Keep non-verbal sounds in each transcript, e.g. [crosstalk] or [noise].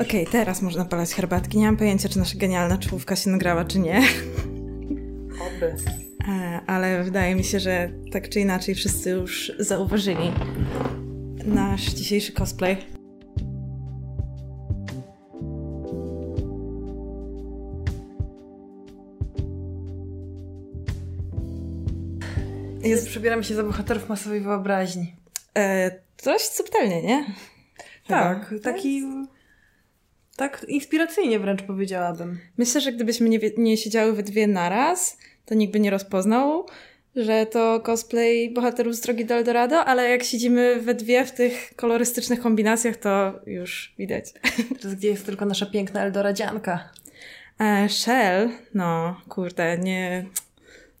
Okej, teraz można palać herbatki. Nie mam pojęcia, czy nasza genialna czołówka się nagrała, czy nie. Oby. E, Ale wydaje mi się, że tak czy inaczej wszyscy już zauważyli nasz dzisiejszy cosplay. Jest, przebieramy się za bohaterów masowej wyobraźni. E, dość subtelnie, nie? Tak, Chyba. taki... Tak inspiracyjnie wręcz powiedziałabym. Myślę, że gdybyśmy nie, nie siedziały we dwie naraz, to nikt by nie rozpoznał, że to cosplay bohaterów z Drogi do Eldorado, ale jak siedzimy we dwie w tych kolorystycznych kombinacjach, to już widać. [laughs] Teraz gdzie jest tylko nasza piękna Eldoradzianka. E, Shell, no kurde, nie...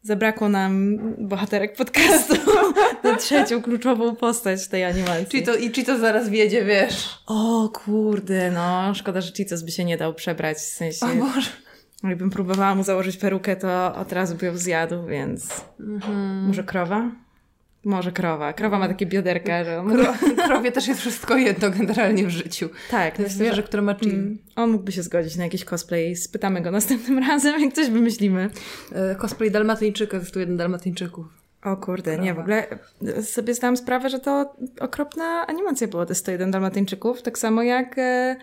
Zabrakło nam bohaterek podcastu [laughs] na trzecią kluczową postać tej animacji. Czyli to, I czy to zaraz wiedzie, wiesz? O kurde, no szkoda, że Cheetos by się nie dał przebrać, w sensie... O Boże. Jakbym próbowała mu założyć perukę, to od razu by ją zjadł, więc... Mhm. Może krowa? Może krowa. Krowa ma takie bioderka, że... On... Kro, krowie też jest wszystko jedno generalnie w życiu. Tak, To jest zwierzę, które ma chill. Mm, On mógłby się zgodzić na jakiś cosplay. Spytamy go następnym [laughs] razem, jak coś wymyślimy. E, Cosplay Dalmatyńczyka, jest tu jeden Dalmatyńczyków. O kurde, nie, w Krowa. ogóle sobie zdałam sprawę, że to okropna animacja była te 101 Dalmatyńczyków, tak samo jak e,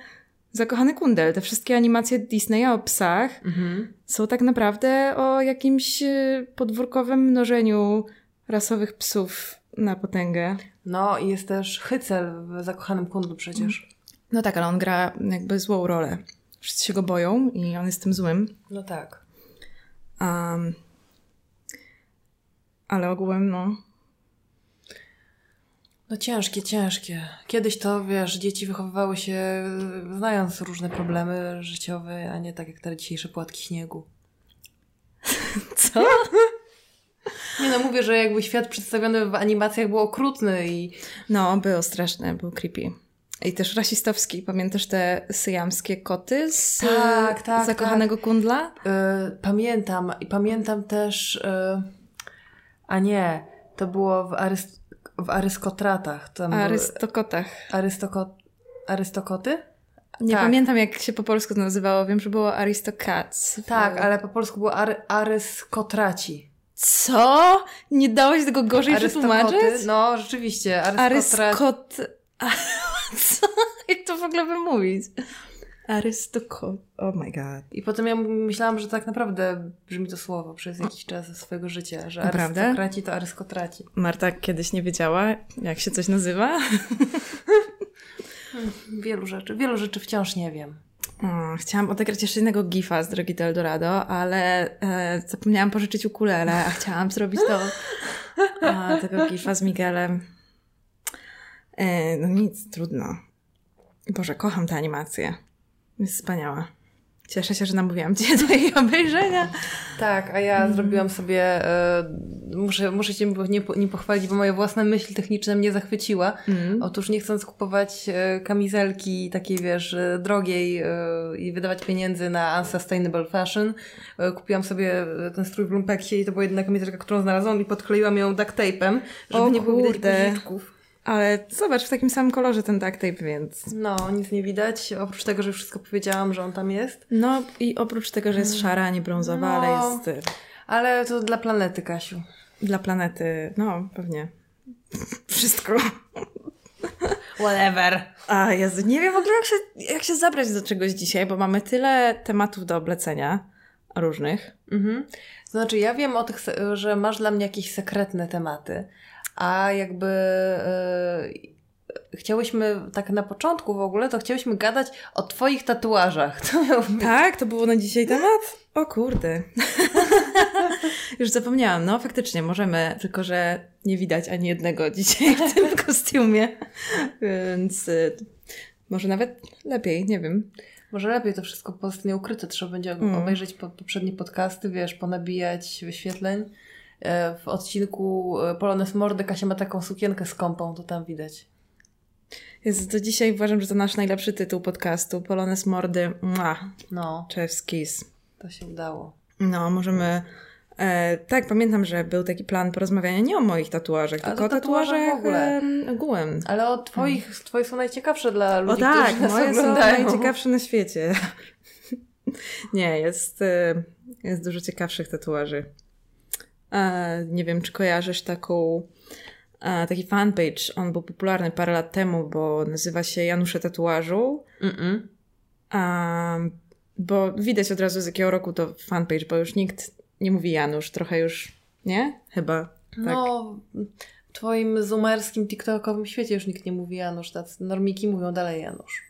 Zakochany Kundel. Te wszystkie animacje Disneya o psach Mhm. są tak naprawdę o jakimś e, podwórkowym mnożeniu rasowych psów na potęgę. No i jest też Hycel w Zakochanym Kundlu przecież. No tak, ale on gra jakby złą rolę. Wszyscy się go boją i on jest tym złym. No tak. Um, ale ogółem, no. No ciężkie, ciężkie. Kiedyś to, wiesz, dzieci wychowywały się znając różne problemy życiowe, a nie tak jak te dzisiejsze płatki śniegu. [laughs] Co? [laughs] Nie no, mówię, że jakby świat przedstawiony w animacjach był okrutny i No, był straszny, był creepy. I też rasistowski. Pamiętasz te syjamskie koty z Tak, tak, zakochanego kundla? y, pamiętam, i pamiętam też, y, a nie, to było w, aryst- w Aryskotratach. Tam Arystokotach. Arystoko- Arystokoty? Nie Tak. pamiętam, jak się po polsku to nazywało. Wiem, że było Aristocats. Tak, ale po polsku było ary- Aryskotraci. Co? Nie dałeś tego gorzej przetłumaczyć? No, rzeczywiście. Aryskotraci. Aryskot... [laughs] Co? Jak to w ogóle wymówić? Arystokot... Oh my god. I potem ja myślałam, że tak naprawdę brzmi to słowo przez jakiś czas swojego życia, że Naprawdę? arystokraci to aryskotraci. Marta kiedyś nie wiedziała, jak się coś nazywa? [laughs] Wielu rzeczy, wielu rzeczy wciąż nie wiem. Chciałam odegrać jeszcze jednego gifa z Drogi do Eldorado, ale e, zapomniałam pożyczyć ukulele, a chciałam zrobić to a, tego gifa z Miguelem. E, no nic, trudno. Boże, kocham tę animację. Jest wspaniała. Cieszę się, że namówiłam Cię do jej obejrzenia. Tak, a ja zrobiłam sobie, e, muszę, muszę Cię nie, nie pochwalić, bo moja własna myśl techniczna mnie zachwyciła. Mm. Otóż nie chcąc kupować e, kamizelki takiej, wiesz, e, drogiej e, i wydawać pieniędzy na unsustainable fashion, e, kupiłam sobie ten strój w lumpeksie i to była jedyna kamizelka, którą znalazłam i podkleiłam ją duct tape'em, żeby O nie było widać guziczków. Ale zobacz, w takim samym kolorze ten duct tape, więc... No, nic nie widać, oprócz tego, że już wszystko powiedziałam, że on tam jest. No i oprócz tego, że jest szara, a nie brązowa, No. ale jest e, Ale to dla planety, Kasiu. dla planety, no pewnie. [laughs] Wszystko. [laughs] Whatever. A Jezu, nie wiem w ogóle jak się, jak się zabrać do czegoś dzisiaj, bo mamy tyle tematów do oblecenia różnych. Mhm. Znaczy, ja wiem o tych, że masz dla mnie jakieś sekretne tematy, a jakby e, chciałyśmy, tak na początku w ogóle, to chciałyśmy gadać o twoich tatuażach. [laughs] To. Tak, to było na dzisiaj temat? O kurde. [laughs] Już zapomniałam, no faktycznie możemy, tylko że nie widać ani jednego [laughs] dzisiaj w tym kostiumie, więc y, może nawet lepiej, nie wiem. Może lepiej to wszystko pozostanie ukryte. Trzeba będzie Mm. obejrzeć po, poprzednie podcasty, wiesz, ponabijać wyświetleń. E, W odcinku e, Polones Mordy Kasia ma taką sukienkę z kąpą, to tam widać. Jest, do dzisiaj uważam, że to nasz najlepszy tytuł podcastu, Polones Mordy, Mua, No, Chef's Kiss. to się udało. No, możemy E, tak, pamiętam, że był taki plan porozmawiania nie o moich tatuażach, tylko o to tatuażach w ogóle. em, ogółem. Ale od twoich, twoje są najciekawsze dla O ludzi, tak, którzy moje są oglądają. najciekawsze na świecie. [laughs] nie, jest, e, jest dużo ciekawszych tatuaży. E, nie wiem, czy kojarzysz taką e, taki fanpage, on był popularny parę lat temu, bo nazywa się Janusze Tatuażu. Mm-mm. A, bo widać od razu z jakiego roku to fanpage, bo już nikt nie mówi Janusz, trochę już, nie? Chyba. Tak. No, w twoim zoomerskim, tiktokowym świecie już nikt nie mówi Janusz, tacy normiki mówią dalej Janusz.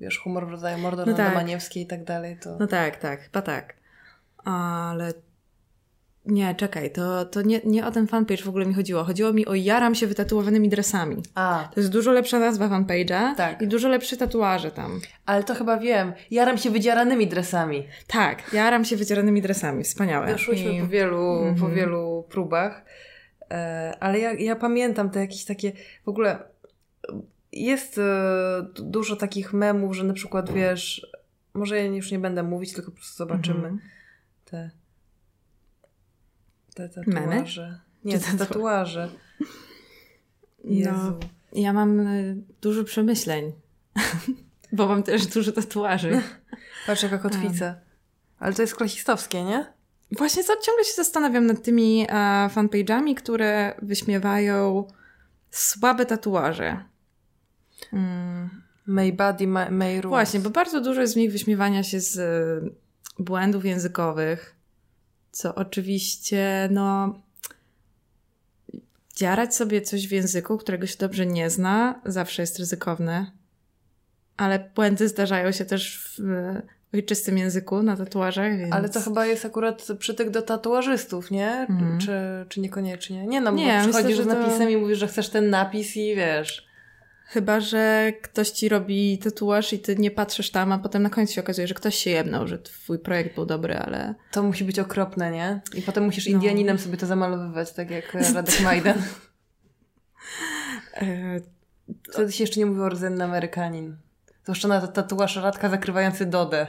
Wiesz, humor w rodzaju Mordor No tak. Maniewskiej i tak dalej, to... No tak, tak, chyba tak. Ale nie, czekaj, to, to nie, nie o ten fanpage w ogóle mi chodziło. Chodziło mi o jaram się wytatuowanymi dresami. A, To jest dużo lepsza nazwa fanpage'a Tak. i dużo lepsze tatuaże tam. ale to chyba wiem. Jaram się wydzieranymi dresami. Tak, jaram się wydzieranymi dresami, wspaniałe. Doszłyśmy I- po wielu, po Mhm. wielu próbach, e, ale ja, ja pamiętam te jakieś takie, w ogóle jest e, dużo takich memów, że na przykład wiesz, może ja już nie będę mówić, tylko po prostu zobaczymy Mhm. te, te Memy? tatuaże. Nie, Czy te tatuaże? tatuaże. Jezu. No, ja mam y, dużo przemyśleń, [laughs] bo mam też dużo tatuaży. [laughs] Patrz jaka kotwica. Ale to jest klasistowskie, nie? Właśnie co, ciągle się zastanawiam nad tymi e, fanpage'ami, które wyśmiewają słabe tatuaże. Mm. May body, may, may rules. Właśnie, bo bardzo dużo jest w nich wyśmiewania się z y, błędów językowych, co oczywiście, no, dziarać sobie coś w języku, którego się dobrze nie zna, zawsze jest ryzykowne, ale błędy zdarzają się też w ojczystym języku na tatuażach, więc... Ale to chyba jest akurat przytyk do tatuażystów, nie? Mhm. Czy, czy niekoniecznie? Nie, no bo Nie, przychodzisz myślę, z że to- napisem i mówisz, że chcesz ten napis i wiesz. Chyba, że ktoś ci robi tatuaż i ty nie patrzysz tam, a potem na końcu się okazuje, że ktoś się jebnął, że twój projekt był dobry, ale... To musi być okropne, nie? I potem musisz No. Indianinem sobie to zamalowywać, tak jak e, Radek Majdan. [laughs] E, Wtedy się jeszcze nie mówiło rdzenny Amerykanin. Zwłaszcza na tatuaż Radka zakrywający Dodę.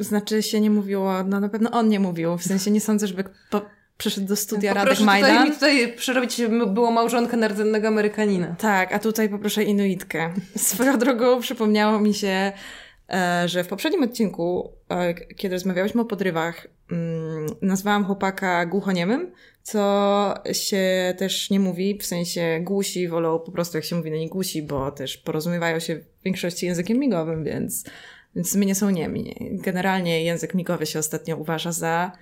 Znaczy się nie mówiło, no na pewno on nie mówił, w sensie nie sądzę, żeby po, przyszedł do studia Radek Poproszę tutaj, Majdan. mi tutaj przerobić było małżonkę na rdzennego Amerykanina. Tak, a tutaj poproszę Inuitkę. [laughs] Swoją drogą przypomniało mi się, e, że w poprzednim odcinku, e, kiedy rozmawiałyśmy o podrywach, mm, nazwałam chłopaka głuchoniemym, co się też nie mówi, w sensie głusi wolą po prostu, jak się mówi na nie głusi, bo też porozumiewają się w większości językiem migowym, więc, więc my nie są niemi. Generalnie język migowy się ostatnio uważa za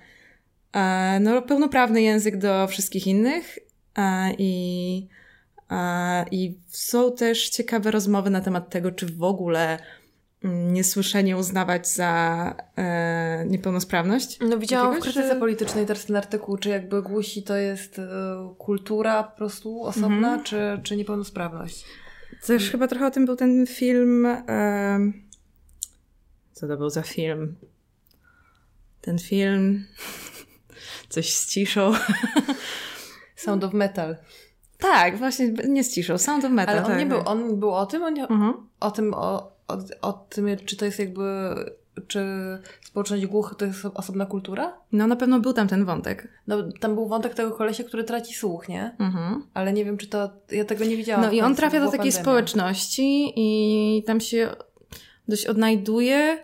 no, pełnoprawny język do wszystkich innych e, i a, I są też ciekawe rozmowy na temat tego, czy w ogóle mm, niesłyszenie uznawać za e, niepełnosprawność. No widziałam w Jakiegoś, krytyce że- politycznej teraz ten artykuł, czy jakby głusi to jest e, kultura po prostu osobna, Mhm. czy, czy niepełnosprawność. Też chyba trochę o tym był ten film. E, co to był za film? Ten film. Coś z ciszą. [laughs] Sound of Metal. Tak, właśnie, nie z ciszą. Sound of Metal. Ale on tak, nie był, on był o tym, on Mhm. o tym, o, o, o tym, czy to jest jakby, czy społeczność głuchych to jest osobna kultura? No na pewno był tam ten wątek. No tam był wątek tego kolesia, który traci słuch, nie? Mhm. Ale nie wiem, czy to, ja tego nie widziałam. No i on trafia do takiej pandemia. społeczności i tam się dość odnajduje,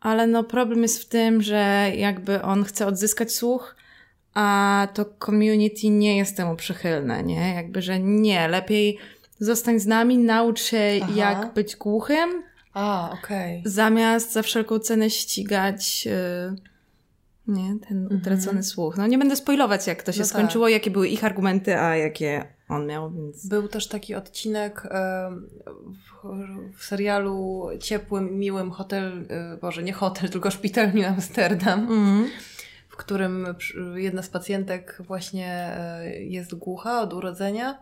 ale no problem jest w tym, że jakby on chce odzyskać słuch, a to community nie jest temu przychylne, nie? Jakby, że nie, lepiej zostań z nami, naucz się Aha. jak być głuchym, A, okej. zamiast za wszelką cenę ścigać yy, nie, ten utracony słuch. No nie będę spoilować, jak to się Mhm. No tak. skończyło, jakie były ich argumenty, a jakie on miał, więc... Był też taki odcinek em, w, w serialu ciepłym, miłym hotel, y, Boże, nie hotel, tylko szpital New Amsterdam, Mhm. W którym jedna z pacjentek właśnie e, jest głucha od urodzenia,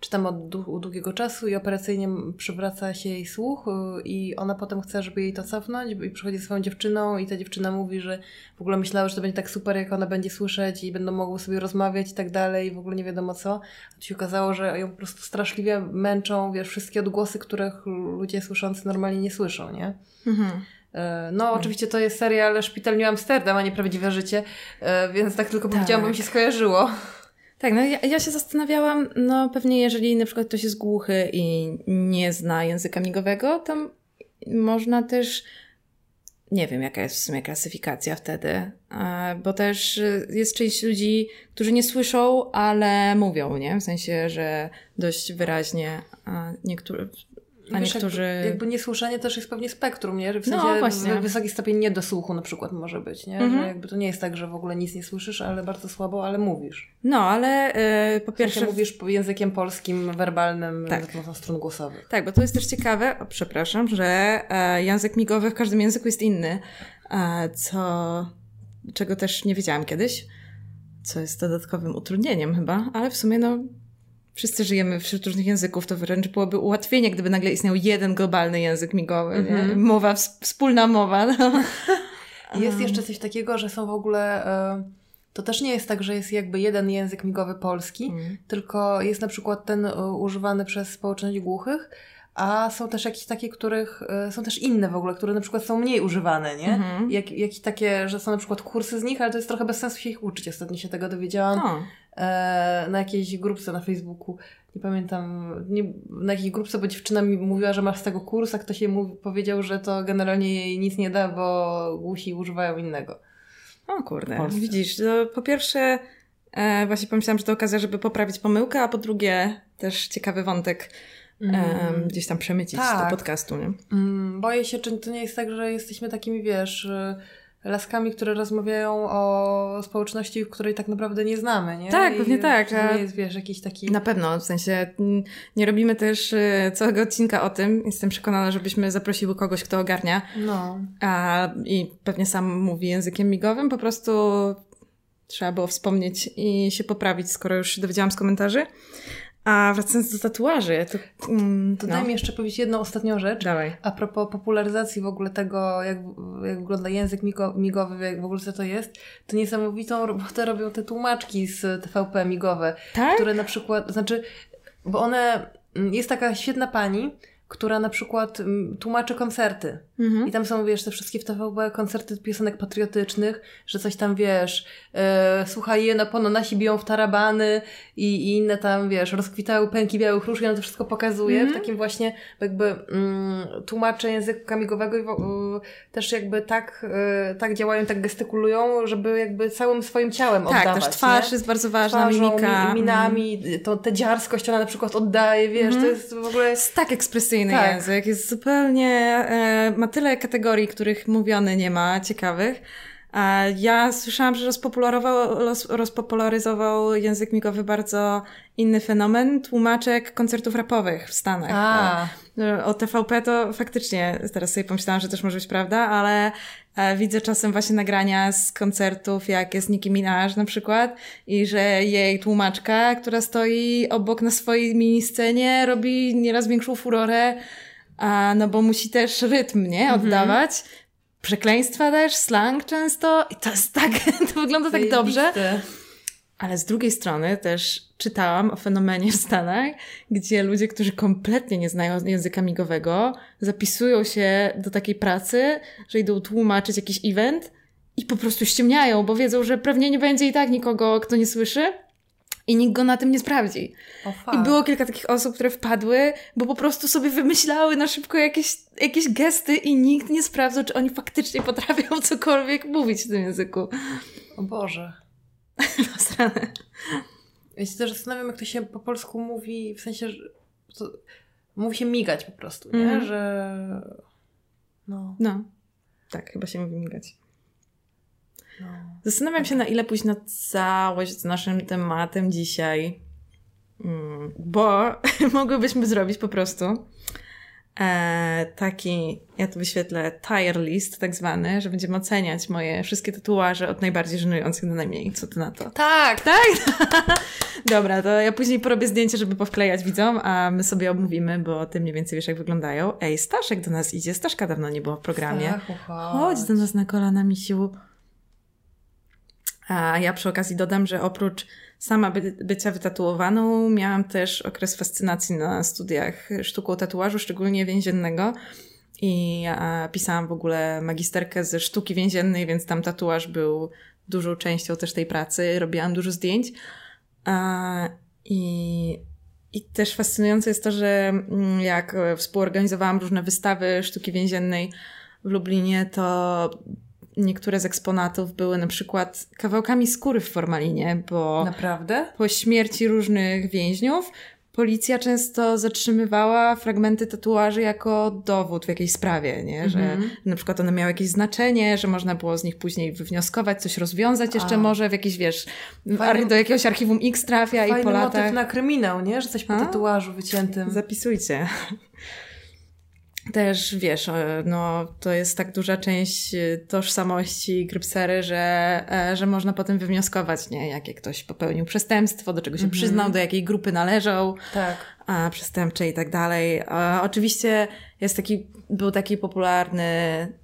czy tam od dłu- długiego czasu i operacyjnie przywraca się jej słuch y, i ona potem chce, żeby jej to cofnąć i przychodzi ze swoją dziewczyną i ta dziewczyna mówi, że w ogóle myślała, że to będzie tak super, jak ona będzie słyszeć i będą mogły sobie rozmawiać i tak dalej i w ogóle nie wiadomo co. A tu się okazało, że ją po prostu straszliwie męczą, wiesz, wszystkie odgłosy, których ludzie słyszący normalnie nie słyszą, nie? Mhm. E, no, oczywiście to jest serial Szpital New Amsterdam, a nie Prawdziwe Życie, e, więc tak tylko powiedziałam, bo mi się skojarzyło. Tak, no ja, ja, się zastanawiałam, no pewnie jeżeli na przykład ktoś jest głuchy i nie zna języka migowego, to można też, nie wiem jaka jest w sumie klasyfikacja wtedy, bo też jest część ludzi, którzy nie słyszą, ale mówią, nie? W sensie, że dość wyraźnie, niektóre, a Wiesz, niektórzy... Jakby, jakby niesłyszenie też jest pewnie spektrum, nie? W sensie no, właśnie. wysoki stopień niedosłuchu na przykład może być, nie? Mhm. Że jakby to nie jest tak, że w ogóle nic nie słyszysz, ale bardzo słabo, ale mówisz. No, ale yy, po pierwsze... W sensie mówisz językiem polskim, werbalnym, tak. za pomocą strun głosowych. Tak, bo to jest też ciekawe, o, przepraszam, że e, język migowy w każdym języku jest inny, e, co... czego też nie wiedziałam kiedyś, co jest dodatkowym utrudnieniem chyba, ale w sumie no wszyscy żyjemy wśród różnych języków, to wręcz byłoby ułatwienie, gdyby nagle istniał jeden globalny język migowy, mm-hmm. mowa, wspólna mowa. No. [laughs] Jest jeszcze coś takiego, że są w ogóle... Y to też nie jest tak, że jest jakby jeden język migowy polski, mm. tylko jest na przykład ten y, używany przez społeczność głuchych, a są też jakieś takie, których y, są też inne w ogóle, które na przykład są mniej używane, nie? Mm-hmm. Jak, jakieś takie, że są na przykład kursy z nich, ale to jest trochę bez sensu się ich uczyć. Ostatnio się tego dowiedziałam. E, na jakiejś grupce na Facebooku. Nie pamiętam, nie, na jakiej grupce, bo dziewczyna mi mówiła, że masz z tego kurs, a ktoś jej mówi, powiedział, że to generalnie jej nic nie da, bo głusi używają innego. O kurde, widzisz, to po pierwsze e, właśnie pomyślałam, że to okazja, żeby poprawić pomyłkę, a po drugie też ciekawy wątek mm. e, gdzieś tam przemycić tak. do podcastu, nie? Mm, boję się, czy to nie jest tak, że jesteśmy takimi, wiesz laskami, które rozmawiają o społeczności, w której tak naprawdę nie znamy, nie? Tak, I pewnie tak. Nie jest, wiesz, jakiś taki... Na pewno, w sensie nie robimy też y, całego odcinka o tym. Jestem przekonana, żebyśmy zaprosiły kogoś, kto ogarnia. No. A, I pewnie sam mówi językiem migowym, po prostu trzeba było wspomnieć i się poprawić, skoro już dowiedziałam z komentarzy. A wracając do tatuaży, to, mm, to no. daj mi jeszcze powiedzieć jedną ostatnią rzecz. Dawaj. A propos popularyzacji w ogóle tego, jak, jak wygląda język migowy, jak w ogóle co to jest, to niesamowitą robotę robią te tłumaczki z TVP migowe, tak? które na przykład, znaczy, bo one, mm, jest taka świetna pani, która na przykład mm, tłumaczy koncerty. Mhm. I tam są, wiesz, te wszystkie w TVP koncerty piosenek patriotycznych, że coś tam, wiesz, e, słuchaj, je na pono nasi biją w tarabany i, i, inne tam, wiesz, rozkwitały pęki białych róż i ona to wszystko pokazuje mhm. w takim właśnie jakby mm, tłumacze języka migowego i w, też jakby tak, e, tak działają, tak gestykulują, żeby jakby całym swoim ciałem tak, oddawać. Tak, też twarz nie? jest bardzo ważna, Twarzą, mimika. minami, mhm. to, tę dziarskość ona na przykład oddaje, wiesz, to mhm. jest w ogóle... Jest tak tak. język, jest zupełnie, e, ma tyle kategorii, których mówiony nie ma, ciekawych. Ja słyszałam, że rozpopularyzował, język migowy bardzo inny fenomen tłumaczek koncertów rapowych w Stanach. A. O TVP to faktycznie, teraz sobie pomyślałam, że też może być prawda, ale widzę czasem właśnie nagrania z koncertów, jak jest Nicki Minaj na przykład i że jej tłumaczka, która stoi obok na swojej mini scenie, robi nieraz większą furorę a, no bo musi też rytm, nie? Mhm. Oddawać. Mhm. Przekleństwa też, slang często. I to jest tak, [laughs] to wygląda tak dobrze. Ale z drugiej strony też czytałam o fenomenie w Stanach, gdzie ludzie, którzy kompletnie nie znają języka migowego, zapisują się do takiej pracy, że idą tłumaczyć jakiś event i po prostu ściemniają, bo wiedzą, że pewnie nie będzie i tak nikogo, kto nie słyszy i nikt go na tym nie sprawdzi. I było kilka takich osób, które wpadły, bo po prostu sobie wymyślały na szybko jakieś, jakieś gesty i nikt nie sprawdzał, czy oni faktycznie potrafią cokolwiek mówić w tym języku. O Boże. [laughs] Nasrane. Ja się też zastanawiam, jak to się po polsku mówi, w sensie, że to, mówi się migać po prostu, nie? Mm. Że... No. No. Tak, chyba się mówi migać. No. Zastanawiam się, na ile pójść na całość z naszym tematem dzisiaj. Mm, bo [laughs] mogłybyśmy zrobić po prostu taki, ja tu wyświetlę tire list tak zwany, że będziemy oceniać moje wszystkie tatuaże od najbardziej żenujących do najmniej. Co ty na to? Tak! Tak? [laughs] Dobra, to ja później porobię zdjęcie, żeby powklejać widzom, a my sobie omówimy, bo ty mniej więcej wiesz, jak wyglądają. Ej, Staszek do nas idzie. Staszka dawno nie było w programie. Stachu, chodź. chodź do nas na kolana, misiu. A ja przy okazji dodam, że oprócz sama by, bycia wytatuowaną, miałam też okres fascynacji na studiach sztuką tatuażu, szczególnie więziennego. i pisałam w ogóle magisterkę ze sztuki więziennej, więc tam tatuaż był dużą częścią też tej pracy. Robiłam dużo zdjęć. E, I, I też fascynujące jest to, że mm, jak współorganizowałam różne wystawy sztuki więziennej w Lublinie, to niektóre z eksponatów były na przykład kawałkami skóry w formalinie, bo Naprawdę? po śmierci różnych więźniów policja często zatrzymywała fragmenty tatuaży jako dowód w jakiejś sprawie, nie? że Mhm. na przykład one miały jakieś znaczenie, że można było z nich później wywnioskować, coś rozwiązać jeszcze A. może w jakiś, wiesz, Fajny- do jakiegoś archiwum X trafia i po motyw latach... na kryminał, nie? Że coś po A? tatuażu wyciętym. Zapisujcie. Też wiesz, e, no to jest tak duża część e, tożsamości Grypsery, że, e, że można potem wywnioskować, nie? Jakie ktoś popełnił przestępstwo, do czego się Mhm. przyznał, do jakiej grupy należał, Tak. a, przestępczej i tak dalej. A, oczywiście jest taki, był taki popularny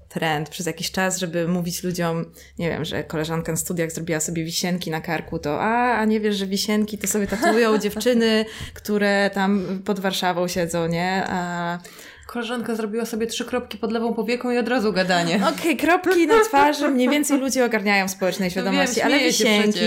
trend przez jakiś czas, żeby mówić ludziom, nie wiem, że koleżanka na studiach zrobiła sobie wisienki na karku, to a, a nie wiesz, że wisienki to sobie tatuują [laughs] dziewczyny, które tam pod Warszawą siedzą, nie? A, Koleżanka zrobiła sobie trzy kropki pod lewą powieką i od razu gadanie. [laughs] Okej, kropki na twarzy mniej więcej ludzie ogarniają w społecznej świadomości, wiem, ale wisienki,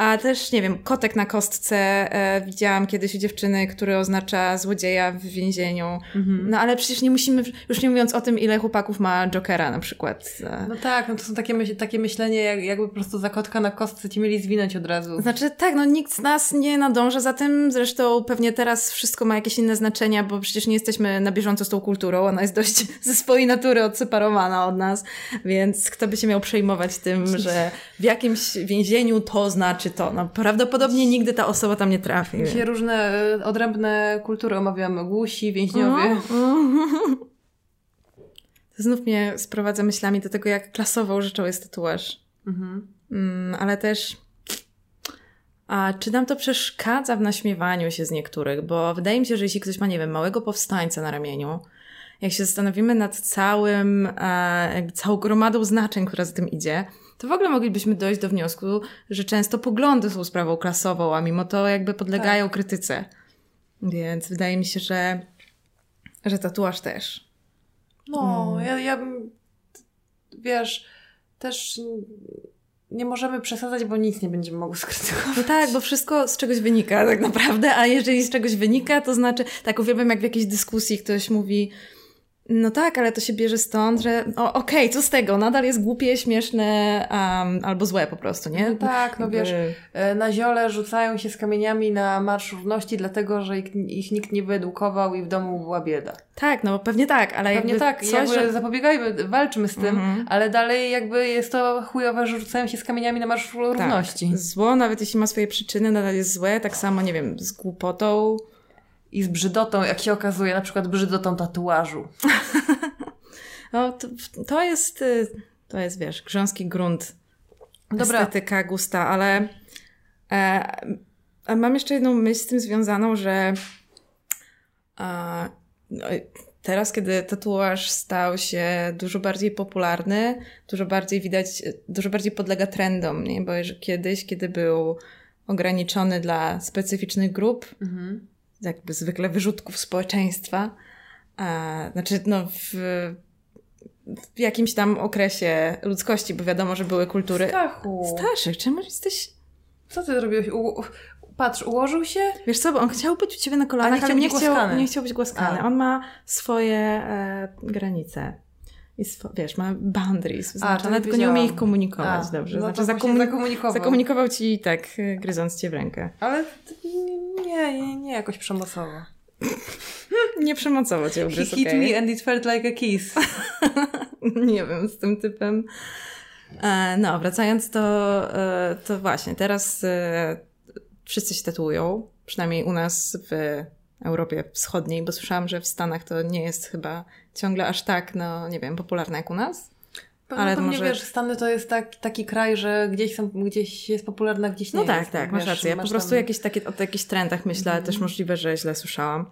a też, nie wiem, kotek na kostce e, widziałam kiedyś u dziewczyny, który oznacza złodzieja w więzieniu. Mhm. No ale przecież nie musimy, już nie mówiąc o tym, ile chłopaków ma Jokera na przykład. No tak, no to są takie, myśl, takie myślenie, jak, jakby po prostu za kotka na kostce ci mieli zwinąć od razu. Znaczy tak, no nikt z nas nie nadąża za tym, zresztą pewnie teraz wszystko ma jakieś inne znaczenia, bo przecież nie jesteśmy na bieżąco z tą kulturą, ona jest dość [laughs] ze swojej natury odseparowana od nas, więc kto by się miał przejmować tym, że w jakimś więzieniu to znaczy to. No prawdopodobnie nigdy ta osoba tam nie trafi. Dzisiaj różne y, odrębne kultury omawiamy. Głusi, więźniowie. Mhm. To [laughs] znów mnie sprowadza myślami do tego, jak klasową rzeczą jest tatuaż. Mhm. Mm, ale też. A czy nam to przeszkadza w naśmiewaniu się z niektórych? Bo wydaje mi się, że jeśli ktoś ma, nie wiem, małego powstańca na ramieniu, jak się zastanowimy nad całym, e, jakby całą gromadą znaczeń, która za tym idzie, to w ogóle moglibyśmy dojść do wniosku, że często poglądy są sprawą klasową, a mimo to jakby podlegają krytyce. Więc wydaje mi się, że, że tatuaż też. No, Mm. ja, ja bym, wiesz, też nie możemy przesadzać, bo nic nie będziemy mogły skrytykować. No tak, bo wszystko z czegoś wynika tak naprawdę, a jeżeli z czegoś wynika, to znaczy, tak uwielbiam jak w jakiejś dyskusji ktoś mówi, no tak, ale to się bierze stąd, że o, okej, co z tego, nadal jest głupie, śmieszne um, albo złe po prostu, nie? No tak, no wiesz, e, na ziole rzucają się z kamieniami na Marsz Równości, dlatego, że ich, ich nikt nie wyedukował i w domu była bieda. Tak, no pewnie tak, ale Pewnie tak, coś, jakby że... zapobiegajmy, walczmy z tym, Mhm. ale dalej jakby jest to chujowe, że rzucają się z kamieniami na Marsz Równości. Tak, zło, nawet jeśli ma swoje przyczyny, nadal jest złe, tak samo, nie wiem, z głupotą. I z brzydotą, jak się okazuje, na przykład brzydotą tatuażu. [laughs] No, to, to jest, y, to jest, wiesz, grząski grunt Dobra. estetyka, gusta, ale e, mam jeszcze jedną myśl z tym związaną, że a, no, teraz, kiedy tatuaż stał się dużo bardziej popularny, dużo bardziej widać, dużo bardziej podlega trendom, nie? Bo kiedyś, kiedy był ograniczony dla specyficznych grup, Mhm. Jakby zwykle wyrzutków społeczeństwa, a, znaczy no w, w jakimś tam okresie ludzkości, bo wiadomo, że były kultury. Stachu, Staszek, czemu jesteś... co ty zrobiłeś? U... Patrz, ułożył się? Wiesz co, bo on chciał być u ciebie na kolanach, nie chciał ale nie chciał, nie chciał być głaskany. A. On ma swoje e, granice. Swo, wiesz, ma boundaries wyznaczone, nie tylko nie umie ich komunikować A, dobrze. no znaczy zakomunikował. zakomunikował ci tak, e, gryząc cię w rękę. Ale nie, nie, nie jakoś przemocowo. [laughs] Nie przemocowo cię He ugryzł, hit okej. me and it felt like a kiss. [laughs] nie wiem, z tym typem. E, no, wracając to, e, to właśnie, teraz e, wszyscy się tatuują, przynajmniej u nas w Europie Wschodniej, bo słyszałam, że w Stanach to nie jest chyba ciągle aż tak, no nie wiem, popularne jak u nas. Ale Ale pewnie może- wiesz, Stany to jest tak, taki kraj, że gdzieś, są, gdzieś jest popularna, gdzieś nie No tak, jest. tak, masz wiesz, rację. Ja po masz prostu tam- jakieś takie, o jakichś trendach myślę, ale Mhm. też możliwe, że źle słyszałam.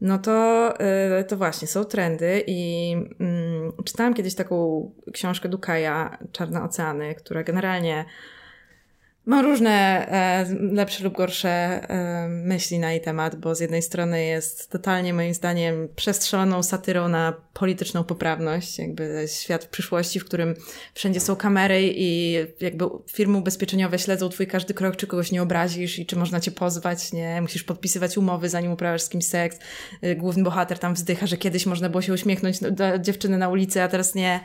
No to, y, to właśnie, są trendy i mm, czytałam kiedyś taką książkę Dukaja, Czarne Oceany, która generalnie Mam różne e, lepsze lub gorsze e, myśli na jej temat, bo z jednej strony jest totalnie moim zdaniem przestrzeloną satyrą na polityczną poprawność, jakby świat w przyszłości, w którym wszędzie są kamery i jakby firmy ubezpieczeniowe śledzą twój każdy krok, czy kogoś nie obrazisz i czy można cię pozwać, nie? Musisz podpisywać umowy, zanim uprawiasz z kimś seks. E, główny bohater tam wzdycha, że kiedyś można było się uśmiechnąć do dziewczyny na ulicy, a teraz nie.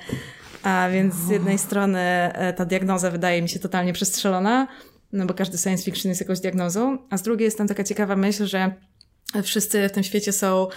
A więc z jednej strony e, ta diagnoza wydaje mi się totalnie przestrzelona, no bo każdy science fiction jest jakąś diagnozą, a z drugiej jest tam taka ciekawa myśl, że wszyscy w tym świecie są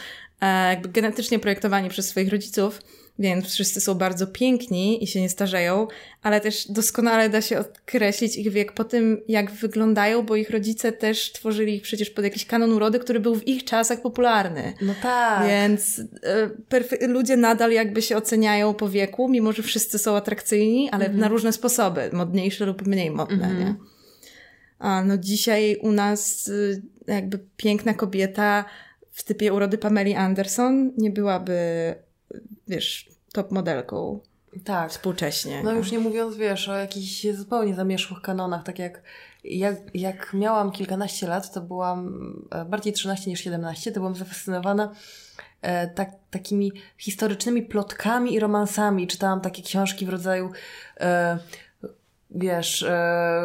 e, jakby genetycznie projektowani przez swoich rodziców, więc wszyscy są bardzo piękni i się nie starzeją, ale też doskonale da się określić ich wiek po tym, jak wyglądają, bo ich rodzice też tworzyli ich przecież pod jakiś kanon urody, który był w ich czasach popularny. No tak. Więc y, ludzie nadal jakby się oceniają po wieku, mimo że wszyscy są atrakcyjni, ale mhm. na różne sposoby, modniejsze lub mniej modne, mhm. nie? A no dzisiaj u nas y, jakby piękna kobieta w typie urody Pameli Anderson nie byłaby wiesz, top modelką. Tak. Współcześnie. No już nie mówiąc, wiesz, o jakichś zupełnie zamierzchłych kanonach, tak jak, jak, jak miałam kilkanaście lat, to byłam e, bardziej 13 niż 17, to byłam zafascynowana e, tak, takimi historycznymi plotkami i romansami. Czytałam takie książki w rodzaju e, wiesz, e,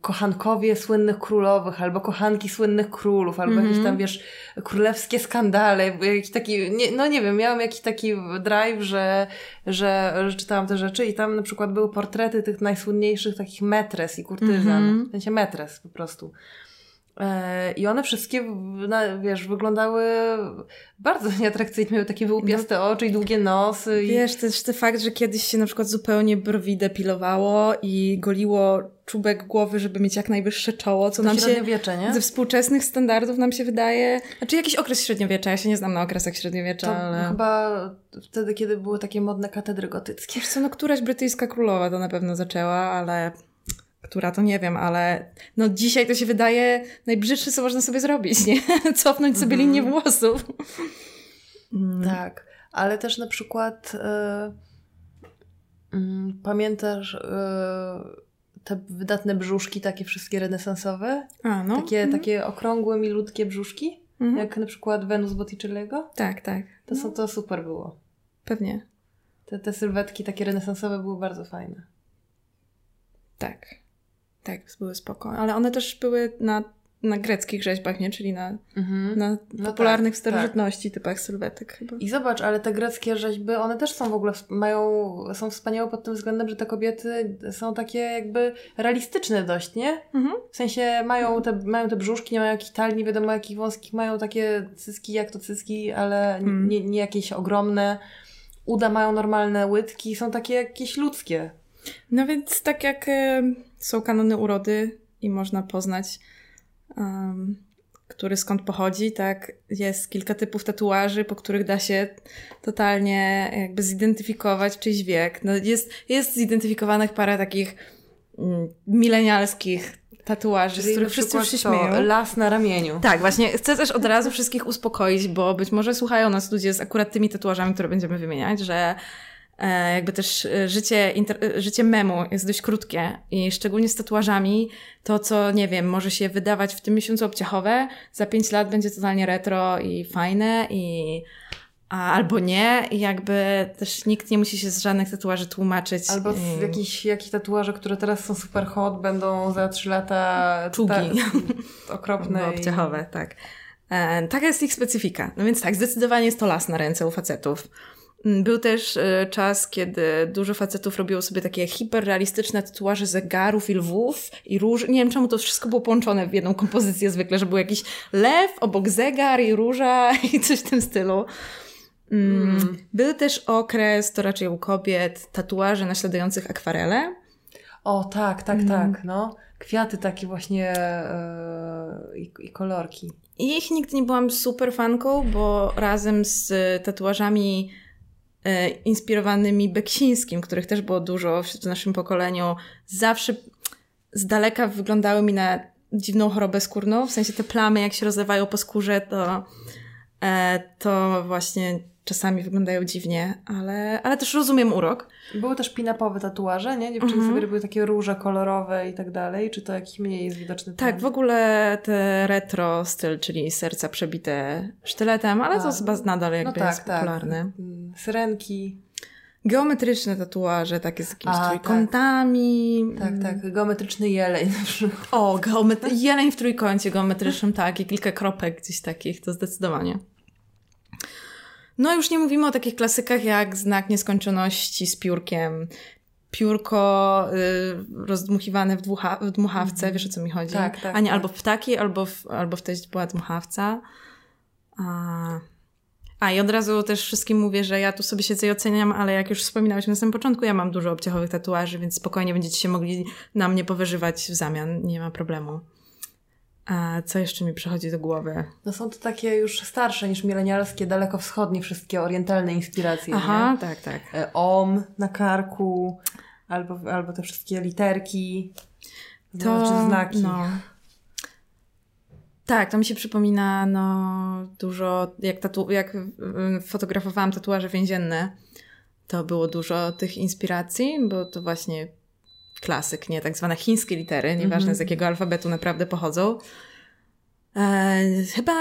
kochankowie słynnych królowych, albo kochanki słynnych królów, albo mm -hmm. jakieś tam, wiesz, królewskie skandale, jakiś taki, nie, no nie wiem, miałam jakiś taki drive, że, że, że czytałam te rzeczy i tam na przykład były portrety tych najsłynniejszych takich metres i kurtyzan, mm -hmm. w sensie metres po prostu. E, I one wszystkie, wiesz, wyglądały bardzo [laughs] nieatrakcyjnie, miały takie wyłupiaste no, oczy i długie nosy. Wiesz, też ten fakt, że kiedyś się na przykład zupełnie brwi depilowało i goliło czubek głowy, żeby mieć jak najwyższe czoło, co to nam się nie? ze współczesnych standardów nam się wydaje, znaczy jakiś okres średniowiecza, ja się nie znam na okresach średniowiecza, to ale... chyba wtedy, kiedy były takie modne katedry gotyckie. Wiesz co, no któraś brytyjska królowa to na pewno zaczęła, ale która to nie wiem, ale no dzisiaj to się wydaje najbrzydsze, co można sobie zrobić, nie? [laughs] Cofnąć sobie mm linię włosów. Mm. Tak, ale też na przykład yy, yy, pamiętasz yy, te wydatne brzuszki, takie wszystkie renesansowe? A, no. Takie, mm. takie okrągłe, milutkie brzuszki? Mm. Jak na przykład Wenus Botticelliego? Tak, tak. To, no. to super było. Pewnie. Te, te sylwetki takie renesansowe były bardzo fajne. Tak. Tak, były spoko. Ale one też były na, na greckich rzeźbach, nie? Czyli na, mhm. na no popularnych tak, w starożytności tak. typach sylwetek chyba. I zobacz, ale te greckie rzeźby, one też są w ogóle, mają, są wspaniałe pod tym względem, że te kobiety są takie jakby realistyczne dość, nie? Mhm. W sensie mają te, mają te brzuszki, nie mają jakichś talii, nie wiadomo jakich wąskich, mają takie cyski jak to cyski, ale mhm. nie, nie jakieś ogromne. Uda mają normalne łydki, są takie jakieś ludzkie. No więc tak jak są kanony urody i można poznać, um, który skąd pochodzi, tak jest kilka typów tatuaży, po których da się totalnie jakby zidentyfikować czyjś wiek. No jest, jest zidentyfikowanych parę takich mm, milenialskich tatuaży, Czyli z których wszyscy już się śmieją. Las na ramieniu. Tak, właśnie chcę też od razu wszystkich uspokoić, bo być może słuchają nas ludzie z akurat tymi tatuażami, które będziemy wymieniać, że jakby też e, życie, e, życie memu jest dość krótkie i szczególnie z tatuażami to, co nie wiem, może się wydawać w tym miesiącu obciachowe, za pięć lat będzie totalnie retro i fajne i a, albo nie i jakby też nikt nie musi się z żadnych tatuaży tłumaczyć. Albo i... jakieś, jakieś tatuaże, które teraz są super hot, będą za trzy lata czugi. Ta, [laughs] okropne. obciachowe, i... tak. E, taka jest ich specyfika. No więc tak, zdecydowanie jest to las na ręce u facetów. Mm, był też e, czas, kiedy dużo facetów robiło sobie takie hiperrealistyczne tatuaże zegarów i lwów i róż. Nie wiem, czemu to wszystko było połączone w jedną kompozycję zwykle, że był jakiś lew, obok zegar i róża [laughs] i coś w tym stylu. Mm. mm. Był też okres, to raczej u kobiet, tatuaży naśladujących akwarele. O, tak, tak, mm. tak, no. Kwiaty takie właśnie yy, i, kolorki. I ich nigdy nie byłam super fanką, bo razem z tatuażami inspirowanymi Beksińskim, których też było dużo w naszym pokoleniu, zawsze z daleka wyglądały mi na dziwną chorobę skórną. W sensie te plamy, jak się rozlewają po skórze, to, e, to właśnie czasami wyglądają dziwnie, ale, ale też rozumiem urok. Były też pinapowe tatuaże, nie? Dziewczyny Mhm. sobie robiły takie róże kolorowe i tak dalej. Czy to jakiś mniej jest widoczny Tak, trend? w ogóle te retro styl, czyli serca przebite sztyletem, ale A, to nadal jakby No tak, jest popularny. tak. Mm, Syrenki. Geometryczne tatuaże, takie z jakimiś A, tak. trójkątami. Tak, tak. Geometryczny jeleń na przykład. O, geometry- jeleń w trójkącie geometrycznym, tak, i kilka kropek gdzieś takich, to zdecydowanie. No już nie mówimy o takich klasykach jak znak nieskończoności z piórkiem, piórko y, rozdmuchiwane w, dmucha, w dmuchawce, wiesz o co mi chodzi? Tak, tak, tak. albo w ptaki, albo w, albo w teść była dmuchawca. A... A i od razu też wszystkim mówię, że ja tu sobie siedzę i oceniam, ale jak już wspominałeś na samym początku, ja mam dużo obciachowych tatuaży, więc spokojnie będziecie się mogli na mnie powyżywać w zamian, nie ma problemu. A co jeszcze mi przychodzi do głowy? No są to takie już starsze niż milenialskie, dalekowschodnie wszystkie orientalne inspiracje. Aha, Nie? tak, tak. E, Om na karku, albo, albo te wszystkie literki, To znaczy znaki. No. Tak, to mi się przypomina no, dużo, jak, tatu, jak y, fotografowałam tatuaże więzienne, to było dużo tych inspiracji, bo to właśnie klasyk, nie? Tak zwane chińskie litery, nieważne Mhm. z jakiego alfabetu naprawdę pochodzą. E, chyba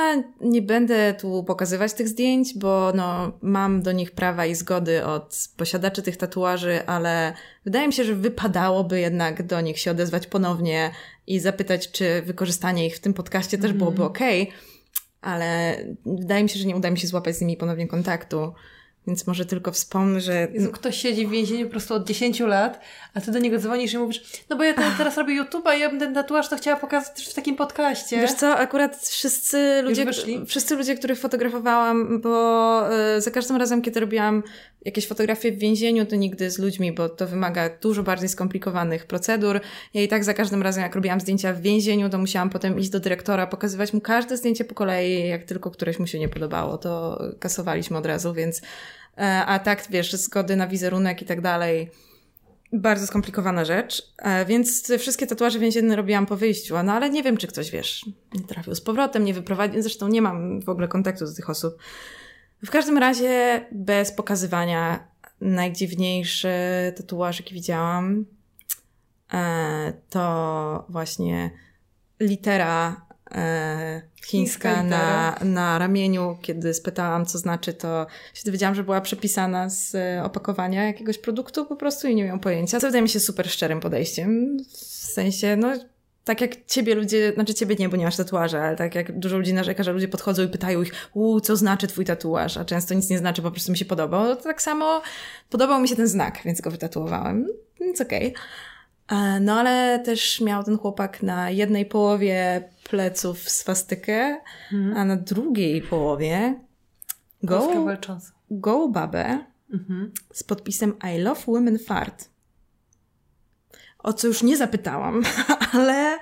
nie będę tu pokazywać tych zdjęć, bo no, mam do nich prawa i zgody od posiadaczy tych tatuaży, ale wydaje mi się, że wypadałoby jednak do nich się odezwać ponownie i zapytać, czy wykorzystanie ich w tym podcaście też Mhm. byłoby ok, ale wydaje mi się, że nie uda mi się złapać z nimi ponownie kontaktu. Więc może tylko wspomnę, że Jezu, ktoś siedzi w więzieniu po prostu od 10 lat, a ty do niego dzwonisz i mówisz, no bo ja te- teraz robię YouTube'a i ja bym ten tatuaż to chciała pokazać też w takim podcaście. Wiesz co, akurat wszyscy ludzie, wszyscy ludzie, których fotografowałam, bo y, za każdym razem, kiedy robiłam jakieś fotografie w więzieniu, to nigdy z ludźmi, bo to wymaga dużo bardziej skomplikowanych procedur. Ja i tak za każdym razem, jak robiłam zdjęcia w więzieniu, to musiałam potem iść do dyrektora, pokazywać mu każde zdjęcie po kolei, jak tylko któreś mu się nie podobało, to kasowaliśmy od razu, więc a tak, wiesz, zgody na wizerunek i tak dalej, bardzo skomplikowana rzecz, e, więc wszystkie tatuaże więzienne robiłam po wyjściu, no ale nie wiem, czy ktoś, wiesz, nie trafił z powrotem, nie wyprowadził, zresztą nie mam w ogóle kontaktu z tych osób. W każdym razie, bez pokazywania, najdziwniejszy tatuaż, jaki widziałam, e, to właśnie litera e, chińska Chińska na, na ramieniu. Kiedy spytałam, co znaczy, to się dowiedziałam, że była przepisana z e, opakowania jakiegoś produktu po prostu i nie miałam pojęcia. Co wydaje mi się super szczerym podejściem. W sensie, no tak jak ciebie ludzie, znaczy ciebie nie, bo nie masz tatuaża, ale tak jak dużo ludzi narzeka, że ludzie podchodzą i pytają ich, u, co znaczy twój tatuaż, a często nic nie znaczy, po prostu mi się podobał. No to tak samo podobał mi się ten znak, więc go wytatuowałem. Więc okej. E, No ale też miał ten chłopak na jednej połowie pleców swastykę, Mhm. a na drugiej połowie go, go babę Mhm. z podpisem I love women fart. O co już nie zapytałam, [laughs] ale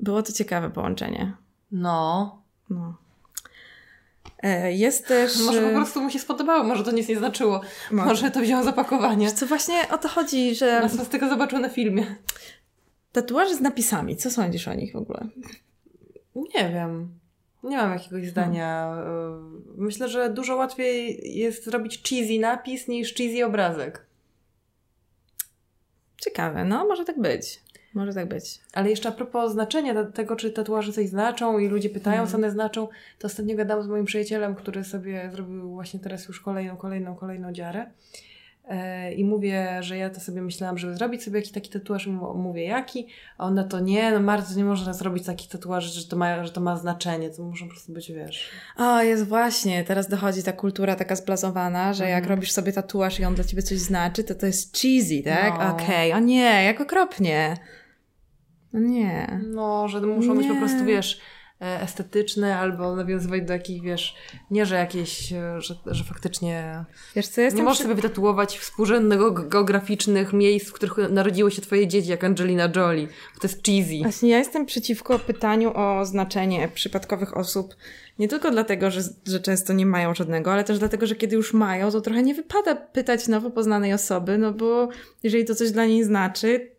było to ciekawe połączenie. No. No. E, Jest też... [laughs] Może po e, prostu mu się spodobało, może to nic nie znaczyło. Może. Może to wziął z opakowania. Co właśnie o to chodzi, że Nas was tylko zobaczył na filmie. tatuaże z napisami, co sądzisz o nich w ogóle? Nie wiem. Nie mam jakiegoś zdania. Y, Myślę, że dużo łatwiej jest zrobić cheesy napis niż cheesy obrazek. Ciekawe, no może tak być. Może tak być. Ale jeszcze a propos znaczenia tego, czy tatuaże coś znaczą i ludzie pytają, Mhm. co one znaczą, to ostatnio gadałam z moim przyjacielem, który sobie zrobił właśnie teraz już kolejną, kolejną, kolejną dziarę. E, I mówię, że ja to sobie myślałam, żeby zrobić sobie jakiś taki tatuaż. Mówię, jaki? A on na to nie, no Marta, nie można zrobić takich tatuaży, że to ma, że to ma znaczenie. To muszą po prostu być, wiesz... O, jest właśnie, teraz dochodzi ta kultura taka zblazowana, że jak Mhm. robisz sobie tatuaż i on dla ciebie coś znaczy, to to jest cheesy, tak? No. Okej, o nie, jak okropnie. No nie. No, że muszą być po Nie. prostu, wiesz, estetyczne albo nawiązywać do jakichś, wiesz, nie, że jakieś, e, że, że faktycznie Wiesz co, jestem nie możesz przy- sobie wytatuować współrzędnych ge- geograficznych miejsc, w których narodziły się twoje dzieci, jak Angelina Jolie, bo to jest cheesy. Właśnie ja jestem przeciwko pytaniu o znaczenie przypadkowych osób. Nie tylko dlatego, że, że często nie mają żadnego, ale też dlatego, że kiedy już mają, to trochę nie wypada pytać nowo poznanej osoby, no bo jeżeli to coś dla niej znaczy,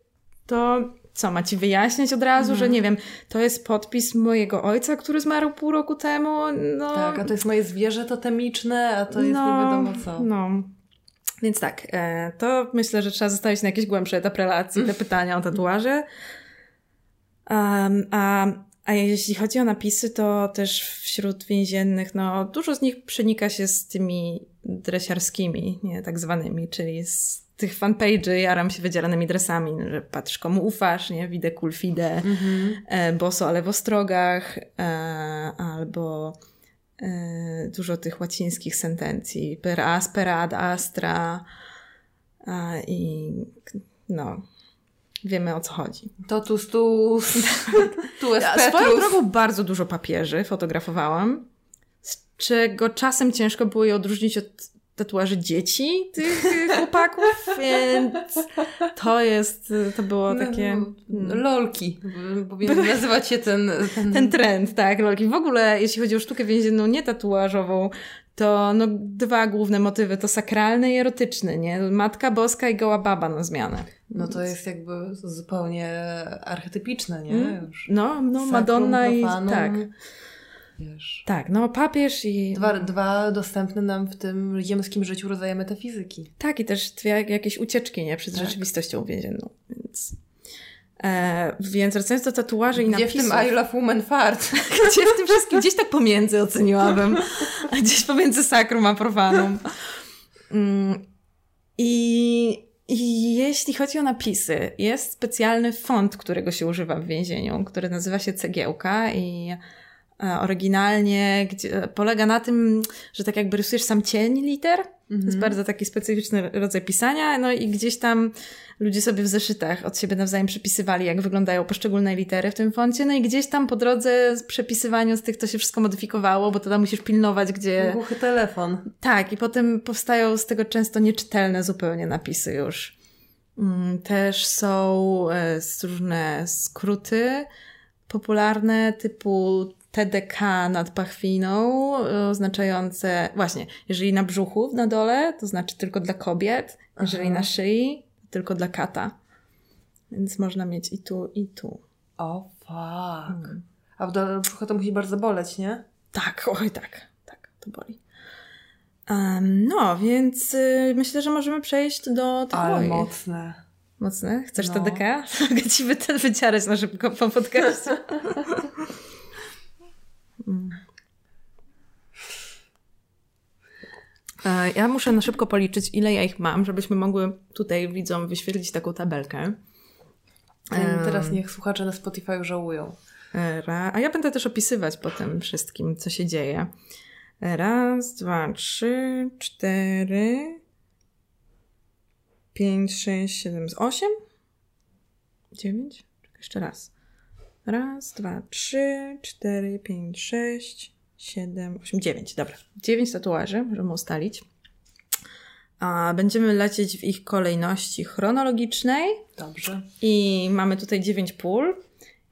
to co, ma ci wyjaśniać od razu, że nie wiem, to jest podpis mojego ojca, który zmarł pół roku temu, no... Tak, a to jest moje zwierzę totemiczne, a to jest nie wiadomo co. No, więc tak, e, to myślę, że trzeba zostawić na jakiś głębszy etap relacji te pytania o tatuaże. Um, a, a jeśli chodzi o napisy, to też wśród więziennych, no dużo z nich przenika się z tymi dresiarskimi, nie, tak zwanymi, czyli z tych fanpage'y jaram się wydzieranymi dresami, że patrz komu ufasz, nie, widzę kulfidę, Mhm. e, boso, ale w ostrogach, e, albo e, dużo tych łacińskich sentencji, per aspera ad astra. A, i no, wiemy o co chodzi. Totus tus, [laughs] tu jest Ja swoją drogą bardzo dużo papieży fotografowałam, z czego czasem ciężko było je odróżnić od tatuaży dzieci tych [laughs] chłopaków, więc to jest, to było takie... No, Lolki. Powinien [laughs] nazywać się ten... ten... Ten trend, tak, lolki. W ogóle, jeśli chodzi o sztukę więzienną, nie tatuażową, to no, dwa główne motywy to sakralny i erotyczny, nie? Matka Boska i goła baba na zmianę. No to jest jakby zupełnie archetypiczne, nie? Mm. Już. No, no Madonna i tak, Wiesz. tak, no papież i... Dwa, dwa dostępne nam w tym ziemskim życiu rodzaje metafizyki. Tak, i też dwie jakieś ucieczki, nie? Przed Tak. rzeczywistością więzienną, więc... E, więc wracając do tatuaży i Gdzie w napisów... tym I love woman fart? [laughs] Gdzie w tym wszystkim? Gdzieś tak pomiędzy oceniłabym. Gdzieś pomiędzy sakrum a profanum. Mm, I, I jeśli chodzi o napisy, jest specjalny font, którego się używa w więzieniu, który nazywa się cegiełka i oryginalnie gdzie, polega na tym, że tak jakby rysujesz sam cień liter. To jest Mhm. bardzo taki specyficzny rodzaj pisania, no i gdzieś tam ludzie sobie w zeszytach od siebie nawzajem przepisywali, jak wyglądają poszczególne litery w tym foncie, no i gdzieś tam po drodze z przepisywaniu z tych to się wszystko modyfikowało, bo to tam musisz pilnować, gdzie... Głuchy telefon. Tak, i potem powstają z tego często nieczytelne zupełnie napisy już. Mm, Też są e, różne skróty popularne typu TDK nad pachwiną, e, oznaczające właśnie, jeżeli na brzuchu na dole, to znaczy tylko dla kobiet, jeżeli Aha. na szyi, tylko dla kata. Więc można mieć i tu, i tu. O, fuck. Mm. A w dole brzucha to musi bardzo boleć, nie? Tak, [laughs] oj tak, tak, to boli. No, więc y, myślę, że możemy przejść do tych Ale moich. mocne. Mocne? Chcesz No. TDK? [laughs] Mogę ci wy- wycierać na szybko po podcaście. [laughs] Mm. E, Ja muszę na szybko policzyć, ile ja ich mam, żebyśmy mogły tutaj widzom wyświetlić taką tabelkę. Em, Teraz niech słuchacze na Spotify żałują. A ja będę też opisywać po tym wszystkim, co się dzieje. Raz, dwa, trzy, cztery, pięć, sześć, siedem, osiem, dziewięć. Czekaj, Jeszcze raz. Raz, dwa, trzy, cztery, pięć, sześć, siedem, osiem, dziewięć. Dobra. Dziewięć tatuaży, możemy ustalić. A będziemy lecieć w ich kolejności chronologicznej. Dobrze. I mamy tutaj dziewięć pól.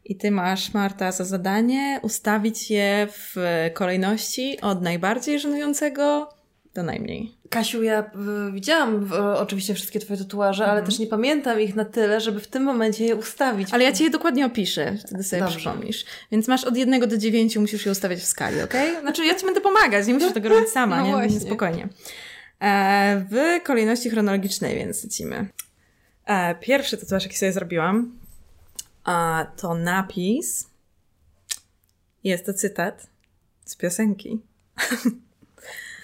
I ty masz, Marta, za zadanie ustawić je w kolejności od najbardziej żenującego najmniej. Kasiu, ja y, widziałam oczywiście wszystkie twoje tatuaże, ale też nie pamiętam ich na tyle, żeby w tym momencie je ustawić. Ale ja ci je dokładnie opiszę, wtedy sobie Dobrze. przypomnisz. Więc masz od jednego do dziewięciu, musisz je ustawiać w skali, okej? [laughs] Znaczy ja ci będę pomagać, nie musisz tego robić sama, No nie? właśnie. Spokojnie. E, w kolejności chronologicznej więc lecimy. E, pierwszy tatuaż, jaki sobie zrobiłam, a, to napis. Jest to cytat z piosenki. [laughs]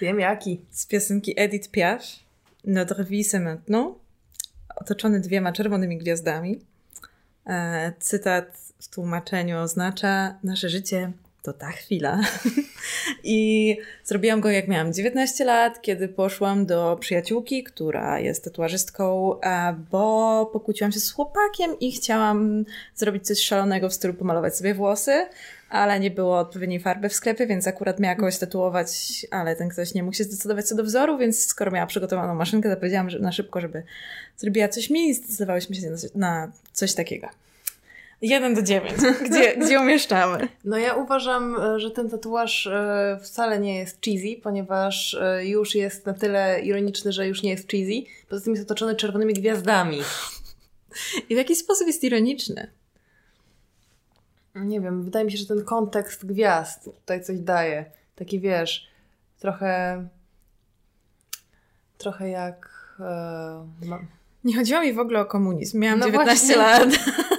Wiem jaki. Z piosenki Edith Piaf. Notre vie c'est maintenant. Otoczony dwiema czerwonymi gwiazdami. E, cytat w tłumaczeniu oznacza nasze życie to ta chwila. [laughs] I zrobiłam go jak miałam 19 lat, kiedy poszłam do przyjaciółki, która jest tatuażystką, e, bo pokłóciłam się z chłopakiem i chciałam zrobić coś szalonego w stylu pomalować sobie włosy, ale nie było odpowiedniej farby w sklepie, więc akurat miała kogoś tatuować, ale ten ktoś nie mógł się zdecydować co do wzoru, więc skoro miała przygotowaną maszynkę, to powiedziałam że na szybko, żeby zrobiła coś mi i zdecydowałyśmy się na coś, takiego. 1 do 9. [laughs] Gdzie, gdzie umieszczamy? No ja uważam, e, że ten tatuaż e, wcale nie jest cheesy, ponieważ e, już jest na tyle ironiczny, że już nie jest cheesy. Poza tym jest otoczony czerwonymi gwiazdami. I w jakiś sposób jest ironiczny. Nie wiem, wydaje mi się, że ten kontekst gwiazd tutaj coś daje. Taki wiesz, trochę. Trochę jak. E, no. Nie chodziło mi w ogóle o komunizm. Miałam No 19 właśnie. lat.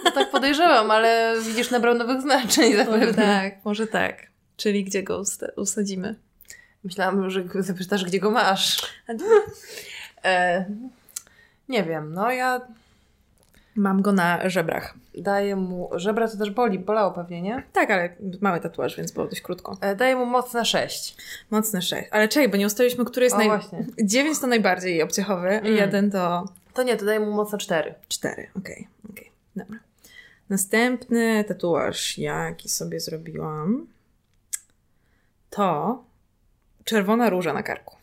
no tak podejrzewam, ale widzisz, nabrał nowych znaczeń Może zapewne. tak, może tak. Czyli gdzie go usadzimy? Myślałam, że zapytasz, gdzie go masz. E, nie wiem, no ja Mam go na żebrach. daję mu. Żebra to też boli, bolało pewnie, nie? Tak, ale mały tatuaż, więc było dość krótko. E, daję mu mocne 6. Mocne 6. Ale czekaj, bo nie ustaliliśmy, który jest O, naj... właśnie. 9 to najbardziej obciechowy, Mm. jeden to To nie, to daję mu mocne 4. 4. Okej, okej. Dobra. Następny tatuaż, jaki sobie zrobiłam, to czerwona róża na karku.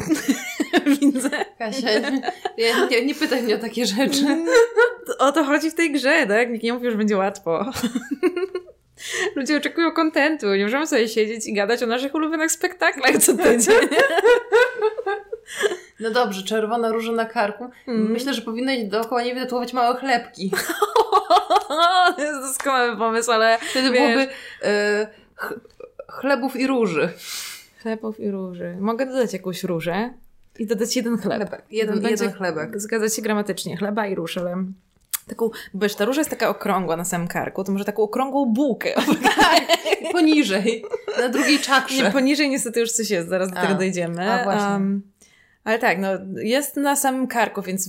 [laughs] Kasia, [laughs] nie, nie, nie pytaj mnie o takie rzeczy. O to chodzi w tej grze, tak? Nikt nie mówi, że będzie łatwo. [laughs] Ludzie oczekują kontentu. Nie możemy sobie siedzieć i gadać o naszych ulubionych spektaklach co [laughs] tydzień. No dobrze, czerwona róża na karku. Mm. Myślę, że powinnaś dookoła nie wytatuować małe chlebki. to jest doskonały pomysł, ale Wtedy Wiesz- byłoby e, ch chlebów i róży. chlebów i róży. Mogę dodać jakąś różę i dodać jeden chleb. Chlebek. Jeden, Będzie- jeden chlebek. Zgadza się gramatycznie. Chleba i róż, ale taką, bo ta róża jest taka okrągła na samym karku, to może taką okrągłą bułkę. [laughs] Poniżej. Na drugiej czakrze. Nie, poniżej niestety już coś jest, zaraz do A. tego dojdziemy. A, właśnie. Um, ale tak, no jest na samym karku, więc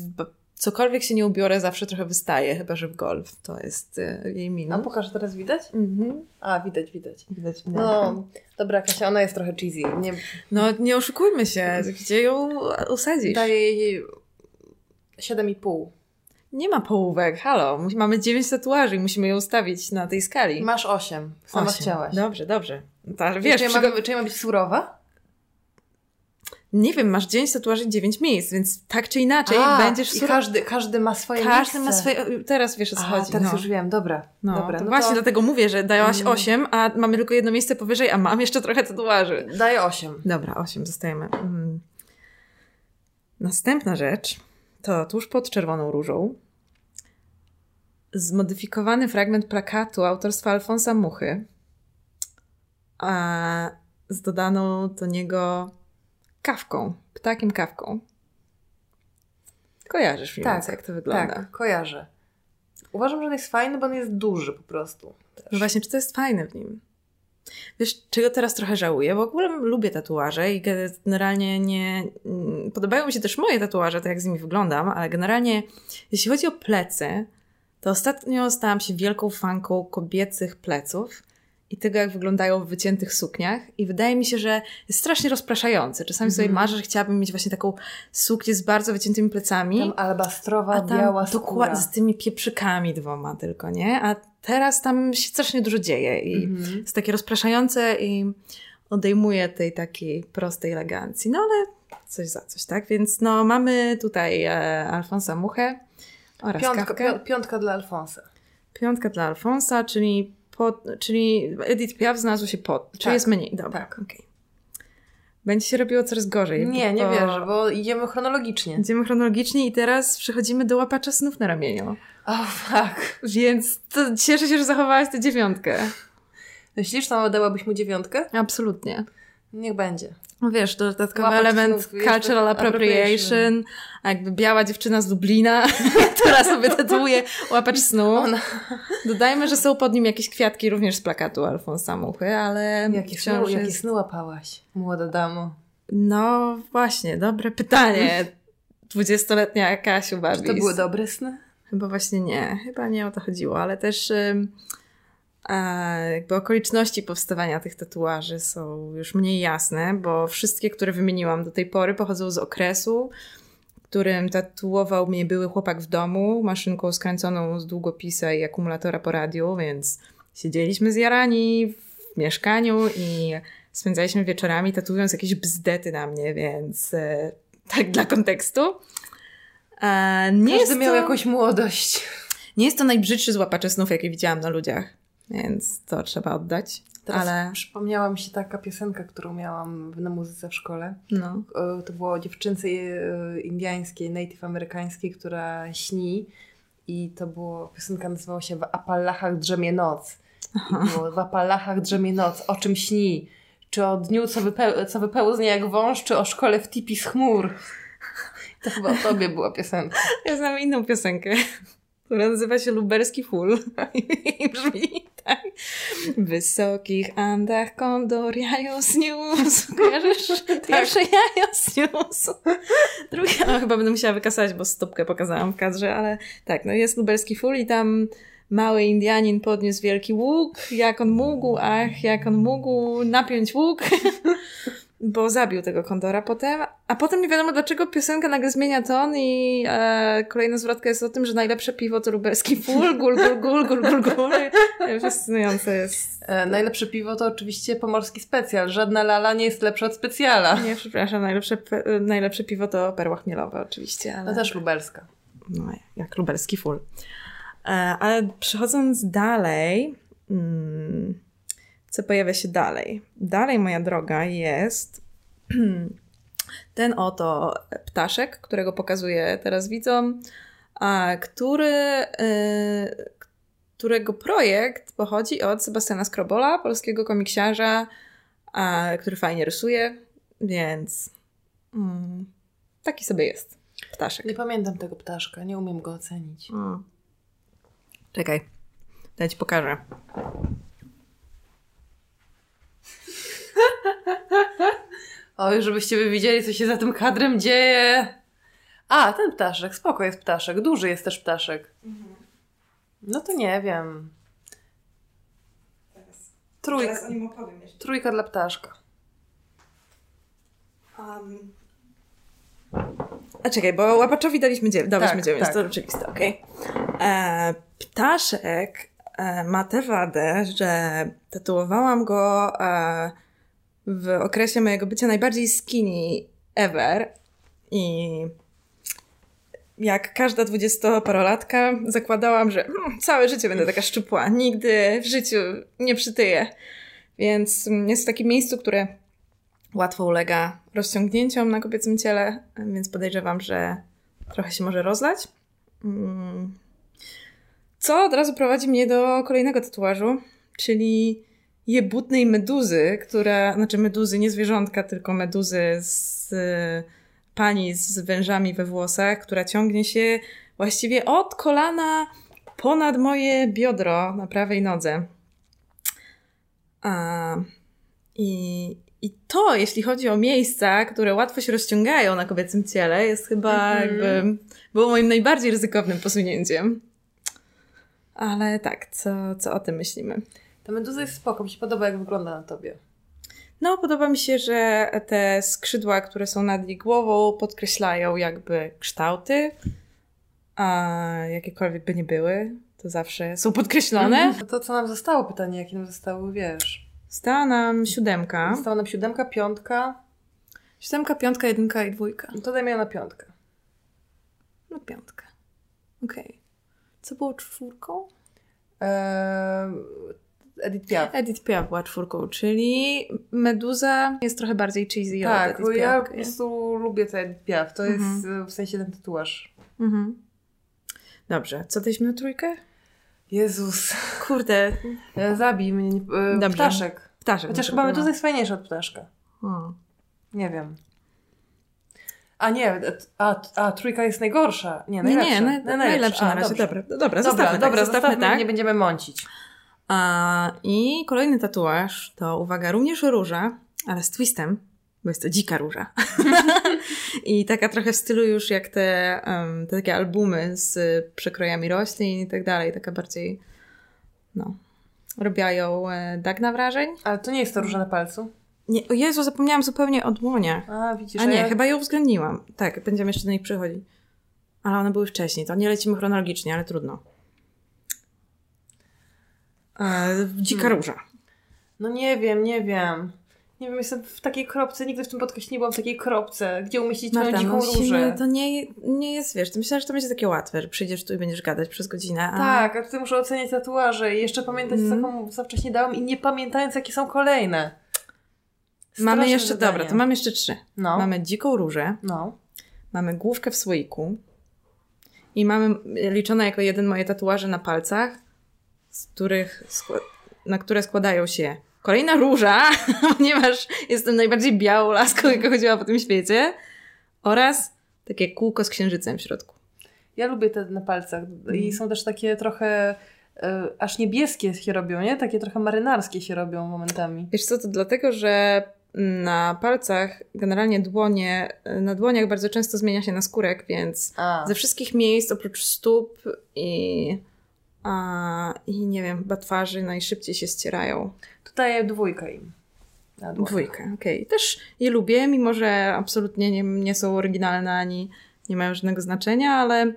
cokolwiek się nie ubiorę, zawsze trochę wystaje, chyba że w golf. To jest y, jej A minus. pokaż teraz widać? Mhm. A, widać, widać. Widać, No, dobra, Kasia, ona jest trochę cheesy. Nie, no nie oszukujmy się, gdzie ją usadzisz? daję jej 7,5. Nie ma połówek, halo. Mamy dziewięć tatuaży i musimy je ustawić na tej skali. Masz 8. Sama Osiem. chciałaś. Dobrze, dobrze. Ale wiesz, czy, ja przygo- mam, czy ja mam być surowa? Nie wiem, masz dziewięć tatuaży, dziewięć miejsc, więc tak czy inaczej A, będziesz i sur- każdy, każdy ma swoje Każdy miejsce. ma swoje... Teraz wiesz o co A, chodzi. teraz no. już wiem, dobra. No, dobra no właśnie to dlatego mówię, że dałaś Mm. 8, a mamy tylko jedno miejsce powyżej, a mam jeszcze trochę tatuaży. Daję 8. Dobra, 8 zostajemy. Mm. Następna rzecz to tuż pod czerwoną różą zmodyfikowany fragment plakatu autorstwa Alfonsa Muchy a z dodaną do niego kawką, ptakiem kawką. Kojarzysz mniej Tak, więcej, jak to wygląda. Tak, kojarzę. Uważam, że on jest fajny, bo on jest duży po prostu. Też. No właśnie, czy to jest fajne w nim? Wiesz, czego teraz trochę żałuję? Bo w ogóle lubię tatuaże i generalnie nie... mm, Podobają mi się też moje tatuaże, tak jak z nimi wyglądam, ale generalnie jeśli chodzi o plecy, to ostatnio stałam się wielką fanką kobiecych pleców i tego, jak wyglądają w wyciętych sukniach. I wydaje mi się, że jest strasznie rozpraszający. Czasami sobie Mhm. marzę, że chciałabym mieć właśnie taką suknię z bardzo wyciętymi plecami. Tam albastrowa, A tam biała dokładnie skóra. z tymi pieprzykami dwoma tylko, nie? A teraz tam się strasznie dużo dzieje i Mhm. jest takie rozpraszające i odejmuje tej takiej prostej elegancji. No ale coś za coś, tak? Więc no mamy tutaj e, Alfonsa Muchę oraz Piątka, kawkę. piątka dla Alfonsa. Piątka dla Alfonsa, czyli, pod, czyli Edith Piaf znalazł się pod, czyli Tak, jest mniej. Dobra, tak. okej. Będzie się robiło coraz gorzej. Nie, nie bo- wierzę, bo idziemy chronologicznie. Idziemy chronologicznie i teraz przechodzimy do łapacza snów na ramieniu. O, tak. Więc to cieszę się, że zachowałaś tę dziewiątkę. Myślisz, sama dałabyś mu dziewiątkę? Absolutnie. Niech będzie. No wiesz, dodatkowy Łapacz element cultural appropriation, jakby biała dziewczyna z Lublina, [laughs] która sobie tatuuje łapacz snu. Ona, Dodajmy, że są pod nim jakieś kwiatki również z plakatu Alfonsa Muchy, ale wciąż snu, jest... sny łapałaś, młoda damo? No właśnie, dobre pytanie. Dwudziestoletnia Kasiu Czy Babis. to były dobre sny? Chyba właśnie nie. Chyba nie o to chodziło, ale też ym, a, jakby okoliczności powstawania tych tatuaży są już mniej jasne, bo wszystkie, które wymieniłam do tej pory, pochodzą z okresu, w którym tatuował mnie były chłopak w domu, maszynką skręconą z długopisa i akumulatora po radiu, więc siedzieliśmy zjarani w mieszkaniu i spędzaliśmy wieczorami tatuując jakieś bzdety na mnie, więc e, tak dla kontekstu. E, nie Każdy jest miał to... jakąś młodość. Nie jest to najbrzydszy z łapaczy snów, jaki widziałam na ludziach, więc to trzeba oddać. Teraz ale przypomniała mi się taka piosenka, którą miałam na muzyce w szkole. no. To było o dziewczynce e, indiańskiej, native amerykańskiej, która śni. I to było, piosenka nazywała się W Apalachach drzemie noc. Było, w Apalachach drzemie noc, o czym śni? Czy o dniu, co, wypeł- co wypełznie jak wąż, czy o szkole w tipi z chmur? [laughs] To chyba o tobie była piosenka. Ja znam inną piosenkę, która nazywa się Lubelski Full. [laughs] I brzmi tak. W wysokich Andach kondor jajo sniósł. Kojarzysz? Pierwsze jajo sniósł. Drugie, no chyba będę musiała wykasać, bo stópkę pokazałam w kadrze, ale tak, no jest Lubelski Full i tam mały Indianin podniósł wielki łuk, jak on mógł, ach, jak on mógł napiąć łuk. Bo zabił tego kondora potem, a potem nie wiadomo dlaczego piosenka nagle zmienia ton i e, kolejna zwrotka jest o tym, że najlepsze piwo to lubelski [laughs] full, gul, gul, gul, gul, gul, gul. Fascynujące jest. E, najlepsze piwo to oczywiście pomorski specjal. Żadna lala nie jest lepsza od specjala. Nie, przepraszam, najlepsze, najlepsze piwo to perła chmielowa oczywiście, ale No też lubelska. no, jak lubelski full. E, ale przechodząc dalej, mm, co pojawia się dalej? Dalej, moja droga, jest [clears throat] ten oto ptaszek, którego pokazuję teraz widzom, a który, e, którego projekt pochodzi od Sebastiana Skrobola, polskiego komiksiarza, a, który fajnie rysuje, więc mm, taki sobie jest ptaszek. Nie pamiętam tego ptaszka, nie umiem go ocenić. O. Czekaj, ja ci pokażę. [laughs] Oj, żebyście wy widzieli, co się za tym kadrem dzieje. A, ten ptaszek, spoko jest ptaszek. Duży jest też ptaszek. No to nie wiem. Trójka, o nim opowiem jeszcze. trójka dla ptaszka. Um. A czekaj, bo łapaczowi daliśmy dziewięć, dałyśmy Tak, dziewięć, tak. to oczywiste, okej. E, Ptaszek e, ma tę wadę, że tatuowałam go e, w okresie mojego bycia najbardziej skinny ever i jak każda dwudziestoparolatka zakładałam, że hmm, całe życie będę taka szczupła, nigdy w życiu nie przytyję. Więc jest w takim miejscu, które łatwo ulega rozciągnięciom na kobiecym ciele, więc podejrzewam, że trochę się może rozlać. Mm. Co od razu prowadzi mnie do kolejnego tatuażu, czyli jebutnej meduzy, która, znaczy meduzy, nie zwierzątka, tylko meduzy z pani z wężami we włosach, która ciągnie się właściwie od kolana ponad moje biodro na prawej nodze. A, i, I to, jeśli chodzi o miejsca, które łatwo się rozciągają na kobiecym ciele, jest chyba Mhm. jakby było moim najbardziej ryzykownym posunięciem. Ale tak, co, co o tym myślimy? Ta meduza jest spoko, mi się podoba, jak wygląda na tobie. No, podoba mi się, że te skrzydła, które są nad jej głową, podkreślają jakby kształty, a jakiekolwiek by nie były, to zawsze są podkreślone. To, to co nam zostało, pytanie, jakie nam zostały, wiesz. Stała nam siódemka. Została nam siódemka, piątka. Siódemka, piątka, jedynka i dwójka. No to dajmy ją na piątkę. No piątkę. Okej. Co było czwórką? Eee, Edith Piaf. Edith Piaf była czwórką, czyli Meduza jest trochę bardziej cheesy Tak, od Edith ja Piaf. po okej. prostu lubię te Edith Piaf. To Mhm. jest w sensie ten tatuaż. Mhm. Dobrze, co daliśmy na trójkę? Jezus. Kurde, [laughs] E, Zabij mnie. nie- e, Dobrze. Ptaszek. ptaszek. Chociaż chyba meduza jest fajniejsza od ptaszka. Hmm. Nie wiem. A nie, e, a, a trójka jest najgorsza. Nie, Nie, najlepsza. nie, naj, Na- najlepsza A, na razie. dobrze. Dobra, dobra, Dobra, zostawmy dobra, tak, zostawmy tak. nie będziemy mącić. A, I kolejny tatuaż to, uwaga, również róża, ale z twistem, bo jest to dzika róża. [laughs] I taka trochę w stylu już jak te, em, te takie albumy z przekrojami roślin i tak dalej, taka bardziej, no, robiają e, dagna wrażeń. Ale to nie jest to róża na palcu? Nie, o Jezu, zapomniałam zupełnie o dłoniach. A, widzisz. A nie, ja... chyba ją uwzględniłam. Tak, będziemy jeszcze do nich przychodzić. Ale one były wcześniej, to nie lecimy chronologicznie, ale trudno. E, dzika Hmm. róża. No nie wiem, nie wiem. Nie wiem, jestem w takiej kropce, nigdy w tym podcaście nie byłam w takiej kropce, gdzie umieścić Marta, dziką musimy, różę. to nie, nie jest, wiesz, to myślę, że to będzie takie łatwe, że przyjdziesz tu i będziesz gadać przez godzinę. A... Tak, a tutaj muszę oceniać tatuaże i jeszcze pamiętać, Mm. co komu za wcześnie dałam i nie pamiętając, jakie są kolejne. Mamy Straszne jeszcze, zadanie. dobra, to mamy jeszcze trzy. No, Mamy dziką różę, no. mamy główkę w słoiku i mamy liczone jako jeden moje tatuaże na palcach, z których, na które składają się kolejna róża, [laughs] ponieważ jestem najbardziej białą laską, jaka chodziła po tym świecie, oraz takie kółko z księżycem w środku. Ja lubię te na palcach i Mm. są też takie trochę e, aż niebieskie się robią, nie? Takie trochę marynarskie się robią momentami. Wiesz co, to dlatego, że na palcach, generalnie dłonie, na dłoniach bardzo często zmienia się na skórek, więc A, ze wszystkich miejsc oprócz stóp i, a, i nie wiem, chyba twarzy najszybciej się ścierają. to daję dwójkę im. Dwójkę, okej. Też je lubię, mimo że absolutnie nie, nie są oryginalne ani nie mają żadnego znaczenia, ale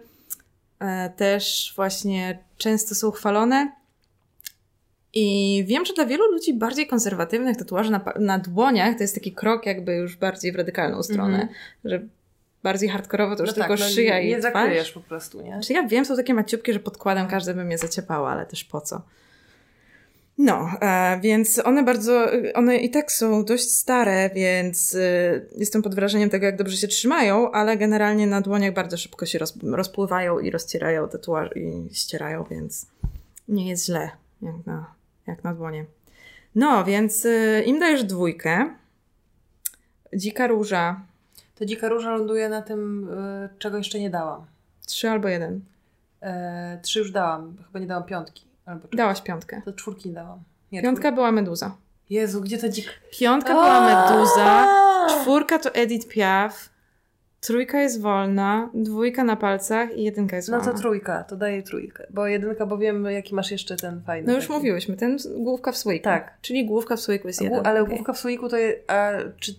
e, też właśnie często są chwalone. I wiem, że dla wielu ludzi bardziej konserwatywnych tatuaży na, na dłoniach to jest taki krok jakby już bardziej w radykalną stronę, Mhm. że bardziej hardkorowo to już No tylko tak, no szyja nie, i nie zakryjesz po prostu, nie? Znaczy ja wiem, są takie maciubki, że podkładam, każde by mnie zaciepało, ale też po co. No, e, więc one bardzo, one i tak są dość stare, więc e, jestem pod wrażeniem tego, jak dobrze się trzymają, ale generalnie na dłoniach bardzo szybko się roz, rozpływają i rozcierają tatuaż i ścierają, więc nie jest źle, jak na, jak na dłonie. No, więc e, im dajesz dwójkę. Dzika róża, To dzika róża ląduje na tym, e, czego jeszcze nie dałam. trzy albo jeden. E, trzy już dałam, chyba nie dałam piątki. Albo. Dałaś piątkę. To czwórki nie dałam. Nie, Piątka była meduza. Jezu, gdzie ta dzika... Piątka była Meduza, czwórka to Edith Piaf, trójka jest wolna, dwójka na palcach i jedynka jest No wolna. to trójka, to daję trójkę. Bo jedynka, bo wiem, jaki masz jeszcze ten fajny. No już taki. mówiłyśmy, ten główka w słoiku. Tak. Czyli główka w słoiku jest jeden. Ale główka w słoiku to jest... A czy,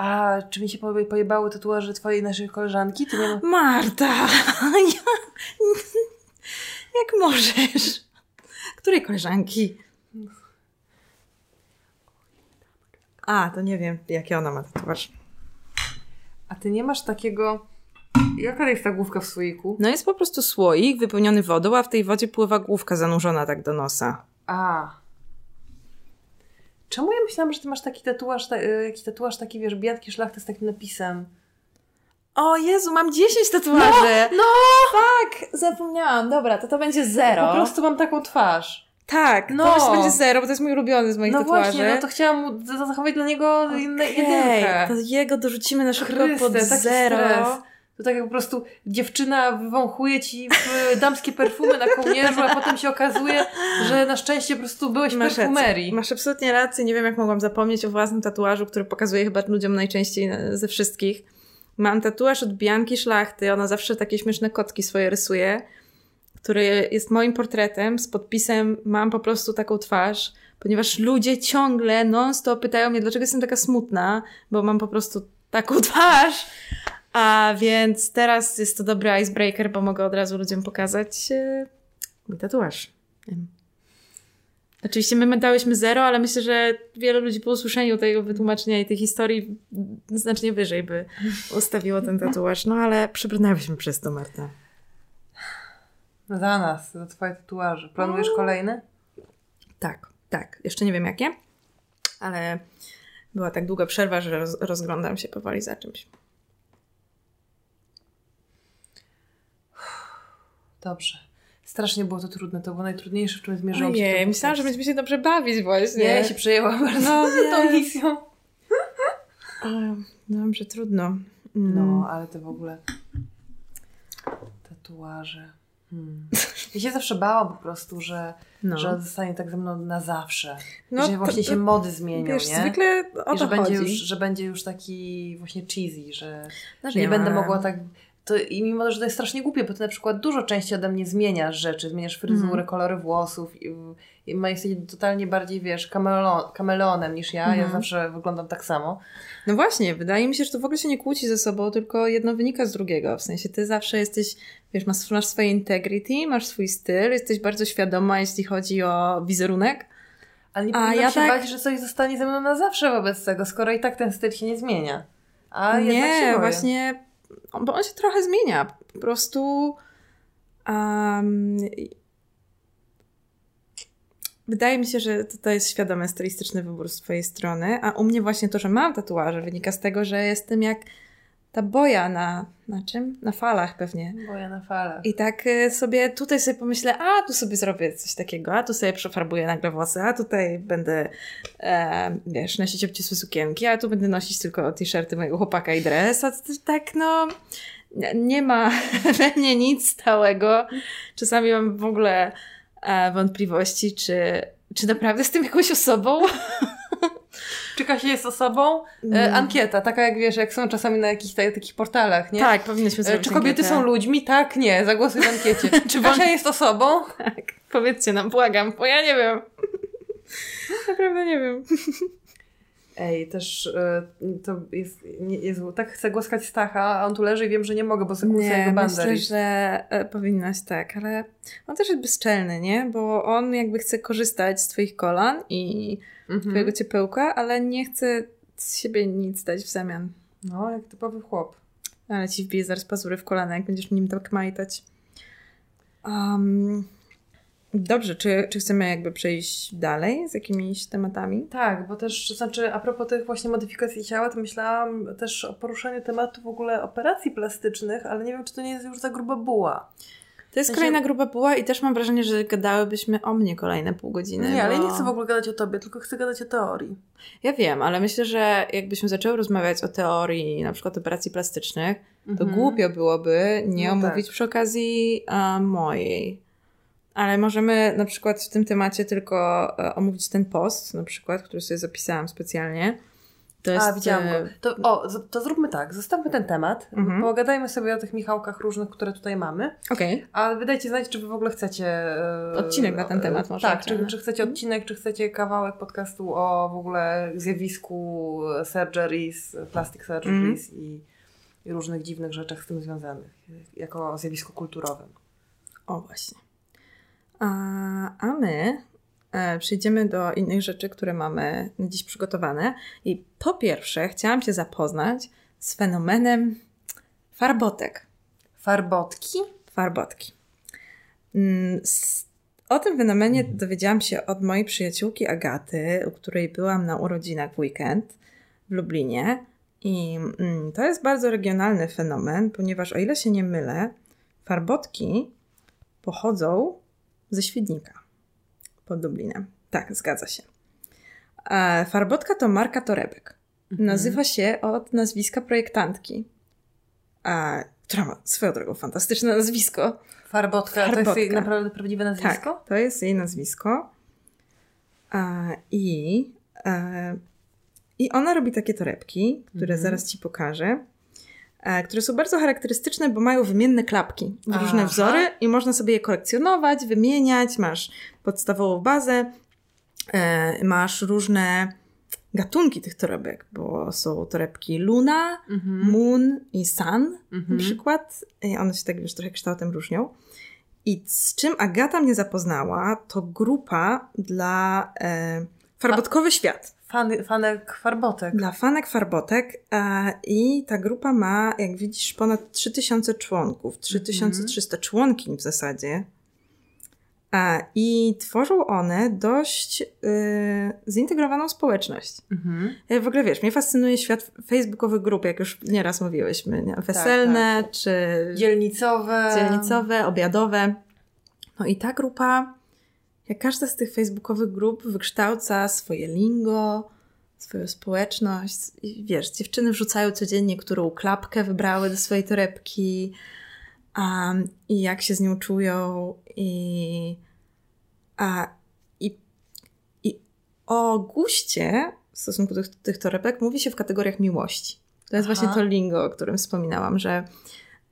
a, czy mi się poje- pojebały tatuaże twojej naszej koleżanki? Ty nie ma... Marta! [laughs] Ja... Jak możesz? Której koleżanki? A, to nie wiem, jakie ona ma tatuaż. A ty nie masz takiego... Jaka jest ta główka w słoiku? No jest po prostu słoik wypełniony wodą, a w tej wodzie pływa główka zanurzona tak do nosa. A. Czemu ja myślałam, że ty masz taki tatuaż, ta, y, jakiś tatuaż taki, wiesz, biatki szlachty z takim napisem? O Jezu, mam 10 tatuaży! No! Tak, zapomniałam. Dobra, to to będzie zero. Po prostu mam taką twarz. Tak, No. to będzie zero, bo to jest mój ulubiony z moich No tatuaży. właśnie, no to chciałam zachować dla niego inne Okej, jedynkę. to jego dorzucimy na szybko pod zero. stres. To tak jak po prostu dziewczyna wywąchuje ci damskie perfumy na kołnierzu, a potem się okazuje, że na szczęście po prostu byłeś w Masz perfumerii. rację. Masz absolutnie rację. Nie wiem, jak mogłam zapomnieć o własnym tatuażu, który pokazuję chyba ludziom najczęściej e, ze wszystkich. Mam tatuaż od Bianki Szlachty. Ona zawsze takie śmieszne kotki swoje rysuje, który jest moim portretem z podpisem mam po prostu taką twarz, ponieważ ludzie ciągle non-stop pytają mnie, dlaczego jestem taka smutna, bo mam po prostu taką [laughs] twarz. A więc teraz jest to dobry icebreaker, bo mogę od razu ludziom pokazać e, mój tatuaż. Oczywiście my dałyśmy zero, ale myślę, że wiele ludzi po usłyszeniu tego wytłumaczenia i tej historii znacznie wyżej by ustawiło ten tatuaż. No ale przebrnęłyśmy przez to, Marta. No za nas, za twoje tatuaże. Planujesz kolejny? Tak, tak. Jeszcze nie wiem jakie, ale była tak długa przerwa, że roz, rozglądam się powoli za czymś. Dobrze. Strasznie było to trudne, to było najtrudniejsze, w czym zmierzyłam się. tym myślałam, że będziemy się dobrze bawić właśnie. Nie, ja się przejęłam bardzo No, [laughs] tą misją. Ale Dobrze, trudno. Mm. No, ale to w ogóle tatuaże. Hmm. [laughs] Ja się zawsze bałam po prostu, że, no. że zostanie tak ze mną na zawsze. No, że to- właśnie się to- mody zmienią, Wiesz, nie? zwykle o I że będzie, chodzi. już, że będzie już taki właśnie cheesy, że, No że nie wiem, będę mogła tak... To, I mimo, że to jest strasznie głupie, bo ty na przykład dużo częściej ode mnie zmieniasz rzeczy, zmieniasz fryzurę, Mhm. kolory włosów i, i ma- jesteś totalnie bardziej, wiesz, kameleon, kameleonem niż ja. Ja Mhm. zawsze wyglądam tak samo. No właśnie, wydaje mi się, że to w ogóle się nie kłóci ze sobą, tylko jedno wynika z drugiego. W sensie ty zawsze jesteś, wiesz, masz, masz swoje integrity, masz swój styl, jesteś bardzo świadoma, jeśli chodzi o wizerunek. Ale nie A powinno ja się tak- bać, że coś zostanie ze mną na zawsze wobec tego, skoro i tak ten styl się nie zmienia. A nie, właśnie, on- bo on się trochę zmienia. Po prostu um, wydaje mi się, że to, jest świadomy stylistyczny wybór z twojej strony, a u mnie właśnie to, że mam tatuaże wynika z tego, że jestem jak ta boja na, na czym? Na falach pewnie. Boję na falach. I tak y, sobie tutaj sobie pomyślę, a tu sobie zrobię coś takiego, a tu sobie przefarbuję nagle włosy, a tutaj będę, e, wiesz, nosić obcisłe sukienki, a tu będę nosić tylko t-shirty mojego chłopaka i dres, a tak no nie- ma [laughs] we mnie nic stałego. Czasami mam w ogóle e, wątpliwości, czy, czy naprawdę jestem jakąś osobą. [laughs] Czy Kasia jest osobą? E, Mm. ankieta, taka jak wiesz, jak są czasami na jakichś ta- takich portalach, nie? Tak, powinnyśmy E, zrobić Czy kobiety ankietę. są ludźmi? Tak, nie. Zagłosuj w ankiecie. [laughs] Czy Kasia jest osobą? Tak, powiedzcie nam, błagam, bo ja nie wiem. Naprawdę nie wiem. [laughs] Ej, też e, to jest, nie, Jezu, tak chcę głaskać Stacha, a on tu leży i wiem, że nie mogę, bo sobie kłócę Nie, jego myślę, bandery. że e, powinnaś tak, ale on też jest bezczelny, nie? Bo on jakby chce korzystać z twoich kolan i Mhm. twojego ciepełka, ale nie chce z siebie nic dać w zamian. No, jak typowy chłop. Ale ci wbije zaraz pazury w kolana, jak będziesz nim tak majtać. Um, dobrze, czy, czy chcemy jakby przejść dalej z jakimiś tematami? Tak, bo też, to znaczy a propos tych właśnie modyfikacji ciała, to myślałam też o poruszaniu tematu w ogóle operacji plastycznych, ale nie wiem, czy to nie jest już za gruba buła. To jest kolejna gruba buła i też mam wrażenie, że gadałybyśmy o mnie kolejne pół godziny. Nie, ale ja bo- nie chcę w ogóle gadać o tobie, tylko chcę gadać o teorii. Ja wiem, ale myślę, że jakbyśmy zaczęły rozmawiać o teorii na przykład operacji plastycznych, to Mhm. głupio byłoby nie No omówić tak. przy okazji a, mojej. Ale możemy na przykład w tym temacie tylko e, omówić ten post, na przykład, który sobie zapisałam specjalnie. To jest, A, widziałam go. e, To, o, to zróbmy tak, zostawmy ten temat, Mhm. pogadajmy sobie o tych Michałkach różnych, które tutaj mamy, Okej. a wydajcie znać, czy wy w ogóle chcecie... e, Odcinek na ten temat może Tak, czy, czy chcecie odcinek, czy chcecie kawałek podcastu o w ogóle zjawisku surgeries, plastic surgeries i, i różnych dziwnych rzeczach z tym związanych, jako o zjawisku kulturowym. O właśnie. A, my e, przejdziemy do innych rzeczy, które mamy dziś przygotowane. I po pierwsze, chciałam Cię zapoznać z fenomenem farbotek. Farbotki? Farbotki. Mm, O tym fenomenie dowiedziałam się od mojej przyjaciółki Agaty, u której byłam na urodzinach w weekend w Lublinie. I mm, to jest bardzo regionalny fenomen, ponieważ o ile się nie mylę, farbotki pochodzą ze Świdnika pod Lublinem. Tak, zgadza się. E, Farbotka to marka torebek. Mhm. Nazywa się od nazwiska projektantki, a, która ma swoją drogą fantastyczne nazwisko. Farbotka, to Farbotka. jest jej naprawdę prawdziwe nazwisko? Tak, to jest jej nazwisko. A, I e, i ona robi takie torebki, które Mhm. zaraz Ci pokażę, e, które są bardzo charakterystyczne, bo mają wymienne klapki w różne Aha. wzory i można sobie je kolekcjonować, wymieniać. Masz podstawową bazę, e, masz różne gatunki tych torebek, bo są torebki Luna, Mhm. Moon i Sun na Mhm. przykład. I one się tak wiesz, trochę kształtem różnią. I z czym Agata mnie zapoznała, to grupa dla e, Farbotkowy Świat. Fan, fanek farbotek. Dla fanek farbotek e, i ta grupa ma, jak widzisz, ponad 3000 członków, 3300 członkiń w zasadzie. E, I tworzą one dość e, zintegrowaną społeczność. Ja w ogóle wiesz, mnie fascynuje świat facebookowych grup, jak już nieraz mówiłyśmy, nie? weselne czy Dzielnicowe. dzielnicowe, obiadowe. No i ta grupa, jak każda z tych facebookowych grup, wykształca swoje lingo, swoją społeczność. I wiesz, dziewczyny wrzucają codziennie, którą klapkę wybrały do swojej torebki um, i jak się z nią czują i, a, i, i o guście w stosunku do tych, tych torebek mówi się w kategoriach miłości. To jest Aha. właśnie to lingo, o którym wspominałam, że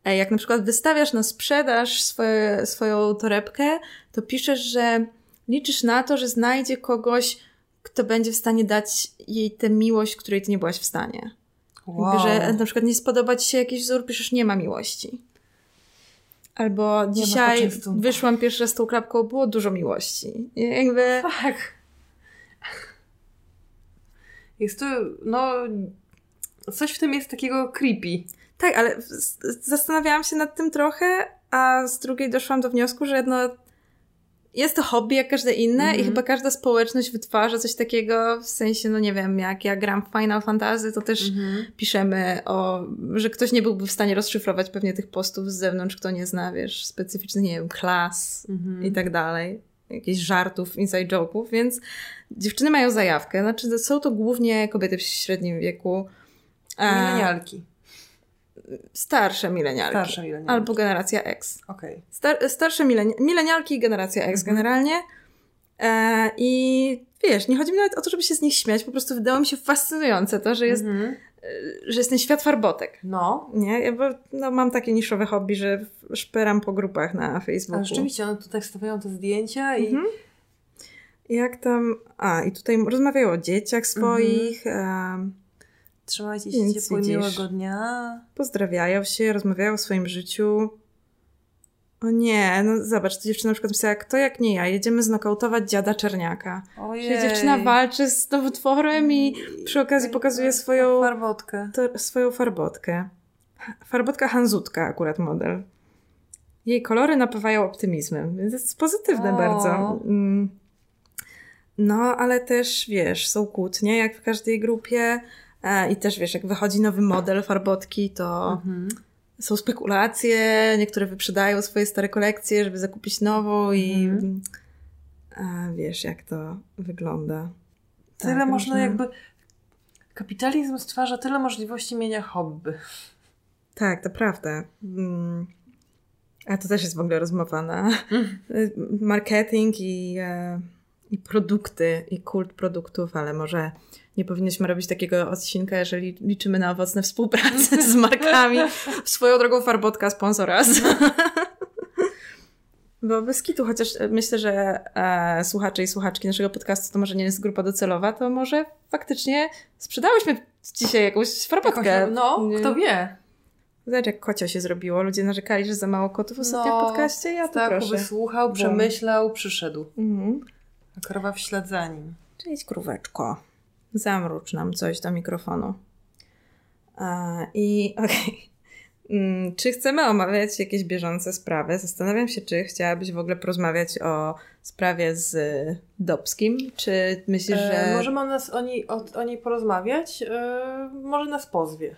e, jak na przykład wystawiasz na sprzedaż swoje, swoją torebkę, to piszesz, że liczysz na to, że znajdzie kogoś, kto będzie w stanie dać jej tę miłość, której ty nie byłaś w stanie. Jakby, że na przykład nie spodoba ci się jakiś wzór, piszesz nie ma miłości. Albo dzisiaj wyszłam pierwszy raz z tą klapką, było dużo miłości. Jakby Tak. Jest to, no, coś w tym jest takiego creepy. Tak, ale zastanawiałam się nad tym trochę, a z drugiej doszłam do wniosku, że no, jest to hobby jak każde inne i Mhm. chyba każda społeczność wytwarza coś takiego, w sensie, no nie wiem, jak ja gram w Final Fantasy, to też piszemy o, że ktoś nie byłby w stanie rozszyfrować pewnie tych postów z zewnątrz, kto nie zna, wiesz, specyficznych, nie wiem, klas Mhm. i tak dalej. Jakichś żartów, inside joke'ów, więc dziewczyny mają zajawkę. Znaczy, są to głównie kobiety w średnim wieku. e, Milenialki. Starsze milenialki. Starsze milenialki. Albo generacja X. Okej. Star, starsze mileni milenialki i generacja X Mhm. generalnie. E, I wiesz, nie chodzi mi nawet o to, żeby się z nich śmiać, po prostu wydało mi się fascynujące to, że jest, Mhm. że jest ten świat farbotek. No. Nie? Ja bo, no, mam takie niszowe hobby, że szperam po grupach na Facebooku. A rzeczywiście, one tutaj wstawiają te zdjęcia i Mhm. Jak tam... A, i tutaj rozmawiają o dzieciach swoich, Mhm. Trzymajcie się Więc ciepło widzisz. miłego dnia. pozdrawiają się, rozmawiają o swoim życiu. O nie, no zobacz, ta dziewczyna na przykład pisała, kto jak nie ja, jedziemy znokautować dziada Czerniaka. Ojej. Że dziewczyna walczy z nowotworem i przy okazji pokazuje swoją, Farbotkę. to, swoją farbotkę. Farbotka Hanzutka akurat model. Jej kolory napawają optymizmem, więc jest pozytywne O. bardzo. Mm. No, ale też, wiesz, są kłótnie, jak w każdej grupie. E, I też, wiesz, jak wychodzi nowy model farbotki, to Mhm. są spekulacje, niektóre wyprzedają swoje stare kolekcje, żeby zakupić nową i Mhm. a, wiesz, jak to wygląda. Tyle Tak, można różne- jakby... Kapitalizm stwarza tyle możliwości mienia hobby. Tak, to prawda. Mm. A to też jest w ogóle rozmowa na marketing i, e, i produkty, i kult produktów, ale może nie powinniśmy robić takiego odcinka, jeżeli liczymy na owocne współprace z markami. Swoją drogą farbotka sponsor us. Bo bez kitu, chociaż e, myślę, że e, słuchacze i słuchaczki naszego podcastu to może nie jest grupa docelowa, to może faktycznie sprzedałyśmy dzisiaj jakąś farbotkę. No, Nie- kto wie. Zobacz, jak kocio się zrobiło. Ludzie narzekali, że za mało kotów ostatnio No, w podcaście. Ja to Tak, proszę. wysłuchał, przemyślał, przyszedł. Mhm. A krowa w ślad za nim. Cześć, króweczko. Zamrucz nam coś do mikrofonu. I [laughs] okej. Mm, Czy chcemy omawiać jakieś bieżące sprawy? Zastanawiam się, czy chciałabyś w ogóle porozmawiać o sprawie z Dobskim. Czy myślisz, że. E, możemy o, nas, o, niej, o, o niej porozmawiać? E, może nas pozwie.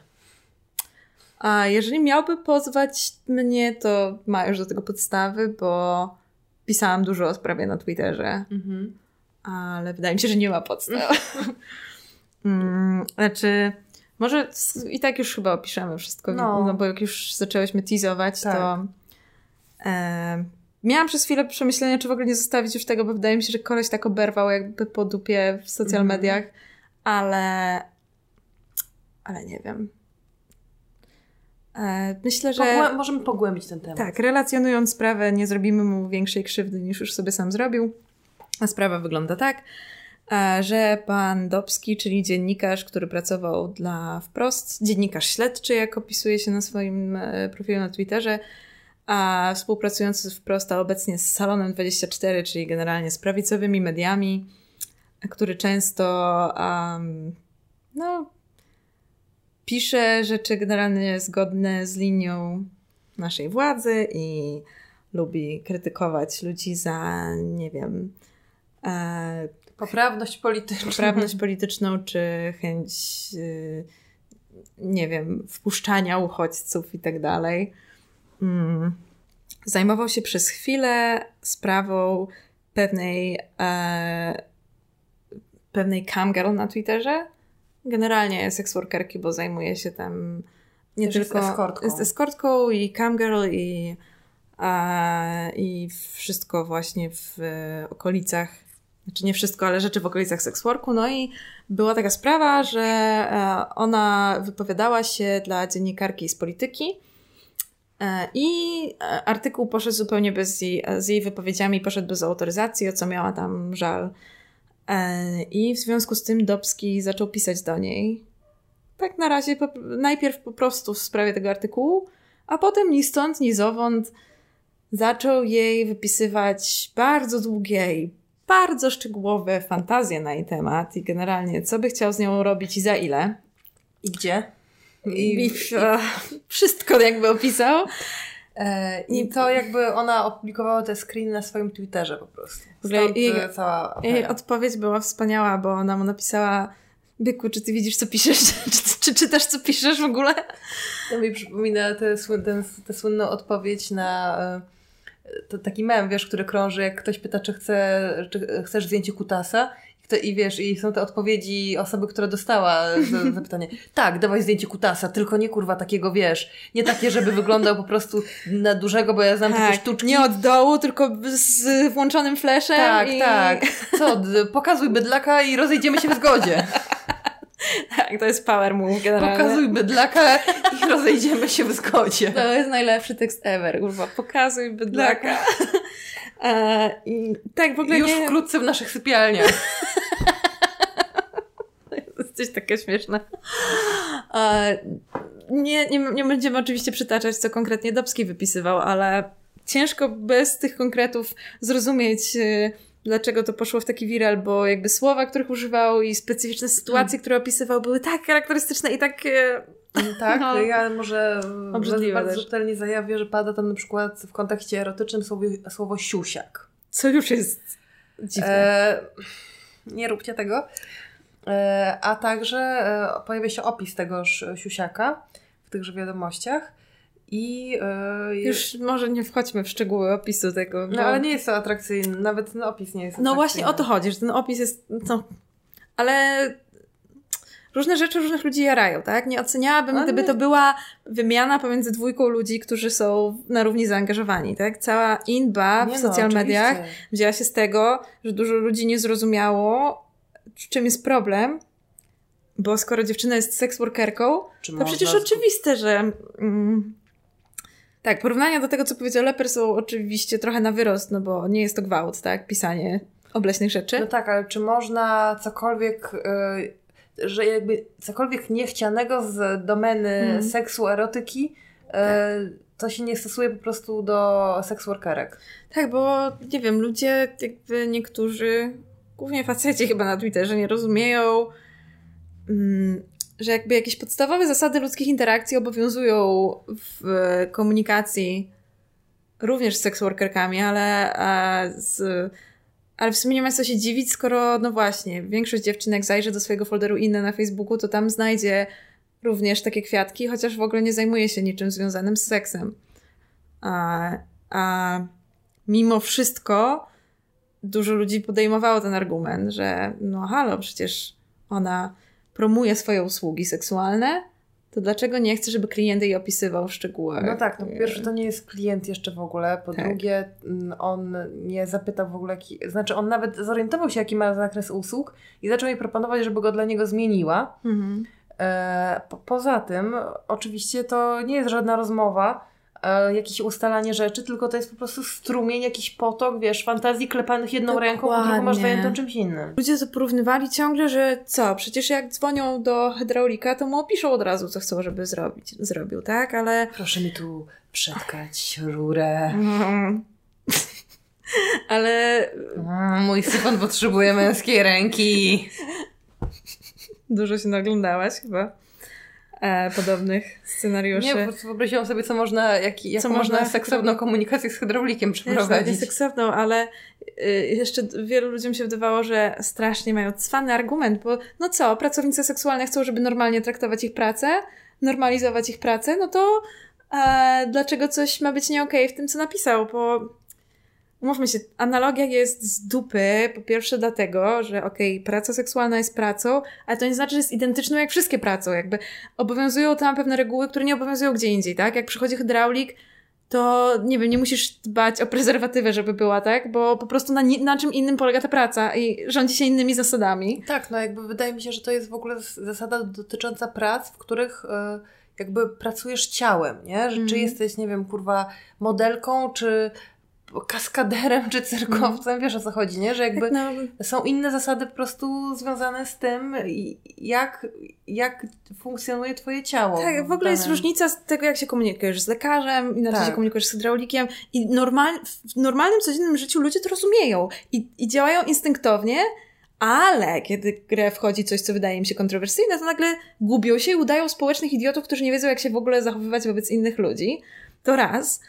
A jeżeli miałby pozwać mnie, to ma już do tego podstawy, bo pisałam dużo o sprawie na Twitterze. Mhm. Ale wydaje mi się, że nie ma podstaw. [laughs] mm, znaczy, może i tak już chyba opiszemy wszystko, no, No. bo jak już zaczęłyśmy teasować, Tak. to e, miałam przez chwilę przemyślenia, czy w ogóle nie zostawić już tego, bo wydaje mi się, że koleś tak oberwał jakby po dupie w social Mhm. mediach, ale ale nie wiem. E, myślę, że... Pogłę- możemy pogłębić ten temat. Tak, relacjonując sprawę, nie zrobimy mu większej krzywdy niż już sobie sam zrobił. A sprawa wygląda tak, e, że pan Dobski, czyli dziennikarz, który pracował dla Wprost, dziennikarz śledczy, jak opisuje się na swoim e, profilu na Twitterze, a współpracujący z Wprost, a obecnie z Salonem 24, czyli generalnie z prawicowymi mediami, który często um, no, pisze rzeczy generalnie zgodne z linią naszej władzy i lubi krytykować ludzi za, nie wiem, Poprawność polityczna. poprawność polityczną, czy chęć, y, nie wiem, wpuszczania uchodźców i tak dalej. Mm. Zajmował się przez chwilę sprawą pewnej, e, pewnej camgirl na Twitterze. Generalnie seksworkerki, bo zajmuje się tam nie Też jest tylko eskortką. jest eskortką i camgirl i, e, i wszystko właśnie w e, okolicach znaczy nie wszystko, ale rzeczy w okolicach seksworku. No i była taka sprawa, że e, ona wypowiadała się dla dziennikarki z polityki e, i e, artykuł poszedł zupełnie bez jej, z jej wypowiedziami, poszedł bez autoryzacji, o co miała tam żal. I w związku z tym Dobski zaczął pisać do niej. Tak na razie, najpierw po prostu w sprawie tego artykułu, a potem ni stąd, ni zowąd zaczął jej wypisywać bardzo długie i bardzo szczegółowe fantazje na jej temat i generalnie co by chciał z nią robić i za ile. I gdzie? I, I, [laughs] wszystko jakby opisał. E, I to jakby ona opublikowała te screeny na swoim Twitterze po prostu. Stąd jej, cała jej odpowiedź była wspaniała, bo ona mu napisała Byku, czy ty widzisz, co piszesz? [laughs] Czy, czy czytasz, co piszesz w ogóle? To mi przypomina tę te, słynną odpowiedź na e, to taki mem, wiesz, który krąży, jak ktoś pyta, czy, chce, czy chcesz zdjęcie kutasa i wiesz, i są te odpowiedzi osoby, która dostała zapytanie. [laughs] Tak, dawaj zdjęcie kutasa, tylko nie kurwa takiego, wiesz, nie takie, żeby wyglądał po prostu na dużego, bo ja znam tak, takie sztuczki. Nie od dołu, tylko z włączonym fleszem. Tak, i... tak. Co, pokazuj bydlaka i rozejdziemy się w zgodzie. [laughs] [laughs] Tak, to jest power move generalnie. Pokazuj bydlaka i rozejdziemy się w zgodzie. To jest najlepszy tekst ever, kurwa. Pokazuj bydlaka. [laughs] E, I tak w ogóle Już nie... wkrótce w naszych sypialniach. [laughs] Jesteś taka śmieszna. E, nie, nie, nie będziemy oczywiście przytaczać, co konkretnie Dobski wypisywał, ale ciężko bez tych konkretów zrozumieć y, dlaczego to poszło w taki viral, bo jakby słowa, których używał i specyficzne sytuacje, hmm. które opisywał, były tak charakterystyczne i tak... E, tak, no, ja może bardzo subtelnie zajawię, że pada tam na przykład w kontekście erotycznym słowo, słowo siusiak. Co już jest dziwne. E, nie róbcie tego. E, a także e, pojawia się opis tegoż siusiaka w tychże wiadomościach. I yy, już może nie wchodźmy w szczegóły opisu tego. Bo... No ale nie jest to atrakcyjny, nawet ten opis nie jest No właśnie o to chodzi, że ten opis jest, no, ale różne rzeczy różnych ludzi jarają, tak? Nie oceniałabym, ale gdyby to była wymiana pomiędzy dwójką ludzi, którzy są na równi zaangażowani, tak? Cała inba w no, social mediach wzięła się z tego, że dużo ludzi nie zrozumiało, czym jest problem, bo skoro dziewczyna jest seksworkerką, to przecież oczywiste, że mm, tak, porównania do tego, co powiedział Leper są oczywiście trochę na wyrost, no bo nie jest to gwałt, tak? Pisanie obleśnych rzeczy. No tak, ale czy można cokolwiek, yy, że jakby cokolwiek niechcianego z domeny mm. seksu, erotyki, yy, to się nie stosuje po prostu do seksworkerek. Tak, bo nie wiem, ludzie jakby niektórzy, głównie faceci chyba na Twitterze nie rozumieją mm, że jakby jakieś podstawowe zasady ludzkich interakcji obowiązują w komunikacji również z seksworkerkami, ale z, ale w sumie nie ma co się dziwić, skoro no właśnie, większość dziewczyn jak zajrzy do swojego folderu inne na Facebooku, to tam znajdzie również takie kwiatki, chociaż w ogóle nie zajmuje się niczym związanym z seksem. A, a mimo wszystko dużo ludzi podejmowało ten argument, że no halo, przecież ona promuje swoje usługi seksualne, to dlaczego nie chce, żeby klient jej opisywał w szczegółach? No tak, no po pierwsze to nie jest klient jeszcze w ogóle, po tak. drugie mm, on nie zapytał w ogóle, znaczy on nawet zorientował się jaki ma zakres usług i zaczął jej proponować, żeby go dla niego zmieniła. Mhm. E, po, poza tym oczywiście to nie jest żadna rozmowa, jakieś ustalanie rzeczy, tylko to jest po prostu strumień, jakiś potok, wiesz, fantazji klepanych jedną Dokładnie. ręką, a drugą masz zajętą czymś innym. Ludzie to porównywali ciągle, że co, przecież jak dzwonią do hydraulika, to mu opiszą od razu, co chcą, żeby zrobić, zrobił, tak? Ale... Proszę mi tu przetkać rurę. [laughs] Ale... Mm, mój syfon potrzebuje męskiej ręki. [laughs] Dużo się naglądałaś chyba e, podobnych scenariuszy. Nie, po prostu wyobraziłam sobie, co można, jak, jaką co można seksowną komunikację z hydraulikiem przeprowadzić. Nie seksowną, ale y, jeszcze wielu ludziom się wydawało, że strasznie mają cwany argument, bo no co, pracownice seksualne chcą, żeby normalnie traktować ich pracę, normalizować ich pracę, no to e, dlaczego coś ma być nie okay w tym, co napisał, bo Umówmy się, analogia jest z dupy, po pierwsze dlatego, że okej, okay, praca seksualna jest pracą, ale to nie znaczy, że jest identyczną jak wszystkie prace. Jakby obowiązują tam pewne reguły, które nie obowiązują gdzie indziej, tak? Jak przychodzi hydraulik, to nie wiem, nie musisz dbać o prezerwatywę, żeby była, tak? Bo po prostu na, na czym innym polega ta praca i rządzi się innymi zasadami. Tak, no jakby wydaje mi się, że to jest w ogóle zasada dotycząca prac, w których... Yy jakby pracujesz ciałem, nie? Że mm. Czy mhm. jesteś, nie wiem, kurwa, modelką, czy kaskaderem czy cyrkowcem, wiesz o co chodzi, nie? Że jakby Tak, no, są inne zasady po prostu związane z tym, jak, jak funkcjonuje twoje ciało. Tak, w ogóle jest różnica z tego, jak się komunikujesz z lekarzem, inaczej Tak. się komunikujesz z hydraulikiem i normal, w normalnym, codziennym życiu ludzie to rozumieją i, i działają instynktownie, ale kiedy w grę wchodzi coś, co wydaje im się kontrowersyjne, to nagle gubią się i udają społecznych idiotów, którzy nie wiedzą, jak się w ogóle zachowywać wobec innych ludzi. To raz.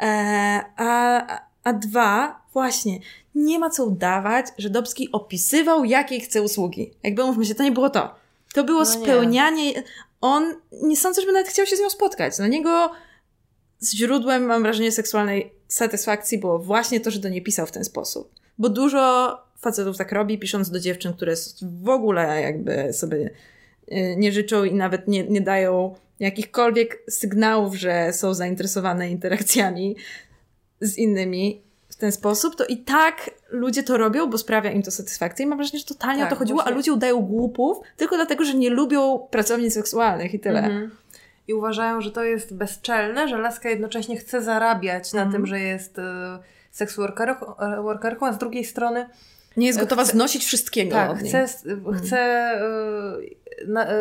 E, a, a dwa, właśnie, nie ma co udawać, że Dobski opisywał, jakie chce usługi. Jakby mówmy się, to nie było to. To było No nie. spełnianie. On nie sądzę, żeby nawet chciał się z nią spotkać. Dla niego źródłem, mam wrażenie, seksualnej satysfakcji było właśnie to, że do niej pisał w ten sposób. Bo dużo facetów tak robi, pisząc do dziewczyn, które w ogóle jakby sobie y, nie życzą i nawet nie, nie dają jakichkolwiek sygnałów, że są zainteresowane interakcjami z innymi w ten sposób, to i tak ludzie to robią, bo sprawia im to satysfakcję i mam wrażenie, że totalnie Tak, o to chodziło, właśnie. a ludzie udają głupów tylko dlatego, że nie lubią pracownic seksualnych i tyle. Mhm. I uważają, że to jest bezczelne, że laska jednocześnie chce zarabiać na Mhm. tym, że jest y, seks workerką, e, workerką, a z drugiej strony Nie jest gotowa Chce- znosić wszystkiego tak, chce, chce y, na, y,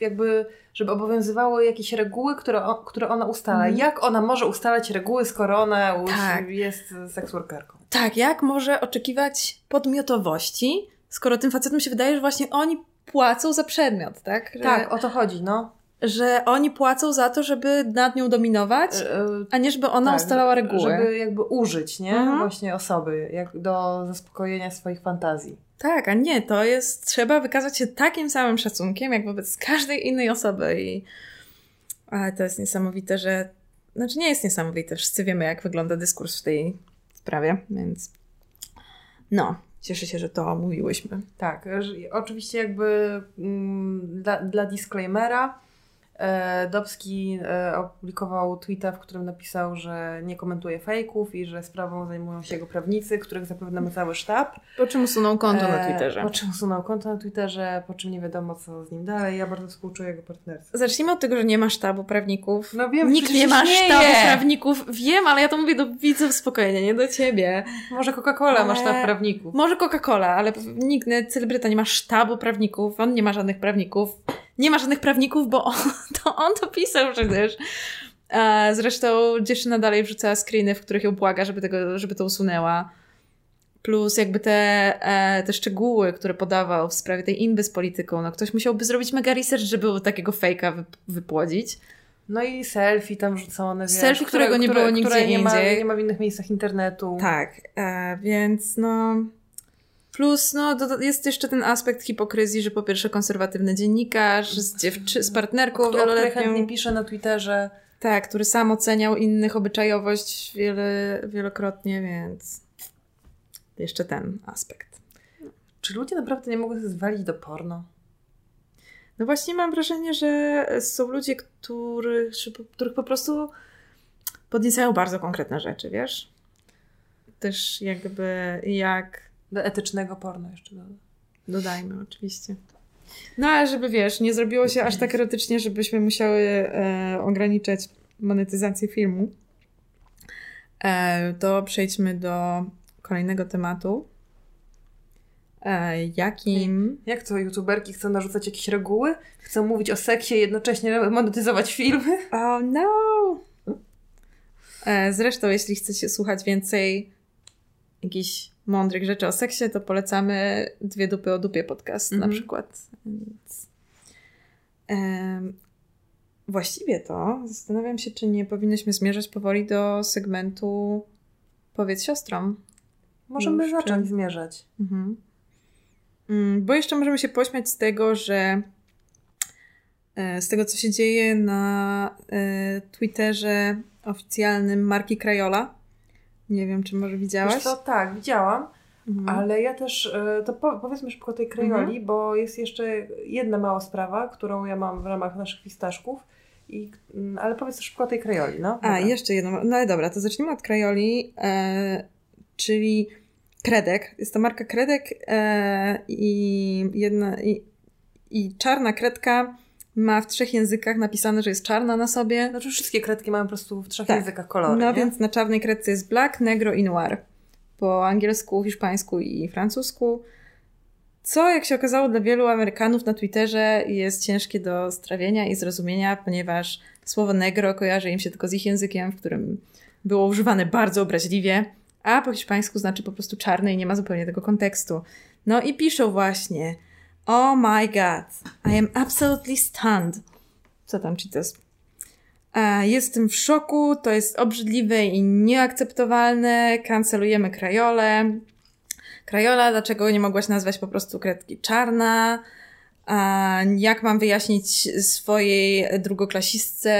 jakby, żeby obowiązywały jakieś reguły, które, które ona ustala. Mhm. Jak ona może ustalać reguły, skoro ona już Tak. jest seks workerką? Tak, jak może oczekiwać podmiotowości, skoro tym facetom się wydaje, że właśnie oni płacą za przedmiot, tak? Że, Tak, o to chodzi, no. że oni płacą za to, żeby nad nią dominować, Y, y, a nie żeby ona tak, ustalała reguły. Żeby jakby użyć, nie? Mhm. Właśnie osoby, jak do zaspokojenia swoich fantazji. Tak, a nie, to jest, trzeba wykazać się takim samym szacunkiem, jak wobec każdej innej osoby i ale to jest niesamowite, że, znaczy nie jest niesamowite, wszyscy wiemy, jak wygląda dyskurs w tej sprawie, więc no, cieszę się, że to omówiłyśmy. Tak, oczywiście jakby mm, dla, dla disclaimera Dobski e, opublikował tweeta, w którym napisał, że nie komentuje fejków i że sprawą zajmują się jego prawnicy, których zapewne ma cały sztab. Po czym usunął konto na E, Twitterze. Po czym usunął konto na Twitterze, po czym nie wiadomo co z nim dalej. Ja bardzo współczuję jego partnerce. Zacznijmy od tego, że nie ma sztabu prawników. No wiem, Nikt nie ma śmieję. sztabu prawników. Wiem, ale ja to mówię do widzów spokojnie, nie do ciebie. Może Coca-Cola ma Ale- sztab prawników. Może Coca-Cola, ale nikt, celebryta nie ma sztabu prawników, on nie ma żadnych prawników. Nie ma żadnych prawników, bo [laughs] on to, on to pisał przecież. E, Zresztą dziewczyna dalej wrzucała screeny, w których ją błaga, żeby, tego, żeby to usunęła. Plus jakby te, e, te szczegóły, które podawał w sprawie tej inby z polityką. No ktoś musiałby zrobić mega research, żeby takiego fejka wy, wypłodzić. No i selfie tam rzucone, wiesz, Selfie, którego nie było nigdzie które nie ma, indziej. nie ma w innych miejscach internetu. Tak, e, więc no. Plus, no, do, jest jeszcze ten aspekt hipokryzji, że po pierwsze konserwatywny dziennikarz z, dziewczy- z partnerką o której wieloletnią, chętnie pisze na Twitterze. tak, który sam oceniał innych obyczajowość wiele, wielokrotnie, więc jeszcze ten aspekt. Czy ludzie naprawdę nie mogą się zwalić do porno? No właśnie mam wrażenie, że są ludzie, których, których po prostu podniecają bardzo konkretne rzeczy, wiesz? Też jakby jak Do etycznego porno jeszcze dodam. Dodajmy, oczywiście. No ale żeby wiesz, nie zrobiło się aż tak erotycznie, żebyśmy musiały e, ograniczać monetyzację filmu, e, to przejdźmy do kolejnego tematu. E, jakim. Jak to youtuberki chcą narzucać jakieś reguły? Chcą mówić o seksie i jednocześnie monetyzować filmy? Oh no! E, zresztą, jeśli chcecie słuchać więcej jakichś mądrych rzeczy o seksie, to polecamy Dwie dupy o dupie podcast Mhm. na przykład. Więc, właściwie to zastanawiam się, czy nie powinnyśmy zmierzać powoli do segmentu Powiedz siostrom. Możemy Już, zacząć czy- zmierzać. Mhm. Mm, Bo jeszcze możemy się pośmiać z tego, że e, z tego, co się dzieje na e, Twitterze oficjalnym marki Crayola. Nie wiem, czy może widziałaś? Wiesz co, tak, widziałam, Mhm. ale ja też, e, to po, powiedzmy szybko o tej krejoli, bo jest jeszcze jedna mała sprawa, którą ja mam w ramach naszych fistaszków, i, mm, ale powiedz szybko o tej krejoli, no. A, Dobra. jeszcze jedno. No ale dobra, to zacznijmy od Crayoli, e, czyli Kredek. Jest to marka Kredek e, i, jedna, i, i czarna kredka ma w trzech językach napisane, że jest czarna na sobie. Znaczy wszystkie kredki mają po prostu w trzech Tak. językach kolory, No nie? więc na czarnej kredce jest black, negro i noir. Po angielsku, hiszpańsku i francusku. Co, jak się okazało, dla wielu Amerykanów na Twitterze jest ciężkie do strawienia i zrozumienia, ponieważ słowo negro kojarzy im się tylko z ich językiem, w którym było używane bardzo obraźliwie, a po hiszpańsku znaczy po prostu czarny i nie ma zupełnie tego kontekstu. No i piszą właśnie Oh my god, I am absolutely stunned. Co tam ci to jest? E, Jestem w szoku, to jest obrzydliwe i nieakceptowalne. Kancelujemy krajolę. Krajola, dlaczego nie mogłaś nazwać po prostu kredki czarna? A jak mam wyjaśnić swojej drugoklasistce,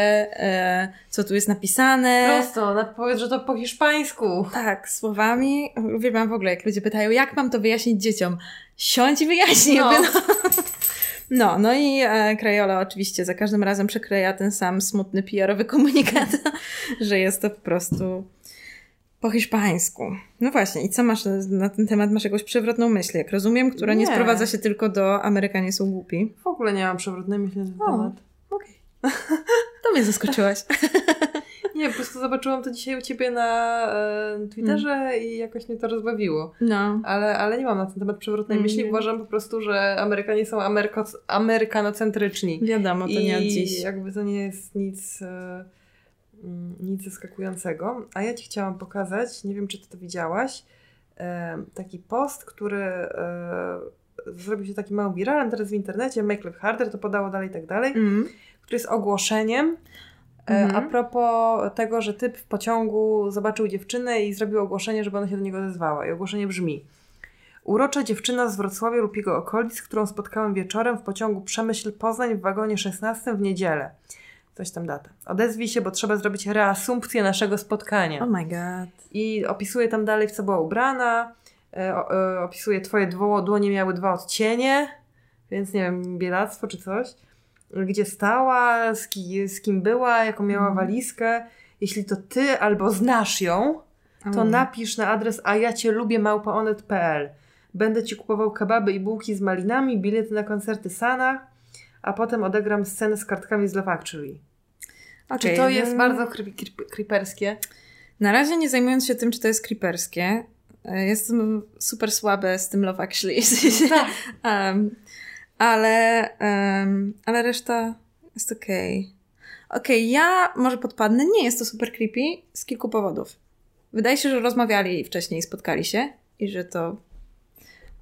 e, co tu jest napisane? Prosto, powiedz, że to po hiszpańsku. Tak, słowami. Uwielbiam w ogóle, jak ludzie pytają, jak mam to wyjaśnić dzieciom? Siądź i wyjaśnij. No. No, [laughs] no, no i e, Krajola oczywiście za każdym razem przekleja ten sam smutny PR-owy komunikat, [laughs] że jest to po prostu po hiszpańsku. No właśnie, i co masz na ten temat? Masz jakąś przewrotną myśl, jak rozumiem, która nie, Nie. sprowadza się tylko do Amerykanie są głupi. W ogóle nie mam przewrotnej myśli na ten O. temat. Okej. [laughs] To mnie zaskoczyłaś. [laughs] Nie, po prostu zobaczyłam to dzisiaj u ciebie na e, Twitterze i jakoś mnie to rozbawiło. No. Ale, ale nie mam na ten temat przewrotnej myśli. Mm. Uważam po prostu, że Amerykanie są ameryko, amerykanocentryczni. Wiadomo, to nie od I dziś. jakby to nie jest nic, e, mm, nic zaskakującego. A ja Ci chciałam pokazać, nie wiem czy Ty to widziałaś, e, taki post, który e, zrobił się takim małym wiralem teraz w internecie, Make Life Harder, to podało dalej i tak dalej, Mm. który jest ogłoszeniem Mhm. a propos tego, że typ w pociągu zobaczył dziewczynę i zrobił ogłoszenie, żeby ona się do niego odezwała. I ogłoszenie brzmi Urocza dziewczyna z Wrocławia lub jego okolic, którą spotkałem wieczorem w pociągu Przemyśl Poznań w wagonie 16 w niedzielę. Coś tam data. Odezwij się, bo trzeba zrobić reasumpcję naszego spotkania. Oh my god. I opisuje tam dalej, w co była ubrana. E, e, opisuje twoje dło, dłonie miały dwa odcienie, więc nie wiem, bielactwo czy coś. Gdzie stała, z, ki, z kim była, jaką miała Mhm. walizkę. Jeśli to ty albo znasz ją, to Mm. napisz na adres a ja cię lubię małpaonet.pl. Będę ci kupował kebaby i bułki z malinami, bilety na koncerty Sana, a potem odegram scenę z kartkami z Love Actually. Czy Okej, to jest no- bardzo creep, creep, creeperskie? Na razie nie zajmując się tym, czy to jest creeperskie, e, jestem super słabe z tym Love Actually. Tak. [laughs] um, ale, um, ale reszta jest okej. Okej, ja może podpadnę. Nie jest to super creepy z kilku powodów. Wydaje się, że rozmawiali wcześniej, spotkali się i że to.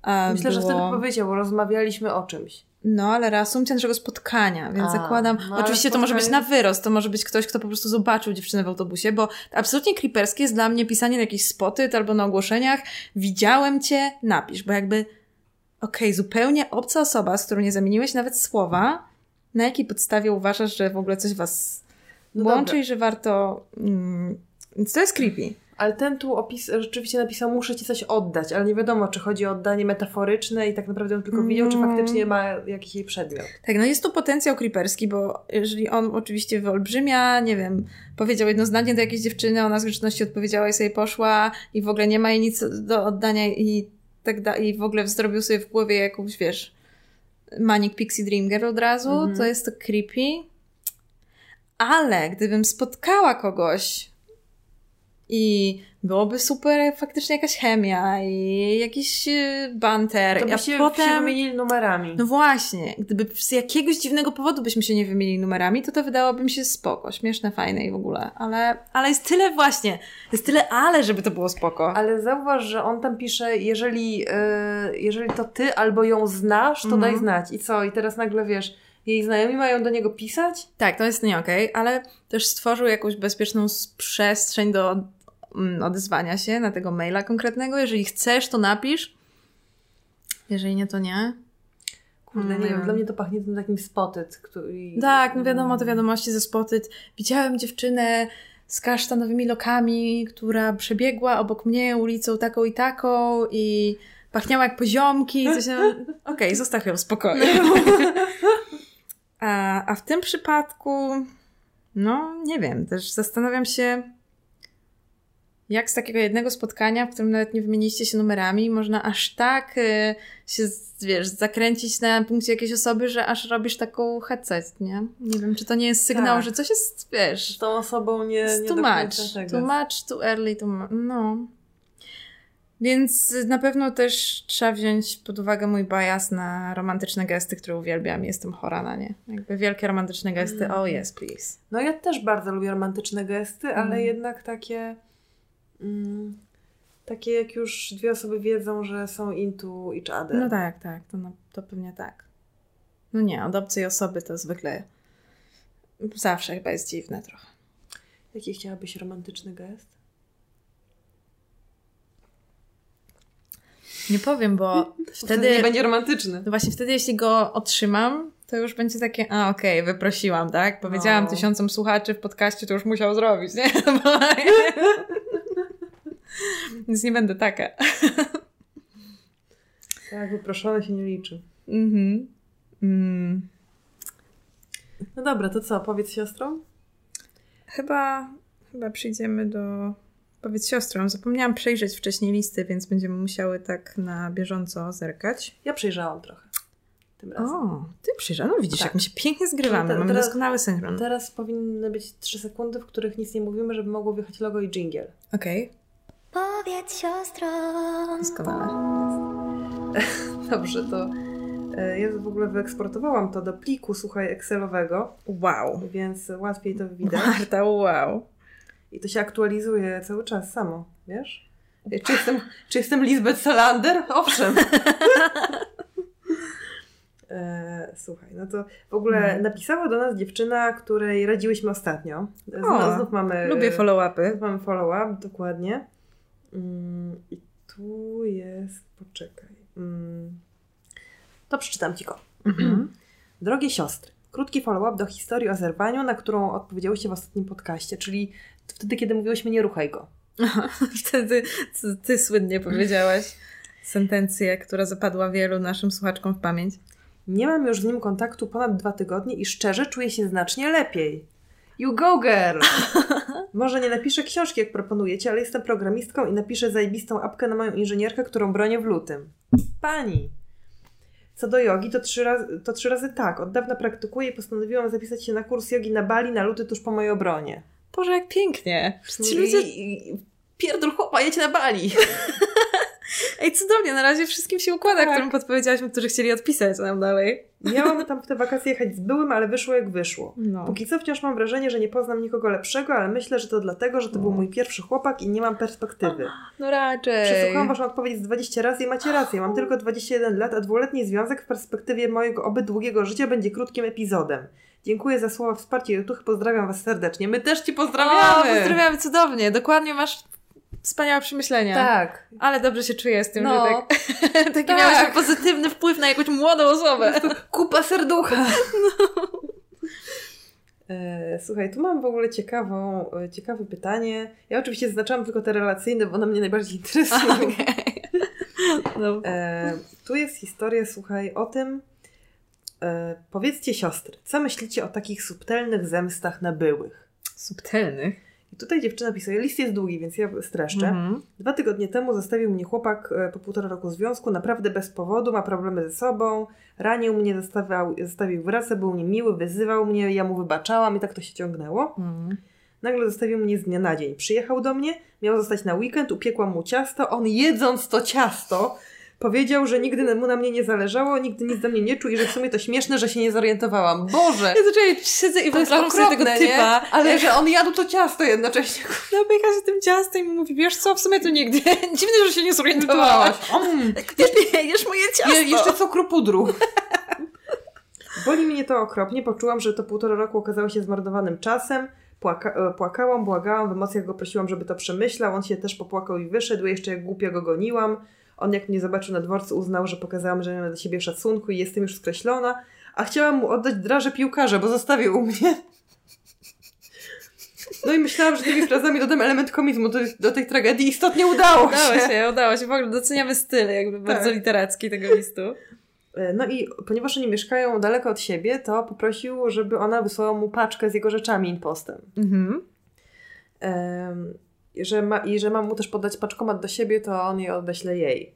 e, Myślę, że było... wtedy powiedział, bo rozmawialiśmy o czymś. No, ale reasumpcja naszego spotkania, więc A, zakładam. no oczywiście to może być spotkanie- na wyrost, to może być ktoś, kto po prostu zobaczył dziewczynę w autobusie, bo absolutnie creeperskie jest dla mnie pisanie na jakiś spotyt albo na ogłoszeniach. Widziałem cię, napisz, bo jakby. Okej, zupełnie obca osoba, z którą nie zamieniłeś nawet słowa, na jakiej podstawie uważasz, że w ogóle coś was No łączy dobra. i że warto. Mm, więc to jest creepy. Ale ten tu opis rzeczywiście napisał, muszę ci coś oddać, ale nie wiadomo, czy chodzi o oddanie metaforyczne i tak naprawdę on tylko widział, czy Mm. faktycznie ma jakiś jej przedmiot. Tak, no jest tu potencjał creeperski, bo jeżeli on oczywiście wyolbrzymia, nie wiem, powiedział jedno zdanie do jakiejś dziewczyny, ona z grzeczności odpowiedziała i sobie poszła i w ogóle nie ma jej nic do oddania i tak da- i w ogóle zrobił sobie w głowie jakąś, wiesz, Manic Pixie Dream Girl od razu, Mhm. to jest to creepy. Ale gdybym spotkała kogoś i byłoby super faktycznie jakaś chemia i jakiś y, banter, To a by się, się potem... wymienili numerami. No właśnie, gdyby z jakiegoś dziwnego powodu byśmy się nie wymienili numerami, to to wydałoby mi się spoko, śmieszne, fajne i w ogóle. Ale, ale jest tyle właśnie, jest tyle ale, żeby to było spoko. Ale zauważ, że on tam pisze, jeżeli, e, jeżeli to ty albo ją znasz, to Mhm. daj znać. I co? I teraz nagle wiesz, jej znajomi mają do niego pisać? Tak, to jest nie okej, ale też stworzył jakąś bezpieczną przestrzeń do odezwania się na tego maila konkretnego. Jeżeli chcesz, to napisz. Jeżeli nie, to nie. Kurde, nie Mm. wiem, dla mnie to pachnie tym takim spotyt. Który... Tak, no wiadomo, te wiadomości ze spotyt. Widziałem dziewczynę z kasztanowymi lokami, która przebiegła obok mnie ulicą taką i taką i pachniała jak poziomki. Coś tam... [laughs] Okej, zostaw ją w spokoju. [laughs] A, a w tym przypadku, no nie wiem, też zastanawiam się, jak z takiego jednego spotkania, w którym nawet nie wymieniliście się numerami, można aż tak y, się, wiesz, zakręcić na punkcie jakiejś osoby, że aż robisz taką headset, nie? Nie wiem, czy to nie jest sygnał, Tak. że coś jest, wiesz, Z tą osobą nie, nie too much. Too much, too early, too mu- No. Więc na pewno też trzeba wziąć pod uwagę mój bias na romantyczne gesty, które uwielbiam. Jestem chora na nie. Jakby wielkie romantyczne gesty. Mm. Oh yes, please. No ja też bardzo lubię romantyczne gesty, ale Mhm. jednak takie mm, takie jak już dwie osoby wiedzą, że są into each other. No tak, tak. To, no, to pewnie tak. No nie, od obcej osoby to zwykle zawsze chyba jest dziwne trochę. Jaki chciałabyś romantyczny gest? Nie powiem, bo [laughs] Wtedy nie będzie romantyczny. No właśnie wtedy, jeśli go otrzymam, to już będzie takie, a okej, wyprosiłam, tak? Powiedziałam No. tysiącom słuchaczy w podcaście, to już musiał zrobić, nie? [laughs] [laughs] Więc nie będę taka. Tak, wyproszone się nie liczy. Mhm. Mm. No dobra, to co? Powiedz siostrą? Chyba, chyba przyjdziemy do... Powiedz siostrą, zapomniałam przejrzeć wcześniej listy, więc będziemy musiały tak na bieżąco zerkać. Ja przejrzałam trochę. Tym razem. O, ty przyjrzałam. No widzisz, Tak. jak my się pięknie zgrywamy. No te- Mamy teraz- doskonały synchron. Teraz powinny być trzy sekundy, w których nic nie mówimy, żeby mogło wjechać logo i jingle. Okej, Powiedz siostro. doskonale. [laughs] Dobrze, to e, ja w ogóle wyeksportowałam to do pliku, słuchaj, Excelowego, Wow. więc łatwiej to widać. Marta, wow. I to się aktualizuje cały czas samo, wiesz? Czy jestem, czy jestem Lisbeth Salander? Owszem. [laughs] E, słuchaj, no to w ogóle Mhm. napisała do nas dziewczyna, której radziłyśmy ostatnio. Znów, O, znów mamy... Lubię follow-upy. Znów mamy follow-up, dokładnie. Mm, I tu jest... Poczekaj. Mm, to przeczytam Ci go. Mhm. [clears throat] Drogie siostry, krótki follow-up do historii o zerwaniu, na którą odpowiedziałyście w ostatnim podcaście, czyli wtedy, kiedy mówiłyśmy nie ruchaj go. [laughs] Wtedy ty, ty słynnie powiedziałaś sentencję, która zapadła wielu naszym słuchaczkom w pamięć. Nie mam już z nim kontaktu ponad dwa tygodnie i szczerze czuję się znacznie lepiej. You go girl! [laughs] Może nie napiszę książki, jak proponujecie, ale jestem programistką i napiszę zajebistą apkę na moją inżynierkę, którą bronię w lutym. Pani! Co do jogi, to trzy, razy, to trzy razy tak. Od dawna praktykuję i postanowiłam zapisać się na kurs jogi na Bali na luty tuż po mojej obronie. Boże, jak pięknie. Ci ludzie... pierdol chłopa, jedź na Bali! [laughs] Ej, cudownie, na razie wszystkim się układa, Tak. którym podpowiedziałaśmy, którzy chcieli odpisać nam dalej. Miałam tam w te wakacje jechać z byłym, ale wyszło jak wyszło. No. Póki co wciąż mam wrażenie, że nie poznam nikogo lepszego, ale myślę, że to dlatego, że to był mój pierwszy chłopak i nie mam perspektywy. No raczej. Przesłuchałam waszą odpowiedź z 20 razy i macie rację. Mam tylko 21 lat, a dwuletni związek w perspektywie mojego oby długiego życia będzie krótkim epizodem. Dziękuję za słowa wsparcia YouTube, pozdrawiam was serdecznie. My też ci O, pozdrawiamy! pozdrawiamy, cudownie. Dokładnie masz wspaniałe przemyślenia. Tak. Ale dobrze się czuję z tym, No. że tak, [laughs] taki Tak. miałeś pozytywny wpływ na jakąś młodą osobę. Kupa serducha! [laughs] E, Słuchaj, tu mam w ogóle ciekawą, e, ciekawe pytanie. Ja oczywiście zaznaczałam tylko te relacyjne, bo one mnie najbardziej interesują. [laughs] No. E, tu jest historia, słuchaj, o tym. E, powiedzcie siostry, co myślicie o takich subtelnych zemstach na byłych? Subtelnych. I tutaj dziewczyna pisuje, list jest długi, więc ja streszczę. Mhm. Dwa tygodnie temu zostawił mnie chłopak e, po półtora roku związku, naprawdę bez powodu, ma problemy ze sobą, ranił mnie, zostawiał, zostawił wracę, był niemiły, wyzywał mnie, ja mu wybaczałam i tak to się ciągnęło. Mhm. Nagle zostawił mnie z dnia na dzień. Przyjechał do mnie, miał zostać na weekend, upiekłam mu ciasto. On jedząc to ciasto, powiedział, że nigdy mu na mnie nie zależało, nigdy nic do mnie nie czuł i że w sumie to śmieszne, że się nie zorientowałam. Boże! Ja zaczęłam, siedzę i wyobrażam sobie tego okropne, typa, nie? Ale że on jadł to ciasto jednocześnie. napieka się tym ciastem i mówi, wiesz co, w sumie to nigdy. [laughs] Dziwne, że się nie zorientowałaś. Mm. [laughs] Ty jesz moje ciasto. Je, jeszcze cukru pudru. [laughs] Boli mnie to okropnie. Poczułam, że to półtora roku okazało się zmarnowanym czasem. Płaka e, płakałam, błagałam, w emocjach go prosiłam, żeby to przemyślał. On się też popłakał i wyszedł. Jeszcze jak głupio go goniłam. On jak mnie zobaczył na dworcu uznał, że pokazałam, że nie mam do siebie szacunku i jestem już skreślona. A chciałam mu oddać draże piłkarza, bo zostawił u mnie. No i myślałam, że tymi frazami dodam element komizmu do, do tej tragedii. Istotnie udało, Udało się, udało się. W ogóle doceniamy styl jakby bardzo literacki tego listu. E, No i ponieważ oni mieszkają daleko od siebie, to poprosił, żeby ona wysłała mu paczkę z jego rzeczami impostem. Mhm. Em, i że, ma, i że mam mu też podać paczkomat do siebie, to on je odeśle jej.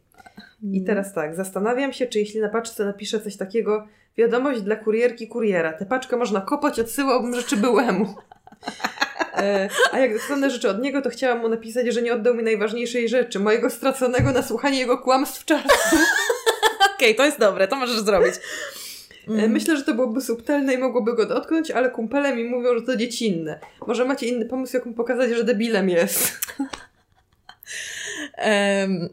I teraz tak, zastanawiam się, czy jeśli na paczce napiszę coś takiego, wiadomość dla kurierki kuriera, tę paczkę można kopać, odsyłałbym rzeczy byłemu. [laughs] E, a jak dostanę rzeczy od niego, to chciałam mu napisać, że nie oddał mi najważniejszej rzeczy, mojego straconego na słuchanie jego kłamstw czasu. [laughs] Okej, to jest dobre, to możesz zrobić. E, Myślę, że to byłoby subtelne i mogłoby go dotknąć, ale kumpele mi mówią, że to dziecinne. Może macie inny pomysł, jak mu pokazać, że debilem jest. [laughs] Em,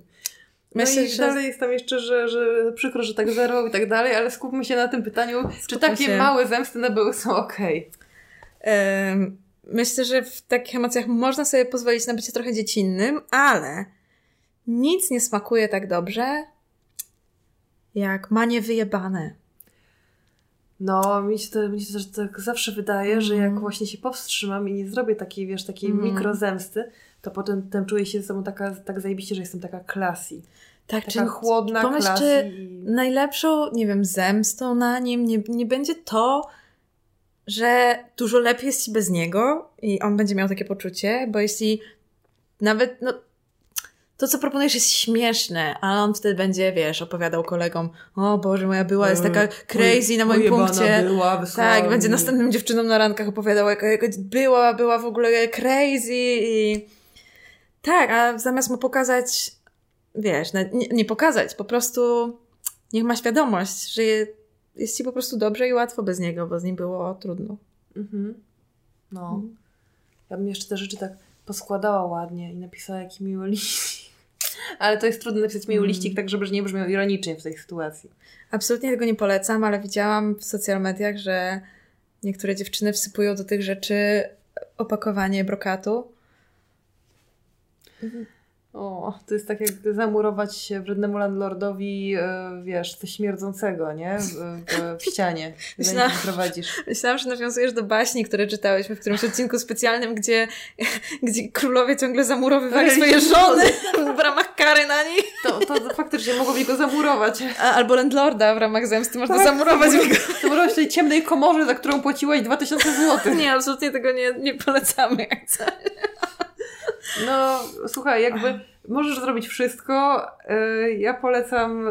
Myślę, no i że dalej jest tam jeszcze, że, że przykro, że tak zerwał i tak dalej, ale skupmy się na tym pytaniu, czy Skupmy takie się. małe zemsty na były są okej. em, myślę, że w takich emocjach można sobie pozwolić na bycie trochę dziecinnym, ale nic nie smakuje tak dobrze, jak manie wyjebane. No, mi się, to, mi się też tak zawsze wydaje, że jak właśnie się powstrzymam i nie zrobię takiej, wiesz, takiej Mhm. mikrozemsty, to potem, potem czuję się ze sobą taka, tak zajebiście, że jestem taka classy. Tak, Taka chłodna, pomyśl, classy. czy najlepszą, nie wiem, zemstą na nim nie, nie będzie to, że dużo lepiej jest ci bez niego i on będzie miał takie poczucie, bo jeśli nawet, no, to co proponujesz jest śmieszne, ale on wtedy będzie, wiesz, opowiadał kolegom, o Boże, moja była jest taka crazy na moim punkcie. Była, wysłała Tak, będzie następnym dziewczynom na rankach opowiadał, jaka, była, była w ogóle crazy i tak, a zamiast mu pokazać, wiesz, nie, nie pokazać, po prostu niech ma świadomość, że je, jest ci po prostu dobrze i łatwo bez niego, bo z nim było trudno. Mhm. No. Mhm. Ja bym jeszcze te rzeczy tak poskładała ładnie i napisała jaki miły liścik. Ale to jest trudno napisać miły Mm. liścik tak, żeby nie brzmiał ironicznie w tej sytuacji. Absolutnie tego nie polecam, ale widziałam w social mediach, że niektóre dziewczyny wsypują do tych rzeczy opakowanie brokatu. O, to jest tak jak zamurować się wrednemu landlordowi, e, wiesz, coś śmierdzącego, nie? W, w, w ścianie, [laughs] Myślałam- prowadzisz. Myślałam, że nawiązujesz do baśni, które czytałyśmy w którymś odcinku specjalnym, gdzie, [laughs] gdzie królowie ciągle zamurowywali Ej, swoje żony w ramach kary na nich. To, to faktycznie mogłoby go zamurować. A, albo landlorda w ramach zemsty można Tak, zamurować. Zamurować w tej ciemnej komorze, za którą płaciłaś 2000 zł. Nie, absolutnie tego nie, nie polecamy. Jak. No, słuchaj, jakby możesz zrobić wszystko. y, Ja polecam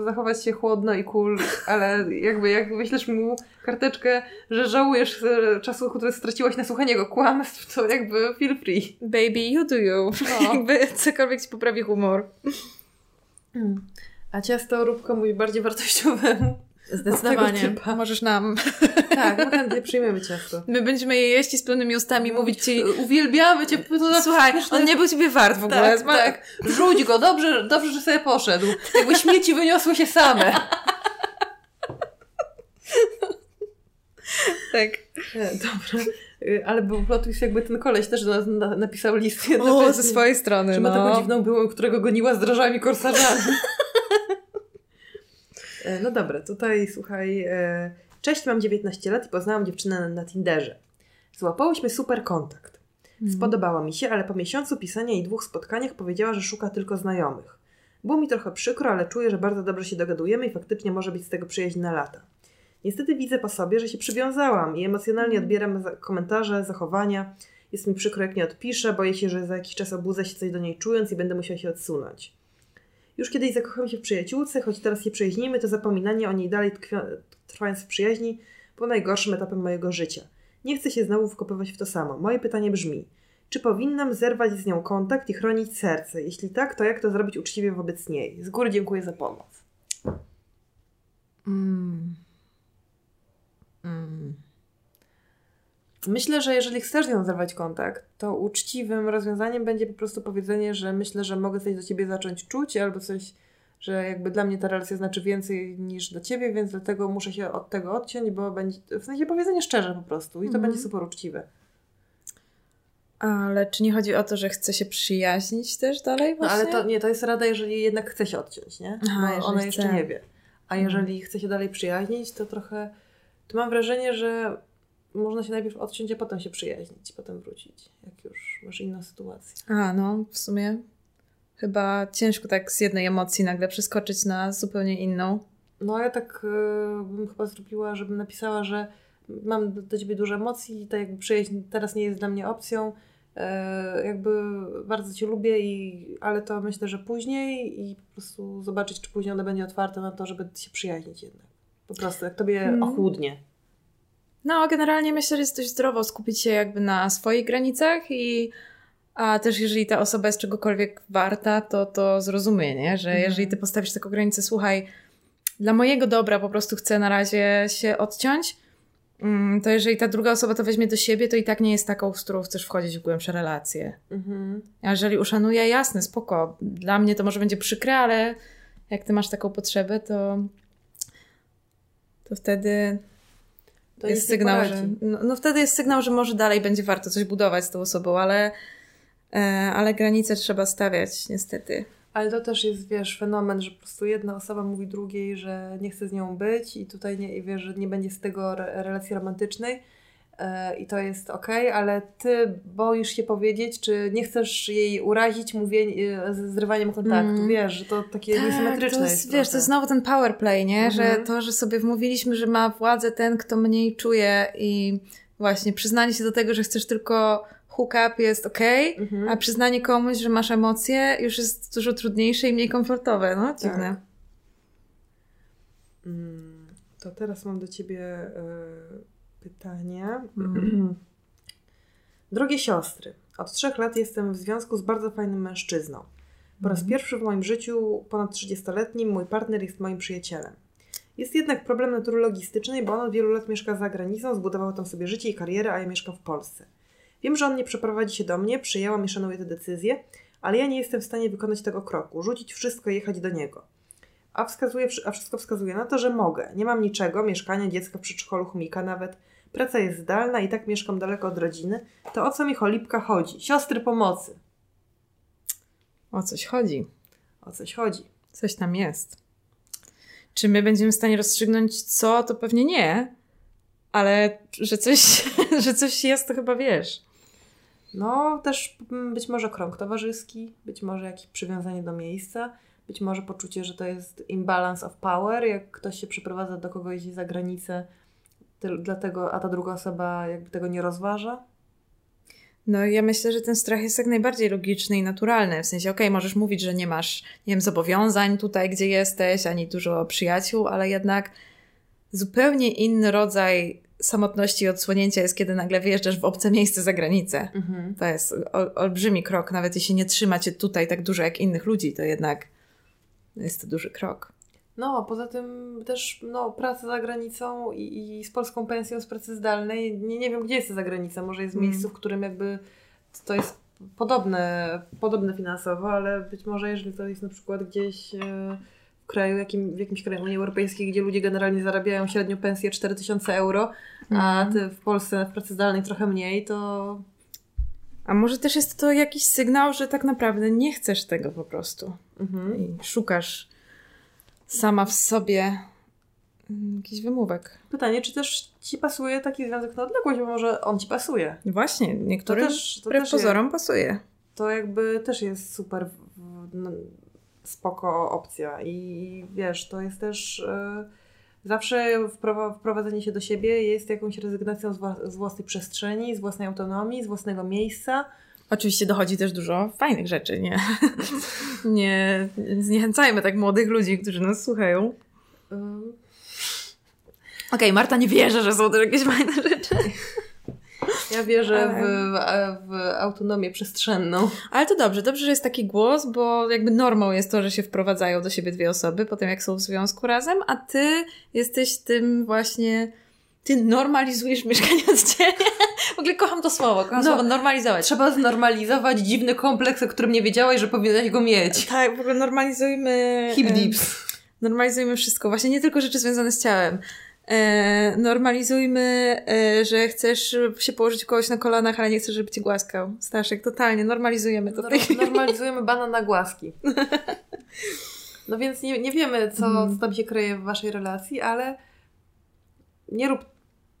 y, zachować się chłodno i cool, ale jakby jak wyślesz mu karteczkę, że żałujesz y, czasu, który straciłaś na słuchanie jego kłamstw, to jakby feel free. Baby, you do you. No. [laughs] Jakby cokolwiek ci poprawi humor. A ciasto rób komuś bardziej wartościowemu. Zdecydowanie. Możesz nam. [laughs] Tak, my chętnie przyjmiemy ciasto. My będziemy je jeść i z pełnymi ustami mówić ci. Uwielbiamy cię. Słuchaj, on nie był ciebie wart w ogóle. Tak, tak. Rzuć go, dobrze, dobrze, że sobie poszedł. Jakby śmieci wyniosły się same. [laughs] tak. Dobra. Ale był plot twist, jakby ten koleś też do nas na, napisał list O, ze swojej strony. że ma taką no. dziwną byłą, którego goniła z drażami korsarzami. [laughs] E, no dobra, tutaj słuchaj. e, Cześć, mam 19 lat i poznałam dziewczynę na, Tinderze. Złapałyśmy super kontakt. Mhm. Spodobała mi się, ale po miesiącu pisania i dwóch spotkaniach powiedziała, że szuka tylko znajomych. Było mi trochę przykro, ale czuję, że bardzo dobrze się dogadujemy i faktycznie może być z tego przyjaźń na lata. Niestety widzę po sobie, że się przywiązałam i emocjonalnie odbieram za- komentarze, zachowania. Jest mi przykro, jak nie odpiszę, boję się, że za jakiś czas obudzę się coś do niej czując i będę musiała się odsunąć. Już kiedyś zakochałam się w przyjaciółce, choć teraz się przyjaźnimy, to zapominanie o niej dalej trwając w przyjaźni było najgorszym etapem mojego życia. Nie chcę się znowu wkopywać w to samo. Moje pytanie brzmi: czy powinnam zerwać z nią kontakt i chronić serce? Jeśli tak, to jak to zrobić uczciwie wobec niej? Z góry dziękuję za pomoc. Mm. Mm. Myślę, że jeżeli chcesz z nią zerwać kontakt, to uczciwym rozwiązaniem będzie po prostu powiedzenie, że myślę, że mogę coś do ciebie zacząć czuć, albo coś, że jakby dla mnie ta relacja znaczy więcej niż dla ciebie, więc dlatego muszę się od tego odciąć, bo będzie, w sensie powiedzenie szczerze po prostu i to Mhm. będzie super uczciwe. Ale czy nie chodzi o to, że chce się przyjaźnić też dalej No właśnie? ale to nie, to jest rada, jeżeli jednak chce się odciąć, nie? Aha, bo ona jeszcze chce. nie wie. A Mhm. jeżeli chce się dalej przyjaźnić, to trochę, to mam wrażenie, że można się najpierw odciąć, a potem się przyjaźnić, potem wrócić, jak już masz inną sytuację. A, no, w sumie chyba ciężko tak z jednej emocji nagle przeskoczyć na zupełnie inną. No ja tak y, bym chyba zrobiła, żebym napisała, że mam do, do ciebie dużo emocji, tak jakby przyjaźń teraz nie jest dla mnie opcją, e, jakby bardzo Cię lubię, i, ale to myślę, że później i po prostu zobaczyć, czy później ona będzie otwarta na to, żeby się przyjaźnić jednak. Po prostu, jak Tobie Mm. ochłudnie. No, generalnie myślę, że jest dość zdrowo skupić się jakby na swoich granicach i a też jeżeli ta osoba jest czegokolwiek warta, to to zrozumie, nie? Że Mhm. jeżeli ty postawisz taką granicę, słuchaj, dla mojego dobra po prostu chcę na razie się odciąć, mm, to jeżeli ta druga osoba to weźmie do siebie, to i tak nie jest taką, z którą chcesz wchodzić w głębsze relacje. Mhm. A jeżeli uszanuje, jasne, spoko. Dla mnie to może będzie przykre, ale jak ty masz taką potrzebę, to to wtedy To jest sygnał, że, no, no wtedy jest sygnał, że może dalej będzie warto coś budować z tą osobą, ale, e, ale granice trzeba stawiać, niestety. Ale to też jest, wiesz, fenomen, że po prostu jedna osoba mówi drugiej, że nie chce z nią być i tutaj nie, i wiesz, że nie będzie z tego re- relacji romantycznej i to jest okej, ale ty boisz się powiedzieć, czy nie chcesz jej urazić mówień, e, z zrywaniem kontaktu, Mm. wiesz, że to takie niesymetryczne to jest. jest, wiesz, to jest znowu ten power play, nie? Że Mhm. to, że sobie wmówiliśmy, że ma władzę ten, kto mniej czuje i właśnie przyznanie się do tego, że chcesz tylko hook up jest okej, Mhm. a przyznanie komuś, że masz emocje już jest dużo trudniejsze i mniej komfortowe, no dziwne. Tak. To teraz mam do ciebie e, pytanie. Mhm. [clears throat] Drogie siostry, od trzech lat jestem w związku z bardzo fajnym mężczyzną. Po raz pierwszy w moim życiu, ponad 30-letnim, mój partner jest moim przyjacielem. Jest jednak problem natury logistycznej, bo on od wielu lat mieszka za granicą, zbudował tam sobie życie i karierę, a ja mieszkam w Polsce. Wiem, że on nie przeprowadzi się do mnie, przyjęłam i szanuję tę decyzję, ale ja nie jestem w stanie wykonać tego kroku, rzucić wszystko i jechać do niego. A, wskazuje, a wszystko wskazuje na to, że mogę. Nie mam niczego, mieszkania, dziecka w przedszkolu, chomika nawet. Praca jest zdalna i tak mieszkam daleko od rodziny. To o co mi cholipka chodzi? Siostry pomocy. O coś chodzi. O coś chodzi. Coś tam jest. Czy my będziemy w stanie rozstrzygnąć co? To pewnie nie. Ale że coś, [laughs] że coś jest, to chyba wiesz. No, też mm, być może krąg towarzyski, być może jakieś przywiązanie do miejsca, być może poczucie, że to jest imbalance of power, jak ktoś się przeprowadza do kogoś za granicę, ty- dlatego, a ta druga osoba jakby tego nie rozważa. No ja myślę, że ten strach jest jak najbardziej logiczny i naturalny. W sensie, okej, możesz mówić, że nie masz, nie wiem, zobowiązań tutaj, gdzie jesteś, ani dużo przyjaciół, ale jednak zupełnie inny rodzaj samotności i odsłonięcia jest, kiedy nagle wyjeżdżasz w obce miejsce za granicę. Mhm. To jest ol, olbrzymi krok, nawet jeśli nie trzyma cię tutaj tak dużo jak innych ludzi, to jednak jest to duży krok. No, poza tym też no, praca za granicą i, i z polską pensją z pracy zdalnej. Nie, nie wiem, gdzie jest ta zagranica. Może jest w Mm. miejscu, w którym jakby to jest podobne, podobne finansowo, ale być może jeżeli to jest na przykład gdzieś e, w kraju, jakim, w jakimś kraju Unii Europejskiej, gdzie ludzie generalnie zarabiają średnią pensję 4000 euro, a Mhm. ty w Polsce w pracy zdalnej trochę mniej, to A może też jest to jakiś sygnał, że tak naprawdę nie chcesz tego po prostu. mhm. I szukasz sama w sobie mm, jakichś wymówek. pytanie, czy też ci pasuje taki związek na odległość, bo może on ci pasuje. Właśnie, niektórym To też- to też jest- pozorom pasuje. to jakby też jest super no, spoko opcja i wiesz, to jest też e, zawsze wprowa- wprowadzenie się do siebie jest jakąś rezygnacją z własnej przestrzeni, z własnej autonomii, z własnego miejsca. Oczywiście dochodzi też dużo fajnych rzeczy, nie? [laughs] nie zniechęcajmy tak młodych ludzi, którzy nas słuchają. Okej, Marta nie wierzy, że są to jakieś fajne rzeczy. [laughs] Ja wierzę Ale- w, w, w autonomię przestrzenną. Ale to dobrze, dobrze, że jest taki głos, bo jakby normą jest to, że się wprowadzają do siebie dwie osoby, potem jak są w związku razem, a ty jesteś tym właśnie. Ty normalizujesz mieszkanie oddzielnie. [laughs] W ogóle kocham to słowo, kocham No, słowo normalizować. Trzeba znormalizować dziwny kompleks, o którym nie wiedziałaś, że powinnaś go mieć. Tak, w ogóle normalizujmy. Hip dips. Normalizujmy wszystko, właśnie nie tylko rzeczy związane z ciałem. E, normalizujmy, e, że chcesz się położyć kogoś na kolanach, ale nie chcesz, żeby cię głaskał. Staszek, totalnie, normalizujemy to. chwili. Normalizujemy bana na głaski. No więc nie, nie wiemy, co, Mhm. co tam się kryje w waszej relacji, ale nie rób,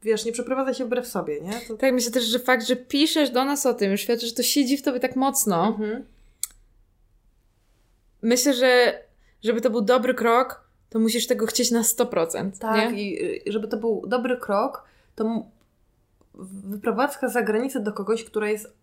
wiesz, nie przeprowadzaj się wbrew sobie, nie? To... Tak, myślę też, że fakt, że piszesz do nas o tym, już świadczy, że to siedzi w tobie tak mocno. Mhm. Myślę, że żeby to był dobry krok, to musisz tego chcieć na 100%. Tak, nie? i żeby to był dobry krok, to wyprowadzka za granicę do kogoś, która jest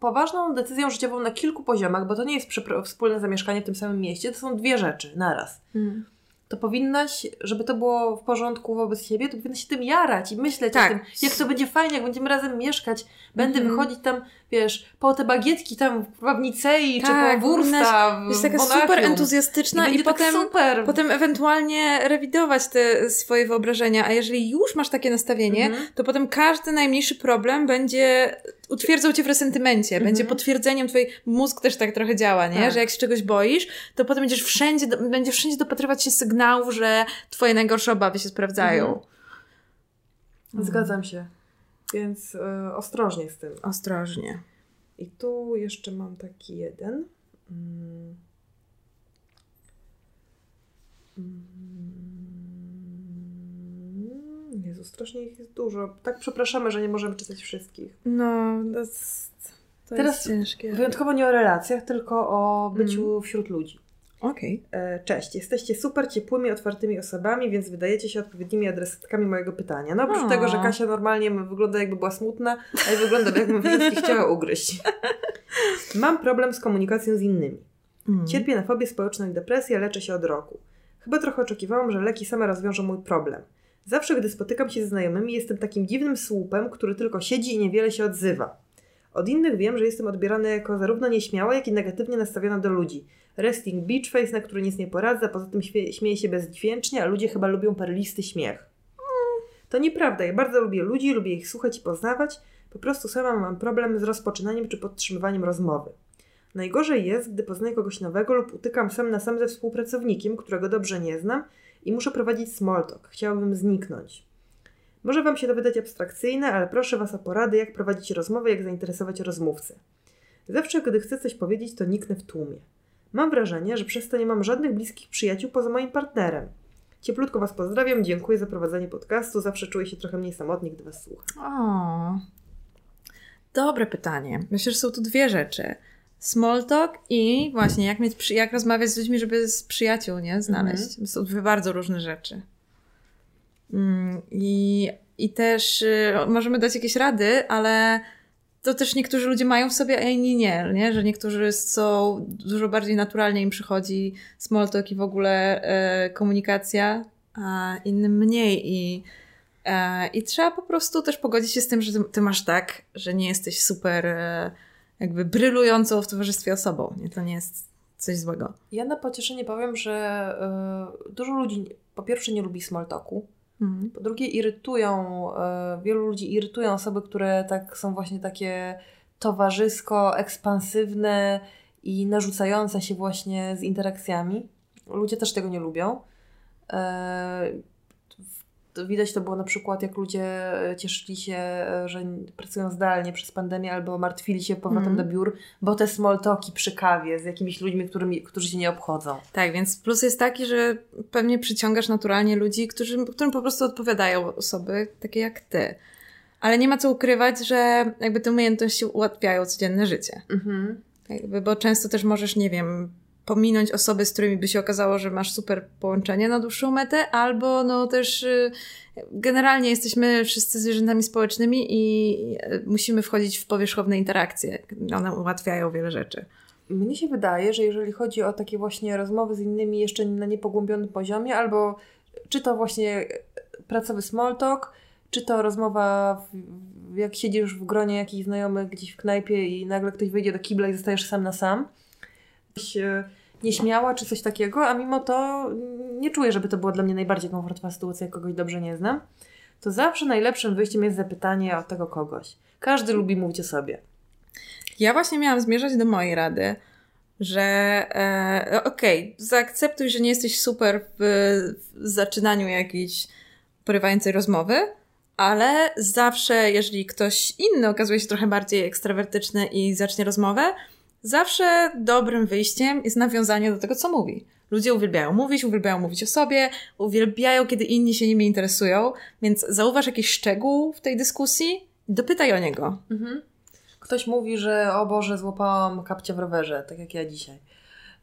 poważną decyzją życiową na kilku poziomach, bo to nie jest wspólne zamieszkanie w tym samym mieście, to są dwie rzeczy naraz. Mm. To powinnaś, żeby to było w porządku wobec siebie, to powinnaś się tym jarać i myśleć Tak. o tym, jak to będzie fajnie, jak będziemy razem mieszkać. Będę Mhm. wychodzić tam, wiesz, po te bagietki tam w Nicei, Tak, czy po Wursta w Jest taka Monachium. super I entuzjastyczna i, będzie tak potem, super. potem ewentualnie rewidować te swoje wyobrażenia, a jeżeli już masz takie nastawienie, Mhm. to potem każdy najmniejszy problem będzie utwierdzał cię w resentymencie, Mhm. będzie potwierdzeniem twojej, mózg też tak trochę działa, nie? Tak. Że jak się czegoś boisz, to potem będziesz wszędzie, będziesz wszędzie dopatrywać się sygnałów, że twoje najgorsze obawy się sprawdzają. Mhm. Zgadzam się. Więc e, ostrożnie z tym. Ostrożnie. I tu jeszcze mam taki jeden. Mm. Mm. Jezu, strasznie ich jest dużo. Tak przepraszamy, że nie możemy czytać wszystkich. No, to jest, to Teraz jest ciężkie. Wyjątkowo nie o relacjach, tylko o byciu wśród ludzi. Okej. E, Cześć, jesteście super ciepłymi, otwartymi osobami, więc wydajecie się odpowiednimi adresatkami mojego pytania. No oprócz O. tego, że Kasia normalnie wygląda jakby była smutna, a ja wyglądam jakbym wszystkich chciała ugryźć. [laughs] Mam problem z komunikacją z innymi. Mm. Cierpię na fobię społeczną i depresję, leczę się od roku. Chyba trochę oczekiwałam, że leki same rozwiążą mój problem. Zawsze, gdy spotykam się ze znajomymi, jestem takim dziwnym słupem, który tylko siedzi i niewiele się odzywa. Od innych wiem, że jestem odbierana jako zarówno nieśmiała, jak i negatywnie nastawiona do ludzi. Resting beach face, na który nic nie poradzę, a poza tym śmie- śmieję się bezdźwięcznie, a ludzie chyba lubią perlisty śmiech. To nieprawda, ja bardzo lubię ludzi, lubię ich słuchać i poznawać, po prostu sama mam problem z rozpoczynaniem czy podtrzymywaniem rozmowy. Najgorzej jest, gdy poznaję kogoś nowego lub utykam sam na sam ze współpracownikiem, którego dobrze nie znam i muszę prowadzić small talk. Chciałabym zniknąć. Może Wam się to wydać abstrakcyjne, ale proszę Was o porady, jak prowadzić rozmowę, jak zainteresować rozmówcę. Zawsze, gdy chcę coś powiedzieć, to niknę w tłumie. Mam wrażenie, że przez to nie mam żadnych bliskich przyjaciół poza moim partnerem. Cieplutko Was pozdrawiam, dziękuję za prowadzenie podcastu. Zawsze czuję się trochę mniej samotnie, gdy Was słucham. O. Dobre pytanie. Myślę, że są tu dwie rzeczy. Small talk i właśnie jak, mieć, jak rozmawiać z ludźmi, żeby z przyjaciół nie znaleźć. To są dwie bardzo różne rzeczy. Mm, I, I też y, możemy dać jakieś rady, ale to też niektórzy ludzie mają w sobie, a inni nie, nie? Że niektórzy są dużo bardziej naturalnie im przychodzi small talk i w ogóle e, komunikacja, a innym mniej. I E, I trzeba po prostu też pogodzić się z tym, że ty, ty masz tak, że nie jesteś super e, jakby brylującą w towarzystwie osobą. Nie? To nie jest coś złego. Ja na pocieszenie powiem, że y, dużo ludzi po pierwsze nie lubi small talku, Mhm. Po drugie, irytują, e, wielu ludzi irytują osoby, które tak są właśnie takie towarzysko, ekspansywne i narzucające się właśnie z interakcjami. Ludzie też tego nie lubią. To widać to było na przykład, jak ludzie e, cieszyli się, e, że pracują zdalnie przez pandemię, albo martwili się powrotem Mhm. do biur, bo te small talki przy kawie z jakimiś ludźmi, którymi, którzy się nie obchodzą. Tak, więc plus jest taki, że pewnie przyciągasz naturalnie ludzi, którzy, którym po prostu odpowiadają osoby takie jak ty. Ale nie ma co ukrywać, że jakby te umiejętności ułatwiają codzienne życie. Mhm. Jakby, bo często też możesz, nie wiem, pominąć osoby, z którymi by się okazało, że masz super połączenie na dłuższą metę, albo no też y, generalnie jesteśmy wszyscy zwierzętami społecznymi i y, musimy wchodzić w powierzchowne interakcje. One ułatwiają wiele rzeczy. Mnie się wydaje, że jeżeli chodzi o takie właśnie rozmowy z innymi jeszcze na niepogłębionym poziomie, albo czy to właśnie pracowy small talk, czy to rozmowa, w- jak siedzisz w gronie jakichś znajomych gdzieś w knajpie i nagle ktoś wyjdzie do kibla i zostajesz sam na sam. E, nieśmiała czy coś takiego, a mimo to nie czuję, żeby to była dla mnie najbardziej komfortowa sytuacja, jak kogoś dobrze nie znam. To zawsze najlepszym wyjściem jest zapytanie o tego kogoś. Każdy lubi mówić o sobie. Ja właśnie miałam zmierzać do mojej rady, że e, okej, zaakceptuj, że nie jesteś super w, w zaczynaniu jakiejś porywającej rozmowy, ale zawsze, jeżeli ktoś inny okazuje się trochę bardziej ekstrawertyczny i zacznie rozmowę, zawsze dobrym wyjściem jest nawiązanie do tego, co mówi. Ludzie uwielbiają mówić, uwielbiają mówić o sobie, uwielbiają, kiedy inni się nimi interesują, więc zauważ jakiś szczegół w tej dyskusji dopytaj o niego. Mhm. Ktoś mówi, że o Boże, złapałam kapcia w rowerze, tak jak ja dzisiaj.